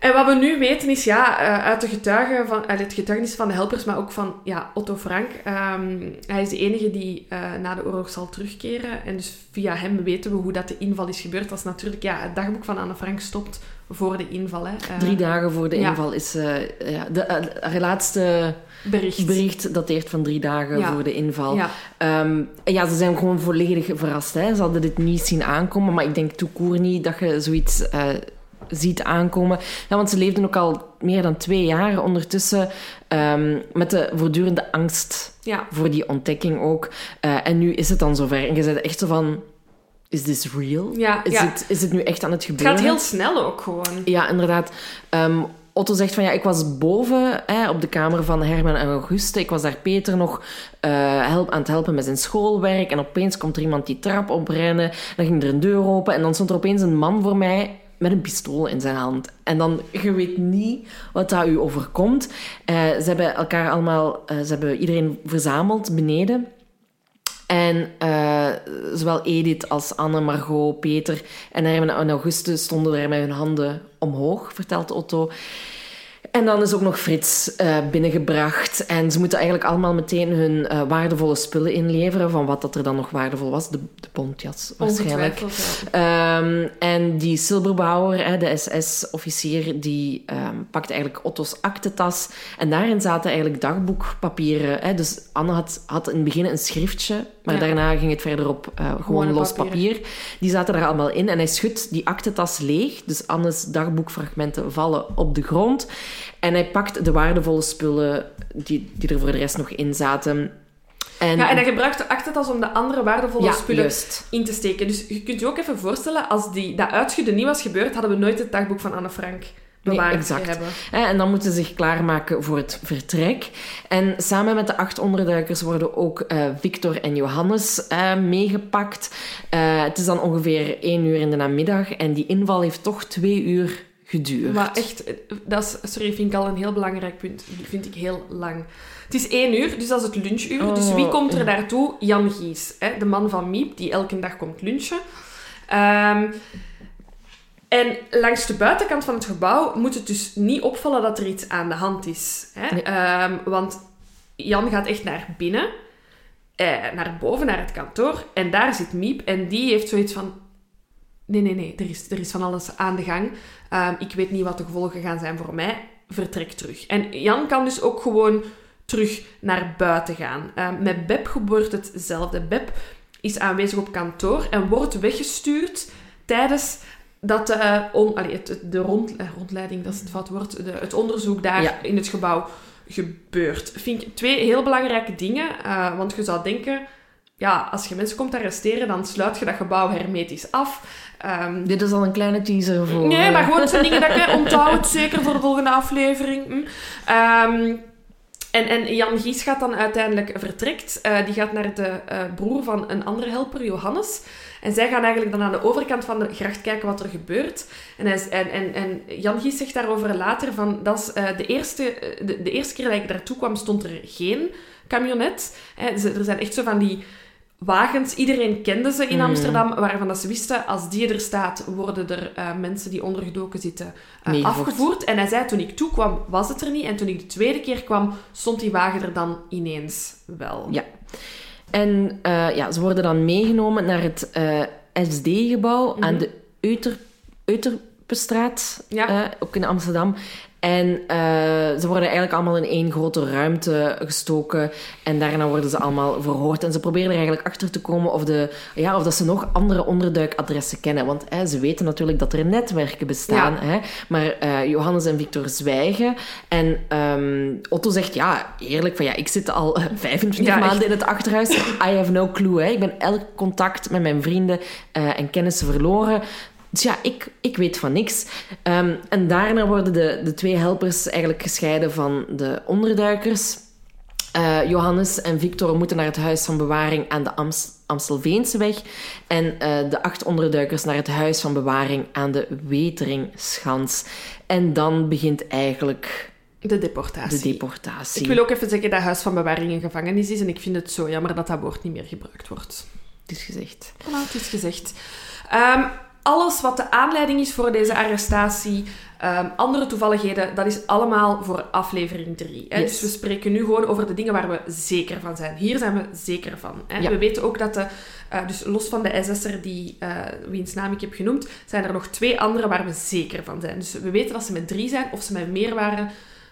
En wat we nu weten is, ja, eh, uit de getuigen van, uit het getuigenis van de helpers, maar ook van ja, Otto Frank. ehm, hij is de enige die eh, na de oorlog zal terugkeren. En dus via hem weten we hoe dat de inval is gebeurd. Dat is natuurlijk, ja, het dagboek van Anne Frank stopt voor de inval. Hè. Eh, Drie dagen voor de ja. inval is... eh, ja, de, haar laatste bericht. bericht dateert van drie dagen Ja. voor de inval. Ja, Ehm, en ja, ze zijn gewoon volledig verrast. Hè. Ze hadden dit niet zien aankomen, maar ik denk toekoer niet dat je zoiets ziet aankomen. Ja, want ze leefden ook al meer dan twee jaar ondertussen ehm, met de voortdurende angst ja. voor die ontdekking ook. Eh, en nu is het dan zover. En je bent echt zo van... Is this real? Ja, Is. Het, is het nu echt aan het Het gebeuren? gaat heel snel ook gewoon. Ja, inderdaad. Ehm, Otto zegt van ja, ik was boven hè, op de kamer van Herman en Auguste. Ik was daar Peter nog eh, help, aan het helpen met zijn schoolwerk. En opeens komt er iemand die trap oprennen. Dan ging er een deur open en dan stond er opeens een man voor mij met een pistool in zijn hand. En dan, je weet niet wat dat u overkomt. Eh, ze hebben elkaar allemaal, eh, ze hebben iedereen verzameld beneden. En eh, zowel Edith als Anne, Margot, Peter en Herman en Auguste stonden daar met hun handen omhoog, vertelt Otto. En dan is ook nog Frits eh, binnengebracht. En ze moeten eigenlijk allemaal meteen hun eh, waardevolle spullen inleveren. Van wat dat er dan nog waardevol was. De, de bontjas waarschijnlijk. Ja. Ehm, en die Silberbauer, de SS-officier, die ehm, pakte eigenlijk Otto's aktetas. En daarin zaten eigenlijk dagboekpapieren. Hè. Dus Anne had, had in het begin een schriftje, maar Ja. daarna ging het verder op eh, gewoon Gewone los papier. Die zaten er allemaal in en hij schudt die aktetas leeg. Dus Anne's dagboekfragmenten vallen op de grond. En hij pakt de waardevolle spullen die, die er voor de rest nog in zaten. En, Ja, en hij gebruikt de aktentas om de andere waardevolle Ja, spullen juist. in te steken. Dus je kunt je ook even voorstellen, als die, dat uitschudden niet was gebeurd, hadden we nooit het dagboek van Anne Frank bewaard exact. hebben. Hè, En dan moeten ze zich klaarmaken voor het vertrek. En samen met de acht onderduikers worden ook eh, Victor en Johannes eh, meegepakt. Eh, het is dan ongeveer één uur in de namiddag en die inval heeft toch twee uur geduurd. Maar echt, dat is, sorry, vind ik al een heel belangrijk punt. Die vind ik heel lang. Het is één uur, dus dat is het lunchuur. dus Oh, wie komt er daartoe? Jan Gies, hè, de man van Miep, die elke dag komt lunchen. Ehm, en langs de buitenkant van het gebouw moet het dus niet opvallen dat er iets aan de hand is. Hè? Nee. Ehm, want Jan gaat echt naar binnen, eh, naar boven, naar het kantoor. En daar zit Miep en die heeft zoiets van... Nee, nee, nee, er is, er is van alles aan de gang. Ehm, ik weet niet wat de gevolgen gaan zijn voor mij. Vertrek terug. En Jan kan dus ook gewoon terug naar buiten gaan. Ehm, met Beb gebeurt hetzelfde. Beb is aanwezig op kantoor en wordt weggestuurd tijdens dat eh, on, allee, het, het- de rond, eh, rondleiding, dat is het fout woord, de, het onderzoek daar Ja. in het gebouw gebeurt. Vind ik twee heel belangrijke dingen, eh, want je zou denken, ja, als je mensen komt arresteren, dan sluit je dat gebouw hermetisch af. Ehm, Dit is al een kleine teaser voor... Nee, maar gewoon zijn dingen dat ik hè, onthoud het zeker voor de volgende aflevering. Hm. Ehm, en, en Jan Gies gaat dan uiteindelijk vertrekt. Die gaat naar de broer van een andere helper, Johannes. En zij gaan eigenlijk dan aan de overkant van de gracht kijken wat er gebeurt. En, hij, en, en, en Jan Gies zegt daarover later van... Dat is, eh, de, eerste, eh, de, de eerste keer dat ik daartoe kwam, stond er geen camionet. Hè, er zijn echt zo van die wagens. Iedereen kende ze in Mm. Amsterdam, waarvan dat ze wisten, als die er staat, worden er eh, mensen die ondergedoken zitten afgevoerd. En hij zei, toen ik toekwam, was het er niet. En toen ik de tweede keer kwam, stond die wagen er dan ineens wel. Ja. En eh, ja, ze worden dan meegenomen naar het eh, SD-gebouw aan de Euter, Euterpestraat, Ja. eh, ook in Amsterdam. En eh, ze worden eigenlijk allemaal in één grote ruimte gestoken. En daarna worden ze allemaal verhoord. En ze proberen er eigenlijk achter te komen of, de, ja, of dat ze nog andere onderduikadressen kennen. Want hè, ze weten natuurlijk dat er netwerken bestaan. Hè? Maar uh, Johannes en Victor zwijgen. En um, Otto zegt, ja, eerlijk, van ja, ik zit al 25 ja, maanden in het achterhuis. I have no clue. Hè? Ik ben elk contact met mijn vrienden uh, en kennissen verloren. Dus ja, ik, ik weet van niks. Um, en daarna worden de, de twee helpers eigenlijk gescheiden van de onderduikers. Uh, Johannes en Victor moeten naar het huis van bewaring aan de Amst Amstelveenseweg. En uh, de acht onderduikers naar het huis van bewaring aan de Weteringschans. En dan begint eigenlijk de deportatie. De deportatie. Ik wil ook even zeggen dat huis van bewaring een gevangenis is. En ik vind het zo jammer dat dat woord niet meer gebruikt wordt. Het is gezegd. Voilà, het is gezegd. Um, alles wat de aanleiding is voor deze arrestatie, um, andere toevalligheden, dat is allemaal voor aflevering 3. Yes. Dus we spreken nu gewoon over de dingen waar we zeker van zijn. Hier zijn we zeker van. Hè? Ja. We weten ook dat de, uh, dus los van de SS'er die, uh, wiens naam ik heb genoemd, zijn er nog twee andere waar we zeker van zijn. Dus we weten dat ze met drie zijn, of ze met meer waren.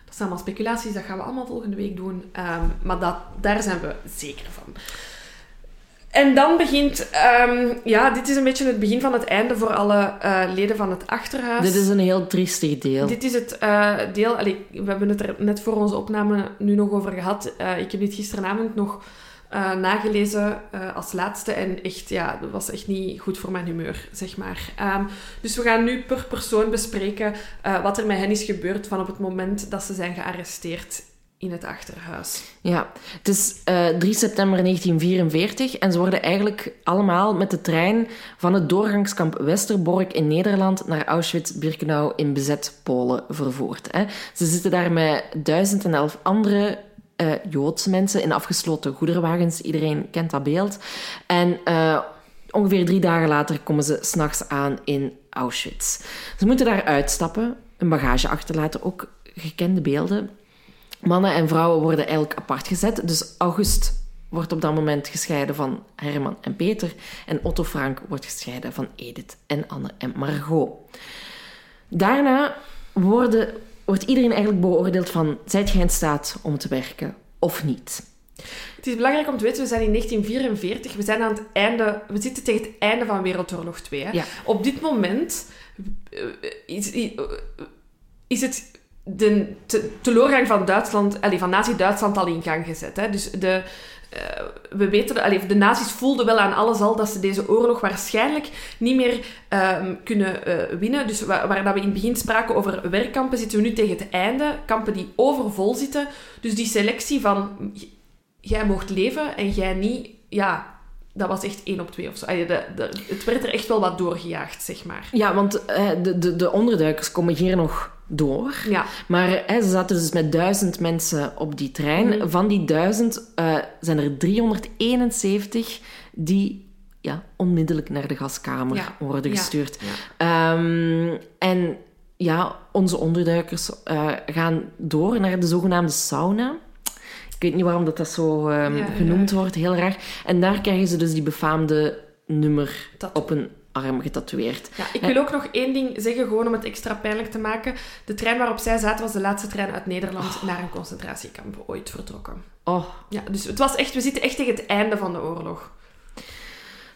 Dat zijn allemaal speculaties, dat gaan we allemaal volgende week doen. Um, maar dat, daar zijn we zeker van. En dan begint, um, ja, dit is een beetje het begin van het einde voor alle uh, leden van het achterhuis. Dit is een heel triestig deel. Dit is het uh, deel, allee, we hebben het er net voor onze opname nu nog over gehad. Uh, ik heb dit gisteravond nog nagelezen als laatste en echt, ja, dat was echt niet goed voor mijn humeur, zeg maar. Um, dus we gaan nu per persoon bespreken wat er met hen is gebeurd van op het moment dat ze zijn gearresteerd in het achterhuis. Ja, het is uh, 3 september 1944 en ze worden eigenlijk allemaal met de trein van het doorgangskamp Westerbork in Nederland naar Auschwitz-Birkenau in bezet Polen vervoerd. Hè. Ze zitten daar met 1011 andere uh, Joodse mensen in afgesloten goederenwagens. Iedereen kent dat beeld. En uh, ongeveer drie dagen later komen ze s'nachts aan in Auschwitz. Ze moeten daar uitstappen, een bagage achterlaten, ook gekende beelden. Mannen en vrouwen worden eigenlijk apart gezet. Dus August wordt op dat moment gescheiden van Herman en Peter. En Otto Frank wordt gescheiden van Edith en Anne en Margot. Daarna worden, wordt iedereen eigenlijk beoordeeld van... Zijt jij in staat om te werken of niet? Het is belangrijk om te weten, we zijn in 1944. We zijn aan het einde... We zitten tegen het einde van Wereldoorlog 2. Hè? Ja. Op dit moment is, is het de te, teleurgang van Duitsland, allee, van Nazi-Duitsland al in gang gezet. Hè. Dus de, uh, we weten, allee, de nazi's voelden wel aan alles al dat ze deze oorlog waarschijnlijk niet meer uh, kunnen uh, winnen. Dus waar, dat we in het begin spraken over werkkampen, zitten we nu tegen het einde. Kampen die overvol zitten. Dus die selectie van jij mocht leven en jij niet, ja, dat was echt één op twee of zo. De, de, het werd er echt wel wat doorgejaagd, zeg maar. Ja, want de, de, de onderduikers komen hier nog door. Ja. Maar hè, ze zaten dus met duizend mensen op die trein. Mhm. Van die duizend uh, zijn er 371 die ja, onmiddellijk naar de gaskamer Ja. worden gestuurd. Ja. Ehm, en ja, onze onderduikers uh, gaan door naar de zogenaamde sauna. Ik weet niet waarom dat, dat zo um, Ja, genoemd wordt, heel raar. En daar krijgen ze dus die befaamde nummer op een arm getatoeëerd. Ja, ik wil ook nog één ding zeggen, gewoon om het extra pijnlijk te maken. De trein waarop zij zaten was de laatste trein uit Nederland naar een concentratiekamp ooit vertrokken. Oh, Ja, dus het was echt, we zitten echt tegen het einde van de oorlog.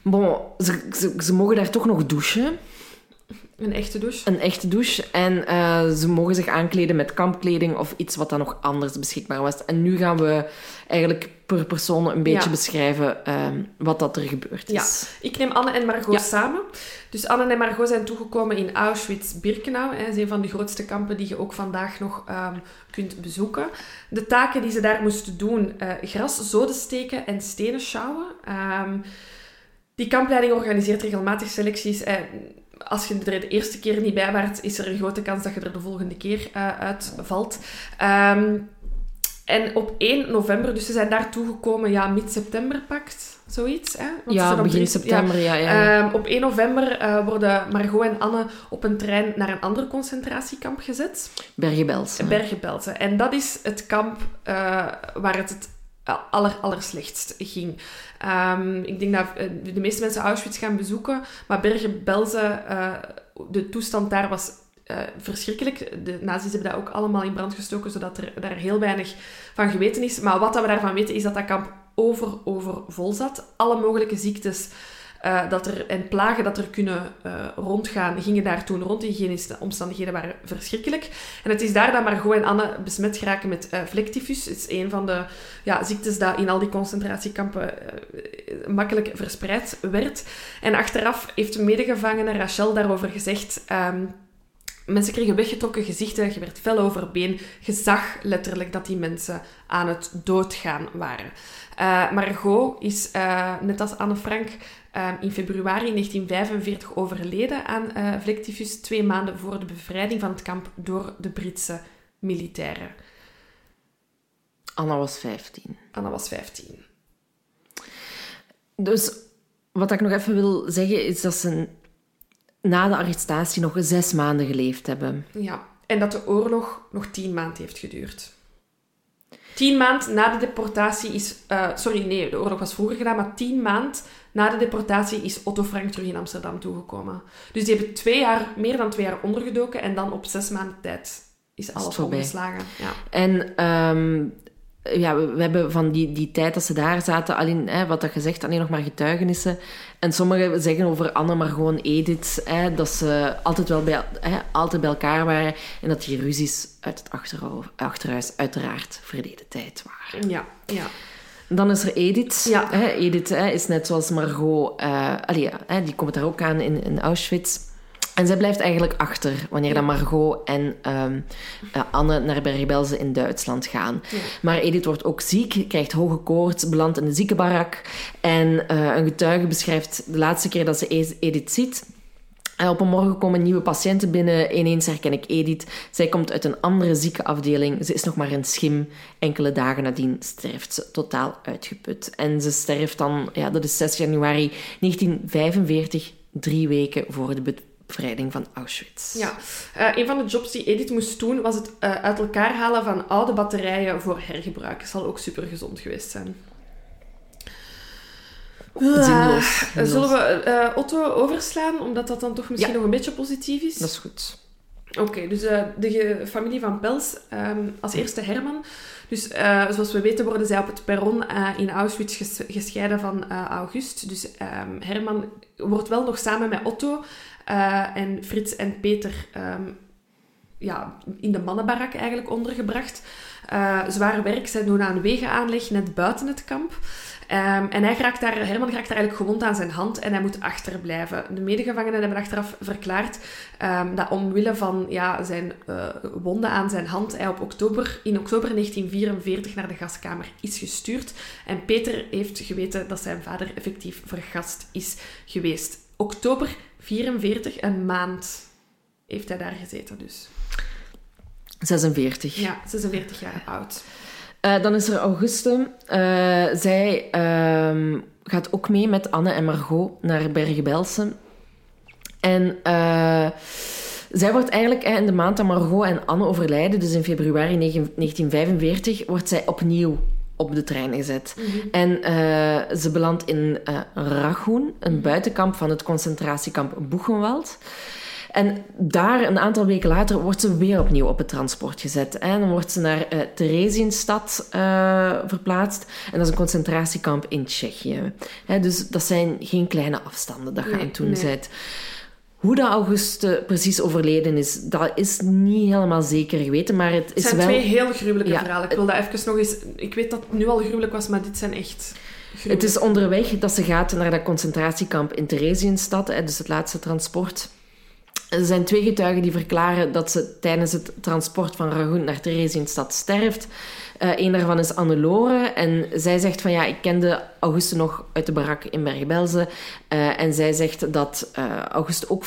Bon, ze, ze, ze mogen daar toch nog douchen. Een echte douche. Een echte douche. En eh, ze mogen zich aankleden met kampkleding of iets wat dan nog anders beschikbaar was. En nu gaan we eigenlijk per persoon een beetje Ja. beschrijven ehm, wat dat er gebeurd Ja, is. ik neem Anne en Margot Ja. samen. Dus Anne en Margot zijn toegekomen in Auschwitz-Birkenau. Dat is een van de grootste kampen die je ook vandaag nog ehm, kunt bezoeken. De taken die ze daar moesten doen, eh, gras, zoden steken en stenen sjouwen. Ehm, die kampleiding organiseert regelmatig selecties. eh, als je er de eerste keer niet bij waart, is er een grote kans dat je er de volgende keer eh, uitvalt. Ehm, en op 1 november, dus ze zijn daar toegekomen, ja, mid-september pakt, zoiets. Hè? Want ze Ja, begin drie- september, ja. ja, Ehm, op 1 november eh, worden Margot en Anne op een trein naar een ander concentratiekamp gezet. Bergen-Belsen. Bergen-Belsen. En dat is het kamp eh, waar het het aller, allerslechtst ging. Ehm, ik denk dat eh, de meeste mensen Auschwitz gaan bezoeken, maar Bergen-Belsen, eh, de toestand daar was eh, verschrikkelijk. De nazi's hebben dat ook allemaal in brand gestoken, zodat er daar heel weinig van geweten is. Maar wat dat we daarvan weten, is dat dat kamp over, over vol zat. Alle mogelijke ziektes uh, dat er, en plagen dat er kunnen uh, rondgaan, gingen daar toen rond. De hygiënische omstandigheden waren verschrikkelijk. En het is daar dat Margot en Anne besmet geraken met uh. Het is een van de ja, ziektes dat in al die concentratiekampen makkelijk verspreid werd. En achteraf heeft de medegevangene Rachel daarover gezegd... Um, Mensen kregen weggetrokken gezichten, je werd fel over been. Je zag letterlijk dat die mensen aan het doodgaan waren. Uh, Margot is, net als Anne Frank, um, in februari 1945 overleden aan uh, vlektyfus, twee maanden voor de bevrijding van het kamp door de Britse militairen. Anna was 15. Anna was 15. Dus wat ik nog even wil zeggen is dat ze na de arrestatie nog zes maanden geleefd hebben. Ja, en dat de oorlog nog tien maanden heeft geduurd. Tien maanden na de deportatie is... Uh, sorry, nee, de oorlog was vroeger gedaan, maar tien maanden na de deportatie is Otto Frank terug in Amsterdam toegekomen. Dus die hebben twee jaar, meer dan twee jaar ondergedoken en dan op zes maanden tijd is alles omgeslagen. Ja. En um, ja, we, hebben van die, die tijd dat ze daar zaten, alleen, hè, wat dat gezegd, alleen nog maar getuigenissen. En sommigen zeggen over Anne maar gewoon Edith, hè, dat ze altijd wel bij, hè, altijd bij elkaar waren en dat die ruzies uit het achterhuis uiteraard verleden tijd waren. Ja, ja. Dan is er Edith. Ja. Edith hè, is net zoals Margot, uh, allee, hè, die komt daar ook aan in, in Auschwitz. En zij blijft eigenlijk achter wanneer dan Margot en um, uh, Anne naar Bergen-Belsen in Duitsland gaan. Maar Edith wordt ook ziek, krijgt hoge koorts, belandt in de ziekenbarak. En uh, een getuige beschrijft de laatste keer dat ze Edith ziet. En op een morgen komen nieuwe patiënten binnen. Ineens herken ik Edith. Zij komt uit een andere ziekenafdeling. Ze is nog maar een schim. Enkele dagen nadien sterft ze totaal uitgeput. En ze sterft dan, ja, dat is 6 januari 1945, drie weken voor de bevrijding van Auschwitz. Ja, uh, een van de jobs die Edith moest doen was het uh, uit elkaar halen van oude batterijen voor hergebruik. Dat zal ook super gezond geweest zijn. Zinloos. Uh, zullen we uh, Otto overslaan, omdat dat dan toch misschien nog een beetje positief is? Dat is goed. Oké, okay, dus uh, de familie van Pels, um, als eerste Herman. Dus zoals we weten worden zij op het perron in Auschwitz ges gescheiden van August. Dus um, Herman wordt wel nog samen met Otto uh, en Frits en Peter um, ja, in de mannenbarak eigenlijk ondergebracht. Uh, zwaar werk, zij doen aan wegenaanleg net buiten het kamp. Um, en hij raakt daar, Herman raakt daar eigenlijk gewond aan zijn hand en hij moet achterblijven. De medegevangenen hebben achteraf verklaard um, dat omwille van ja, zijn uh, wonden aan zijn hand hij op oktober, in oktober 1944 naar de gaskamer is gestuurd. En Peter heeft geweten dat zijn vader effectief vergast is geweest. Oktober 44, een maand heeft hij daar gezeten dus. 46. Ja, 46 jaar oud. Uh, dan is er Auguste. Uh, zij uh, gaat ook mee met Anne en Margot naar Bergen-Belsen. En uh, zij wordt eigenlijk in de maand dat Margot en Anne overlijden, dus in februari 1945, wordt zij opnieuw op de trein gezet. Mm -hmm. En uh, ze belandt in uh, Rachoen, een buitenkamp van het concentratiekamp Boegenwald. En daar, een aantal weken later, wordt ze weer opnieuw op het transport gezet. En dan wordt ze naar uh, Theresienstad uh, verplaatst. En dat is een concentratiekamp in Tsjechië. Hè, dus dat zijn geen kleine afstanden dat je nee, aan het doen nee. bent. Hoe dat Auguste precies overleden is, dat is niet helemaal zeker geweten, maar het is Het zijn wel... twee heel gruwelijke ja, verhalen. Ik wil dat even nog eens... Ik weet dat het nu al gruwelijk was, maar dit zijn echt... Gruwelijk. Het is onderweg dat ze gaat naar dat concentratiekamp in Theresienstad, dus het laatste transport. Er zijn twee getuigen die verklaren dat ze tijdens het transport van Ragoen naar Theresienstad sterft. Uh, een daarvan is Annelore en zij zegt van ja, ik kende Auguste nog uit de barak in Bergen-Belsen. Uh, en zij zegt dat uh, Auguste ook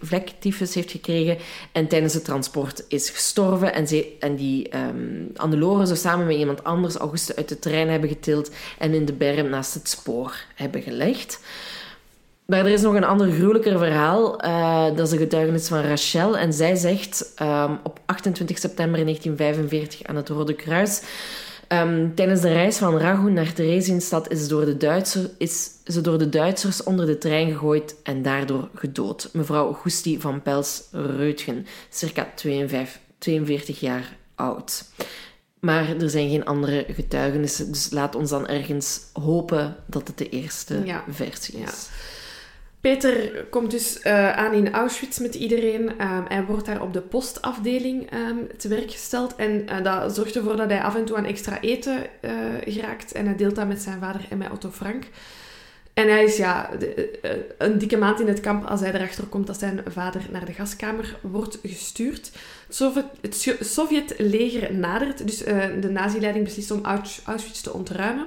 vlektyfus heeft gekregen en tijdens het transport is gestorven. En, ze, en die um, Annelore zou samen met iemand anders Auguste uit de trein hebben getild en in de berm naast het spoor hebben gelegd. Maar er is nog een ander gruwelijker verhaal. Uh, dat is een getuigenis van Rachel. En zij zegt um, op 28 september 1945 aan het Rode Kruis... Ehm, tijdens de reis van Ragun naar Theresienstadt is, door de Duitser, is ze door de Duitsers onder de trein gegooid en daardoor gedood. Mevrouw Gusti van Pels-Reutgen, circa 52, 42 jaar oud. Maar er zijn geen andere getuigenissen, dus laat ons dan ergens hopen dat het de eerste Ja. versie is. Ja. Peter komt dus eh, aan in Auschwitz met iedereen. Ehm, hij wordt daar op de postafdeling ehm, te werk gesteld. En eh, dat zorgt ervoor dat hij af en toe aan extra eten eh, geraakt. En hij deelt dat met zijn vader en met Otto Frank. En hij is ja, een dikke maand in het kamp als hij erachter komt dat zijn vader naar de gaskamer wordt gestuurd. Het Sovjet-leger nadert, dus de nazi-leiding beslist om Ausch- Auschwitz te ontruimen.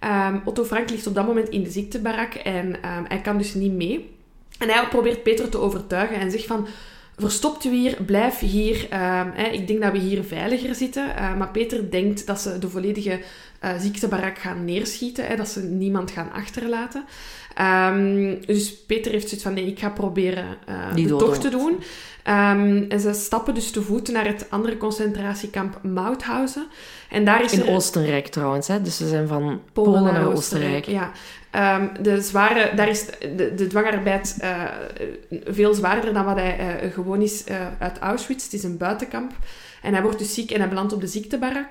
Ehm, Otto Frank ligt op dat moment in de ziektebarak en ehm, hij kan dus niet mee. En hij probeert Peter te overtuigen en zegt van... Verstopt u hier, blijf hier. Ehm, hè, ik denk dat we hier veiliger zitten. Eh, maar Peter denkt dat ze de volledige eh, ziektebarak gaan neerschieten. Hè, dat ze niemand gaan achterlaten. Ehm, dus Peter heeft zoiets van... Nee, ik ga proberen Die de tocht te doen. Ehm, en ze stappen dus te voet naar het andere concentratiekamp Mauthausen. En daar is In er... Oostenrijk trouwens, hè? dus ze zijn van Polen, naar, Oostenrijk. Ja. Ehm, de zware, daar is de, de dwangarbeid eh, veel zwaarder dan wat hij gewoon is uit Auschwitz. Het is een buitenkamp. En hij wordt dus ziek en hij belandt op de ziektebarak.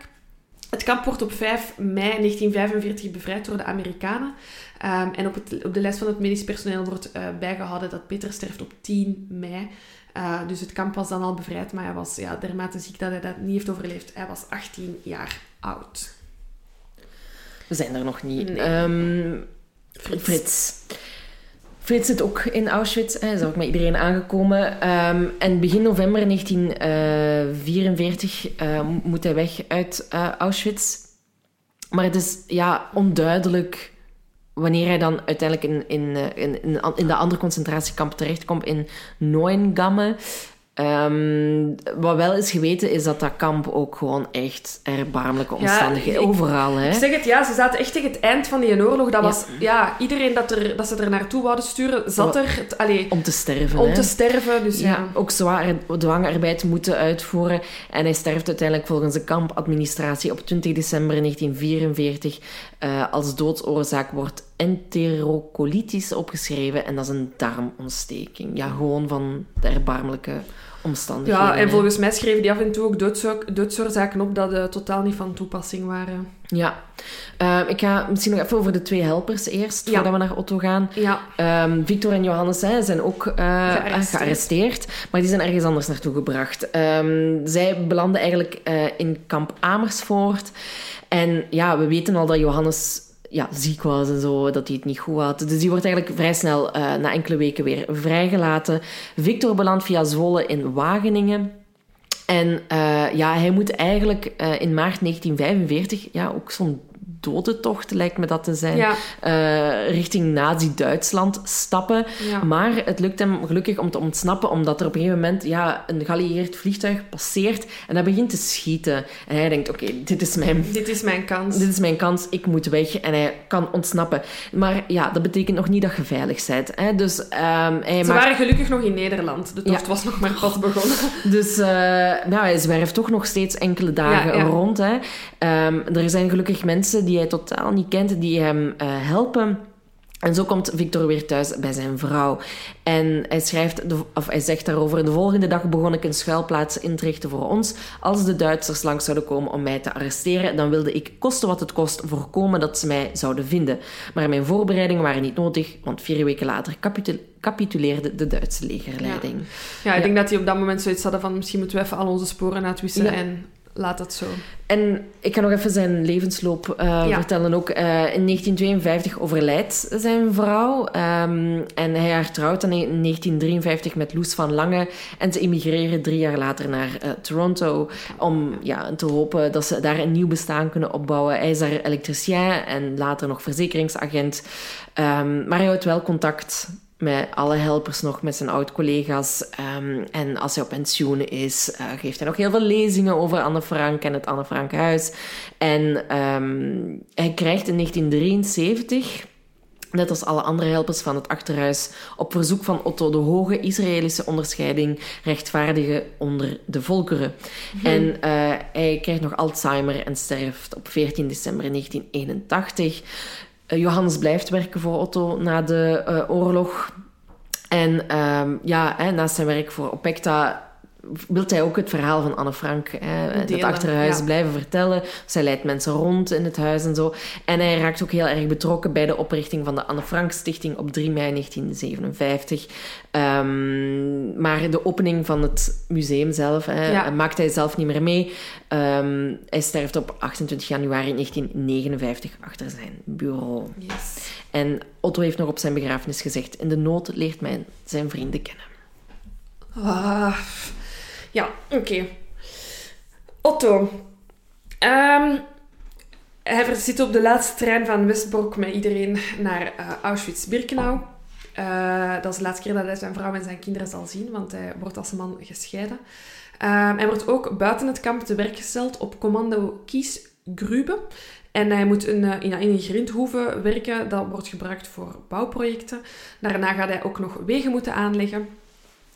Het kamp wordt op 5 mei 1945 bevrijd door de Amerikanen. Ehm, en op, het, op de lijst van het medisch personeel wordt eh, bijgehouden dat Peter sterft op 10 mei. Eh, dus het kamp was dan al bevrijd, maar hij was ja, dermate ziek dat hij dat niet heeft overleefd. Hij was 18 jaar oud. We zijn er nog niet. Nee. Ehm, Frits. Frits zit ook in Auschwitz, hè, is ook met iedereen aangekomen. Ehm, en begin november 1944 eh, moet hij weg uit eh, Auschwitz. Maar het is ja, onduidelijk wanneer hij dan uiteindelijk in, eh, in, in, in de andere concentratiekamp terechtkomt, in Neuengamme. Ehm, wat wel is geweten, is dat dat kamp ook gewoon echt erbarmelijke omstandigheden... ik- Overal, hè. Ik zeg het, ja, ze zaten echt tegen het eind van die oorlog. Dat Ja. was, ja, iedereen dat, er, dat ze er naartoe wouden sturen, zat er, allee, Om te sterven, om hè. te sterven. Dus ja. Ja, ook zware dwangarbeid moeten uitvoeren. En hij sterft uiteindelijk volgens de kampadministratie op 20 december 1944. Eh, als doodsoorzaak wordt enterocolitis opgeschreven. En dat is een darmontsteking. Ja, gewoon van de erbarmelijke omstandigheden. Ja, en hè. volgens mij schreven die af en toe ook doodsoor- doodsoorzaken op dat eh, totaal niet van toepassing waren. Ja. Eh, ik ga misschien nog even over de twee helpers eerst, Ja. voordat we naar Otto gaan. Ja, Ehm, Victor en Johannes hè, zijn ook eh, Gearresteerd. gearresteerd, maar die zijn ergens anders naartoe gebracht. Ehm, zij belanden eigenlijk eh, in kamp Amersfoort. En ja, we weten al dat Johannes ja, ziek was en zo, dat hij het niet goed had. Dus die wordt eigenlijk vrij snel, eh, na enkele weken, weer vrijgelaten. Victor belandt via Zwolle in Wageningen. En eh, ja, hij moet eigenlijk eh, in maart 1945, ja, ook zo'n dodentocht lijkt me dat te zijn, ja, eh, richting Nazi-Duitsland stappen. ja. Maar het lukt hem gelukkig om te ontsnappen, omdat er op een gegeven moment ja, een geallieerd vliegtuig passeert en dat begint te schieten. En hij denkt, oké, dit is mijn... Dit is mijn kans. Dit is mijn kans, ik moet weg en hij kan ontsnappen. Maar ja, dat betekent nog niet dat je veilig bent. Hè? Dus, ehm, hij Ze maakt- waren gelukkig nog in Nederland. De tocht Ja. was nog maar pas begonnen. Dus eh, nou, hij zwerft toch nog steeds enkele dagen rond. Hè. Ehm, er zijn gelukkig mensen die hij totaal niet kent, die hem eh, helpen. En zo komt Victor weer thuis bij zijn vrouw. En hij, schrijft, de- of hij zegt daarover... De volgende dag begon ik een schuilplaats in te richten voor ons. Als de Duitsers langs zouden komen om mij te arresteren... dan wilde ik, koste wat het kost, voorkomen dat ze mij zouden vinden. Maar mijn voorbereidingen waren niet nodig... want vier weken later capitu- capituleerde de Duitse legerleiding. Ja, ik Ja. denk dat die op dat moment zoiets hadden van misschien moeten we even al onze sporen uitwissen Ja. en laat dat zo. En ik kan nog even zijn levensloop eh, Ja. vertellen ook. Eh, in 1952 overlijdt zijn vrouw. ehm, en hij hertrouwt dan in 1953 met Loes van Lange. En ze emigreren drie jaar later naar eh, Toronto. Om ja, te hopen dat ze daar een nieuw bestaan kunnen opbouwen. Hij is daar elektricien en later nog verzekeringsagent. Ehm, maar hij houdt wel contact met alle helpers nog, met zijn oud-collega's. Ehm, en als hij op pensioen is, eh, geeft hij nog heel veel lezingen over Anne Frank en het Anne Frank Huis. En ehm, hij krijgt in 1973 net als alle andere helpers van het achterhuis, op verzoek van Otto de hoge Israëlische onderscheiding rechtvaardigen onder de volkeren. En eh, hij krijgt nog Alzheimer en sterft op 14 december 1981. Eh, Johannes blijft werken voor Otto na de eh, oorlog. En ehm, ja, naast zijn werk voor Opecta wil hij ook het verhaal van Anne Frank, hè, het achterhuis, ja. blijven vertellen. Zij leidt mensen rond in het huis en zo. En hij raakt ook heel erg betrokken bij de oprichting van de Anne Frank Stichting op 3 mei 1957. Ehm, maar de opening van het museum zelf hè, Ja. maakt hij zelf niet meer mee. Ehm, hij sterft op 28 januari 1959 achter zijn bureau. Yes. En Otto heeft nog op zijn begrafenis gezegd: In de nood leert men zijn vrienden kennen. Ah, ja, oké. Otto. Ehm, hij zit op de laatste trein van Westbroek met iedereen naar eh, Auschwitz-Birkenau. Eh, dat is de laatste keer dat hij zijn vrouw en zijn kinderen zal zien, want hij wordt als man gescheiden. Ehm, hij wordt ook buiten het kamp te werk gesteld op commando Kiesgrube. En hij moet in, eh, in een grindhoeve werken, dat wordt gebruikt voor bouwprojecten. Daarna gaat hij ook nog wegen moeten aanleggen.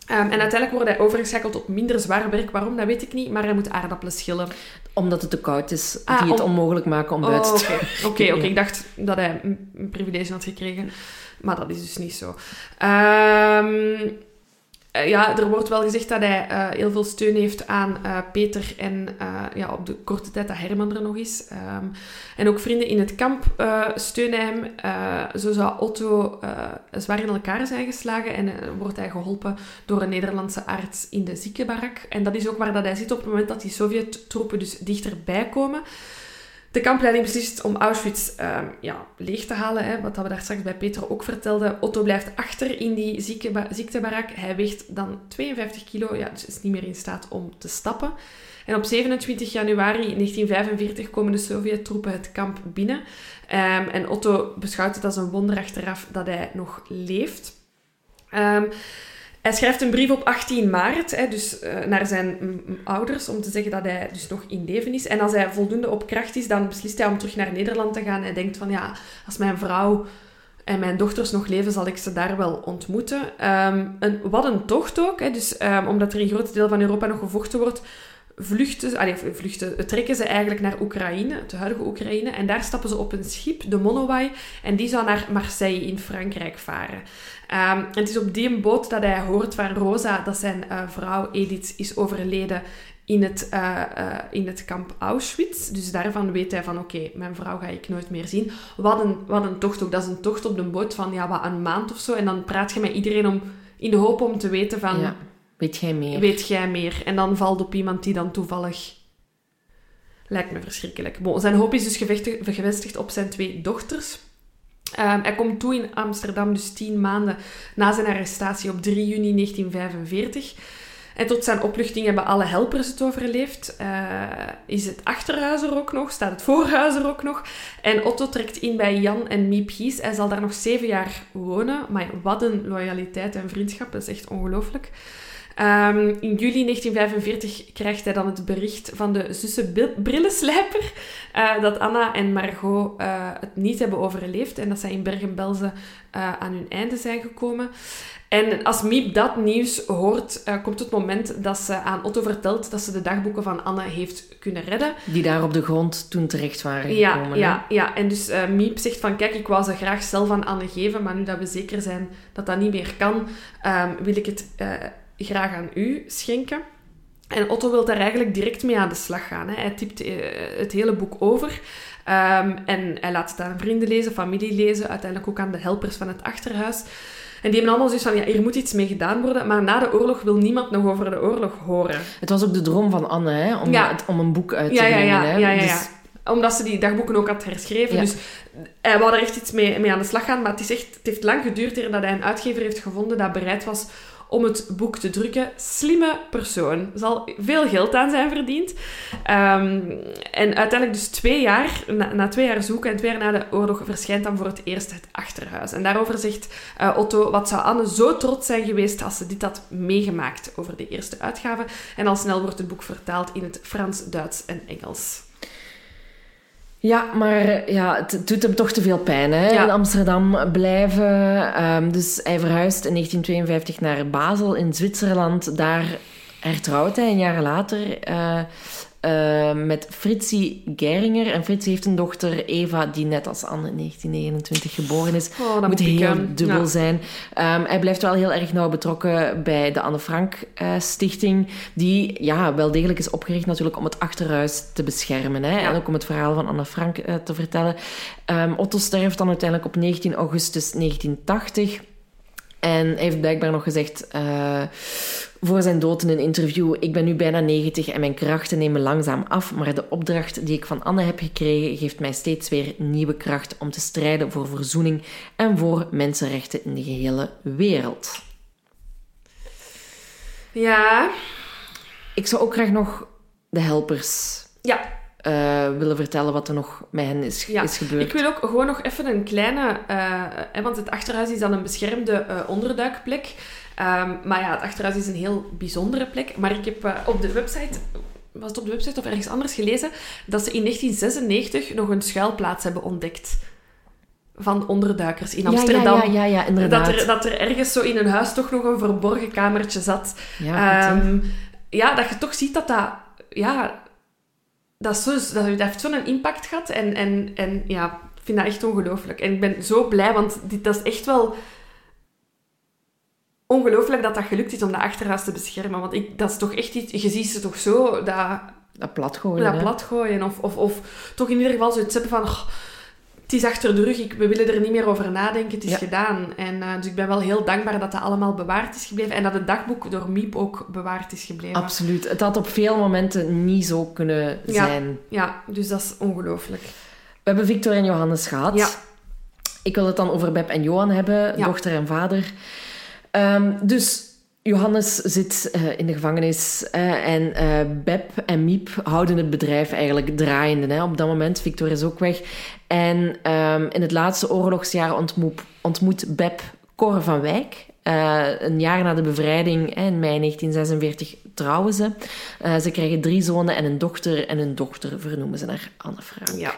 Ehm, en uiteindelijk wordt hij overgeschakeld op minder zwaar werk. Waarom, dat weet ik niet. Maar hij moet aardappelen schillen. Omdat het te koud is, Ah, die het onmogelijk maken om Oh, buiten Oké, te oké. oké. Ja. Ik dacht dat hij een, een privilege had gekregen. Maar dat is dus niet zo. Ehm, eh, ja, er wordt wel gezegd dat hij eh, heel veel steun heeft aan eh, Peter en ja, op de korte tijd dat Herman er nog is. Ehm, en ook vrienden in het kamp steunen hem. Zo zou Otto zwaar in elkaar zijn geslagen en wordt hij geholpen door een Nederlandse arts in de ziekenbarak. En dat is ook waar dat hij zit op het moment dat die Sovjet-troepen dus dichterbij komen. De kampleiding beslist om Auschwitz ehm, ja, leeg te halen, hè, wat we daar straks bij Peter ook vertelden. Otto blijft achter in die ziektebarak. Hij weegt dan 52 kilo, ja, dus is niet meer in staat om te stappen. En op 27 januari 1945 komen de Sovjet-troepen het kamp binnen. Ehm, en Otto beschouwt het als een wonder achteraf dat hij nog leeft. Ehm, hij schrijft een brief op 18 maart, hè, dus eh, naar zijn ouders, om te zeggen dat hij dus nog in leven is. En als hij voldoende op kracht is, dan beslist hij om terug naar Nederland te gaan. Hij denkt van, ja, als mijn vrouw en mijn dochters nog leven, zal ik ze daar wel ontmoeten. Ehm, een, wat een tocht ook, hè, dus ehm, omdat er in grote deel van Europa nog gevochten wordt, vluchten, allee, vluchten, trekken ze eigenlijk naar Oekraïne, het huidige Oekraïne. En daar stappen ze op een schip, de Monowai, en die zou naar Marseille in Frankrijk varen. Ehm, het is op die boot dat hij hoort van Rosa dat zijn eh, vrouw Edith is overleden in het, eh, eh, in het kamp Auschwitz. Dus daarvan weet hij van oké, mijn vrouw ga ik nooit meer zien. Wat een, wat een tocht ook. Dat is een tocht op de boot van ja, wat een maand of zo. En dan praat je met iedereen om, in de hoop om te weten van Ja. Weet jij meer? weet jij meer? En dan valt op iemand die dan toevallig... Lijkt me verschrikkelijk. Bon, zijn hoop is dus gevestigd op zijn twee dochters. Ehm, hij komt toe in Amsterdam, dus tien maanden na zijn arrestatie op 3 juni 1945. En tot zijn opluchting hebben alle helpers het overleefd. Eh, is het achterhuis er ook nog? Staat het voorhuis er ook nog? En Otto trekt in bij Jan en Miep Gies. Hij zal daar nog zeven jaar wonen. Maar wat een loyaliteit en vriendschap. Dat is echt ongelooflijk. Ehm, in juli 1945 krijgt hij dan het bericht van de zussen Bil- Brillenslijper eh, dat Anna en Margot eh, het niet hebben overleefd en dat zij in Bergen-Belsen eh, aan hun einde zijn gekomen. En als Miep dat nieuws hoort, komt het moment dat ze aan Otto vertelt dat ze de dagboeken van Anne heeft kunnen redden. Die daar op de grond toen terecht waren Ja, gekomen. hè? ja, ja. En dus Miep zegt van, kijk, ik wou ze graag zelf aan Anne geven, maar nu dat we zeker zijn dat dat niet meer kan, ehm, wil ik het graag aan u schenken. En Otto wil daar eigenlijk direct mee aan de slag gaan. Hè. Hij typt eh, het hele boek over. Ehm, en hij laat het aan vrienden lezen, familie lezen, uiteindelijk ook aan de helpers van het achterhuis. En die hebben allemaal zoiets van, ja, hier moet iets mee gedaan worden. Maar na de oorlog wil niemand nog over de oorlog horen. Het was ook de droom van Anne, hè, om, Ja. het- om een boek uit te Ja, ja, brengen. ja, hè. ja, ja, ja. Dus Omdat ze die dagboeken ook had herschreven. Dus hij wou er echt iets mee, mee aan de slag gaan. Maar het, is echt, het heeft lang geduurd eer dat hij een uitgever heeft gevonden dat bereid was om het boek te drukken. Slimme persoon. Er zal veel geld aan zijn verdiend. Ehm, en uiteindelijk dus twee jaar, na, twee jaar zoeken en twee jaar na de oorlog, verschijnt dan voor het eerst het achterhuis. En daarover zegt eh, Otto, wat zou Anne zo trots zijn geweest als ze dit had meegemaakt over de eerste uitgave. En al snel wordt het boek vertaald in het Frans, Duits en Engels. Ja, maar ja, het doet hem toch te veel pijn hè? Ja. in Amsterdam blijven. Ehm, dus hij verhuist in 1952 naar Basel in Zwitserland. Daar hertrouwt hij een jaar later eh, eh, met Fritsie Geringer. En Fritsie heeft een dochter, Eva, die net als Anne in 1929 geboren is. Oh, dat moet moet heel dubbel ja. zijn. Ehm, hij blijft wel heel erg nauw betrokken bij de Anne Frank eh, Stichting, die ja, wel degelijk is opgericht natuurlijk om het achterhuis te beschermen hè, Ja. en ook om het verhaal van Anne Frank eh, te vertellen. Ehm, Otto sterft dan uiteindelijk op 19 augustus 1980. En heeft blijkbaar nog gezegd voor zijn dood in een interview: Ik ben nu bijna 90 en mijn krachten nemen langzaam af. Maar de opdracht die ik van Anne heb gekregen geeft mij steeds weer nieuwe kracht om te strijden voor verzoening en voor mensenrechten in de gehele wereld. Ja, Ik zou ook graag nog de helpers ja. eh, willen vertellen wat er nog met hen is, Ja, is gebeurd. Ik wil ook gewoon nog even een kleine... eh, hè, want het achterhuis is dan een beschermde eh, onderduikplek. Ehm, maar ja, het achterhuis is een heel bijzondere plek. Maar ik heb eh, op de website... Was het op de website of ergens anders gelezen? Dat ze in 1996 nog een schuilplaats hebben ontdekt. Van onderduikers in Amsterdam. Ja, ja, ja, ja, inderdaad. Dat er, dat er ergens zo in een huis toch nog een verborgen kamertje zat. Ja. Ehm, ja, dat je toch ziet dat dat... Ja, dat, zo, dat, dat heeft zo'n impact gehad. En, en, en ja, ik vind dat echt ongelooflijk. En ik ben zo blij, want dit, dat is echt wel ongelooflijk dat dat gelukt is om dat achterhuis te beschermen. Want ik, dat is toch echt iets... Je ziet ze toch zo dat, dat plat gooien. dat hè. plat gooien. Of, of, of toch in ieder geval zoiets hebben van... "Oh, het is achter de rug, ik, we willen er niet meer over nadenken, het is Ja. gedaan. En, eh, dus ik ben wel heel dankbaar dat dat allemaal bewaard is gebleven. En dat het dagboek door Miep ook bewaard is gebleven. Absoluut. Het had op veel momenten niet zo kunnen Ja. zijn. Ja, dus dat is ongelooflijk. We hebben Victor en Johannes gehad. Ja. Ik wil het dan over Beb en Johan hebben, Ja. dochter en vader. Ehm, dus Johannes zit eh, in de gevangenis eh, en eh, Beb en Miep houden het bedrijf eigenlijk draaiende. Hè. Op dat moment, Victor is ook weg. En ehm, in het laatste oorlogsjaar ontmoet, ontmoet Beb Cor van Wijk. Een jaar na de bevrijding, hè, in mei 1946, trouwen ze. Ze krijgen drie zonen en een dochter. En hun dochter vernoemen ze naar Anne Frank. Ja.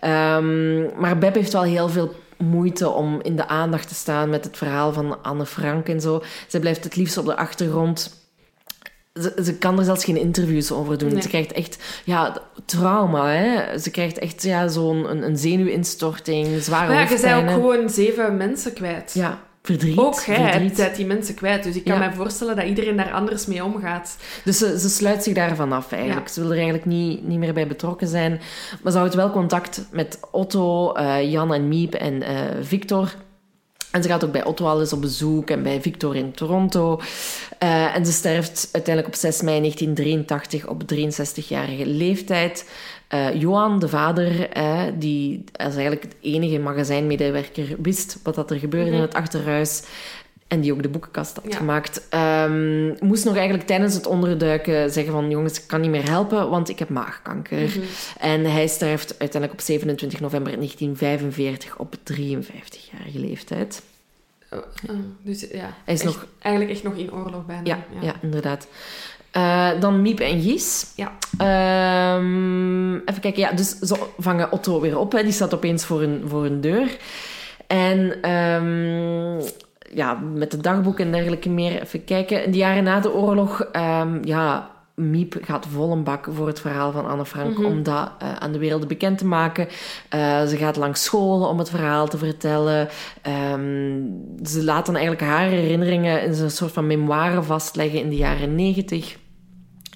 Ehm, maar Beb heeft wel heel veel moeite om in de aandacht te staan met het verhaal van Anne Frank en zo. Ze blijft het liefst op de achtergrond. Ze, ze kan er zelfs geen interviews over doen. Nee. Ze krijgt echt ja, trauma. Hè? Ze krijgt echt ja, zo'n een, een zenuwinstorting, zware Maar ja, je zei ook gewoon zeven mensen kwijt. Ja, verdriet. Ook jij verdriet. hebt die mensen kwijt. Dus ik kan Ja. mij voorstellen dat iedereen daar anders mee omgaat. Dus ze, ze sluit zich daarvan af eigenlijk. Ja. Ze wil er eigenlijk niet, niet meer bij betrokken zijn. Maar ze houdt wel contact met Otto, eh, Jan en Miep en eh, Victor. En ze gaat ook bij Otto al eens op bezoek en bij Victor in Toronto. Eh, en ze sterft uiteindelijk op 6 mei 1983 op 63-jarige leeftijd. Eh, Johan, de vader, eh, die als eigenlijk het enige magazijnmedewerker wist wat dat er gebeurde in het achterhuis en die ook de boekenkast had Ja. gemaakt, ehm, moest nog eigenlijk tijdens het onderduiken zeggen van jongens, ik kan niet meer helpen, want ik heb maagkanker. En hij sterft uiteindelijk op 27 november 1945 op 53-jarige leeftijd. Oh, oh, dus ja, Hij is echt- nog- eigenlijk echt nog in oorlog bijna. Ja, ja. inderdaad. Eh, dan Miep en Gies. Ja. Ehm, even kijken, ja, dus ze vangen Otto weer op. Hè. Die staat opeens voor een, voor een deur. En ehm, ja, met het dagboek en dergelijke meer. Even kijken. In de jaren na de oorlog, ehm, ja, Miep gaat vol een bak voor het verhaal van Anne Frank om dat eh, aan de wereld bekend te maken. Eh, ze gaat langs scholen om het verhaal te vertellen. Ze laat dan eigenlijk haar herinneringen in zo'n soort van memoire vastleggen in de jaren negentig.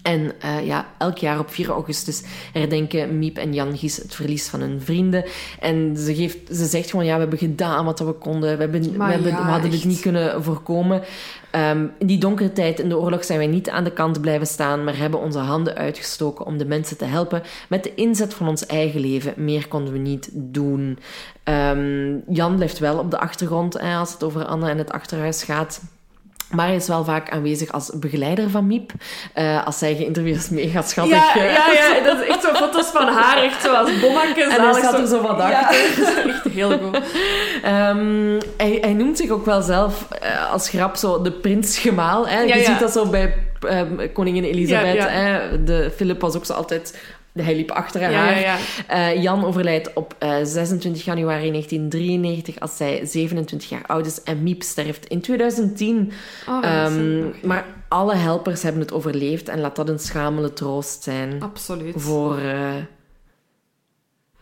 En eh, ja, elk jaar op 4 augustus herdenken Miep en Jan Gies het verlies van hun vrienden. En ze, geeft, ze zegt gewoon, ja, we hebben gedaan wat we konden. We, hebben, we, Maar hebben, ja, we hadden dit echt. niet kunnen voorkomen. Ehm, in die donkere tijd in de oorlog zijn wij niet aan de kant blijven staan, maar hebben onze handen uitgestoken om de mensen te helpen met de inzet van ons eigen leven. Meer konden we niet doen. Ehm, Jan blijft wel op de achtergrond hè, als het over Anne en het achterhuis gaat. Maar hij is wel vaak aanwezig als begeleider van Miep. Eh, als zij geïnterviewd is, mega schattig. Ja, ja, ja, dat is echt zo foto's van haar, echt zo als bommakjes. En hij staat er zo wat Ja, achter. dat is echt heel goed. Ehm, hij, hij noemt zich ook wel zelf eh, als grap zo de prins Gemaal. Hè? Ja, Je ja. ziet dat zo bij ehm, koningin Elisabeth. Ja, ja. Hè? De Philip was ook zo altijd... hij liep achter haar. Ja, ja, ja. Eh, Jan overlijdt op eh, 26 januari 1993 als zij 27 jaar oud is. En Miep sterft in 2010. Oh, Ehm, maar alle helpers hebben het overleefd. En laat dat een schamele troost zijn Absoluut. voor eh,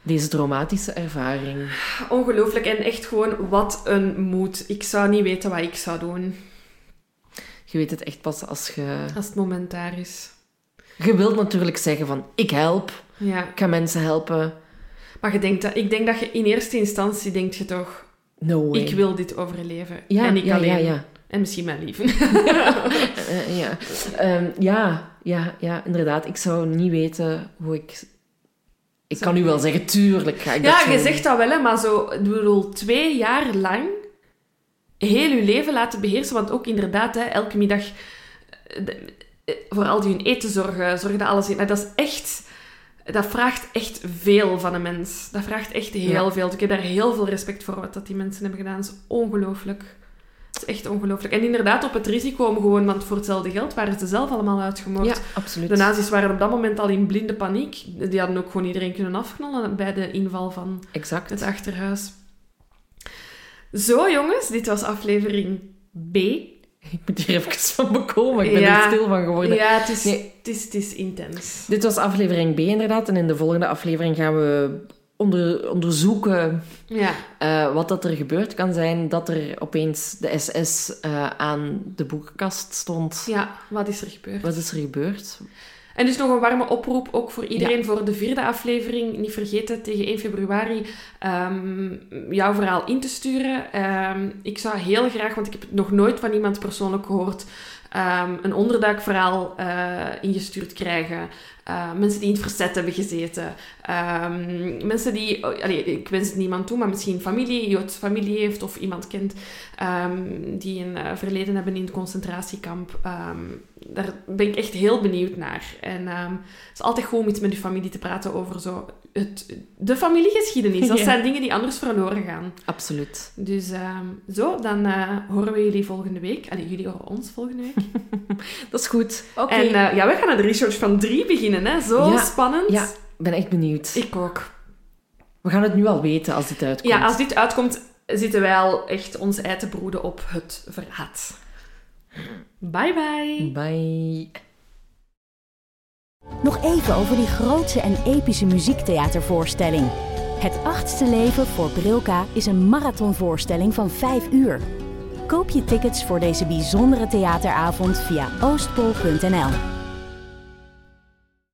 deze traumatische ervaring. Ongelooflijk. En echt gewoon, wat een moed. Ik zou niet weten wat ik zou doen Je weet het echt pas als je... als het moment daar is. Je wilt natuurlijk zeggen van, ik help. Ja. Ik ga mensen helpen. Maar je denkt dat, ik denk dat je in eerste instantie denkt je toch... No way. Ik wil dit overleven. Ja, en ik ja, alleen. ja, ja. En misschien mijn lief. Eh, ja. Ehm, ja, ja, ja, inderdaad. Ik zou niet weten hoe ik... Ik kan u wel zeggen, tuurlijk ga ik dat Ja, je zegt dat wel, hè, maar zo, ik bedoel, twee jaar lang heel je leven laten beheersen. Want ook inderdaad, hè, elke middag eh, eh, voor al die hun eten zorgen, zorgen dat alles in. Dat is echt, dat vraagt echt veel van een mens. Dat vraagt echt heel Ja. veel. Ik heb daar heel veel respect voor wat dat die mensen hebben gedaan. Dat is ongelooflijk. Is echt ongelooflijk. En inderdaad, op het risico om gewoon, want voor hetzelfde geld waren ze zelf allemaal uitgemoord. Ja, absoluut. De nazi's waren op dat moment al in blinde paniek. Die hadden ook gewoon iedereen kunnen afknallen bij de inval van Exact. het achterhuis. Zo, jongens, dit was aflevering B. Ik moet hier even van bekomen. Ik ben Ja. er stil van geworden. Ja, het is, Nee. het is, het is intens. Dit was aflevering B inderdaad. En in de volgende aflevering gaan we onder, onderzoeken Ja, eh, wat dat er gebeurd kan zijn. Dat er opeens de SS eh, aan de boekenkast stond. ja, wat is er gebeurd? Wat is er gebeurd? En dus nog een warme oproep, ook voor iedereen, voor de vierde aflevering. Niet vergeten, tegen 1 februari ehm, jouw verhaal in te sturen. Ehm, ik zou heel graag, want ik heb het nog nooit van iemand persoonlijk gehoord, ehm, een onderduikverhaal eh, ingestuurd krijgen. Eh, mensen die in het verzet hebben gezeten. Ehm, mensen die, oh, allee, ik wens het niemand toe, maar misschien familie, Joodse familie heeft of iemand kent ehm, die een eh, verleden hebben in het concentratiekamp. Ehm, daar ben ik echt heel benieuwd naar. En het is altijd goed om iets met je familie te praten over zo het, de familiegeschiedenis. Dat Ja. zijn dingen die anders verloren gaan. Absoluut. Dus zo, dan eh, horen we jullie volgende week. Allee, jullie horen ons volgende week. Dat is goed. Oké. En ja, we gaan aan de research van drie beginnen. Hè? Zo Ja, spannend. Ja, ik ben echt benieuwd. Ik ook. We gaan het nu al weten als dit uitkomt. Ja, als dit uitkomt, zitten wij al echt ons ei te broeden op het verraad. Bye bye. Bye. Nog even over die grootse en epische muziektheatervoorstelling. Het achtste leven voor Brilka is een marathonvoorstelling van 5 uur. Koop je tickets voor deze bijzondere theateravond via oostpol.nl.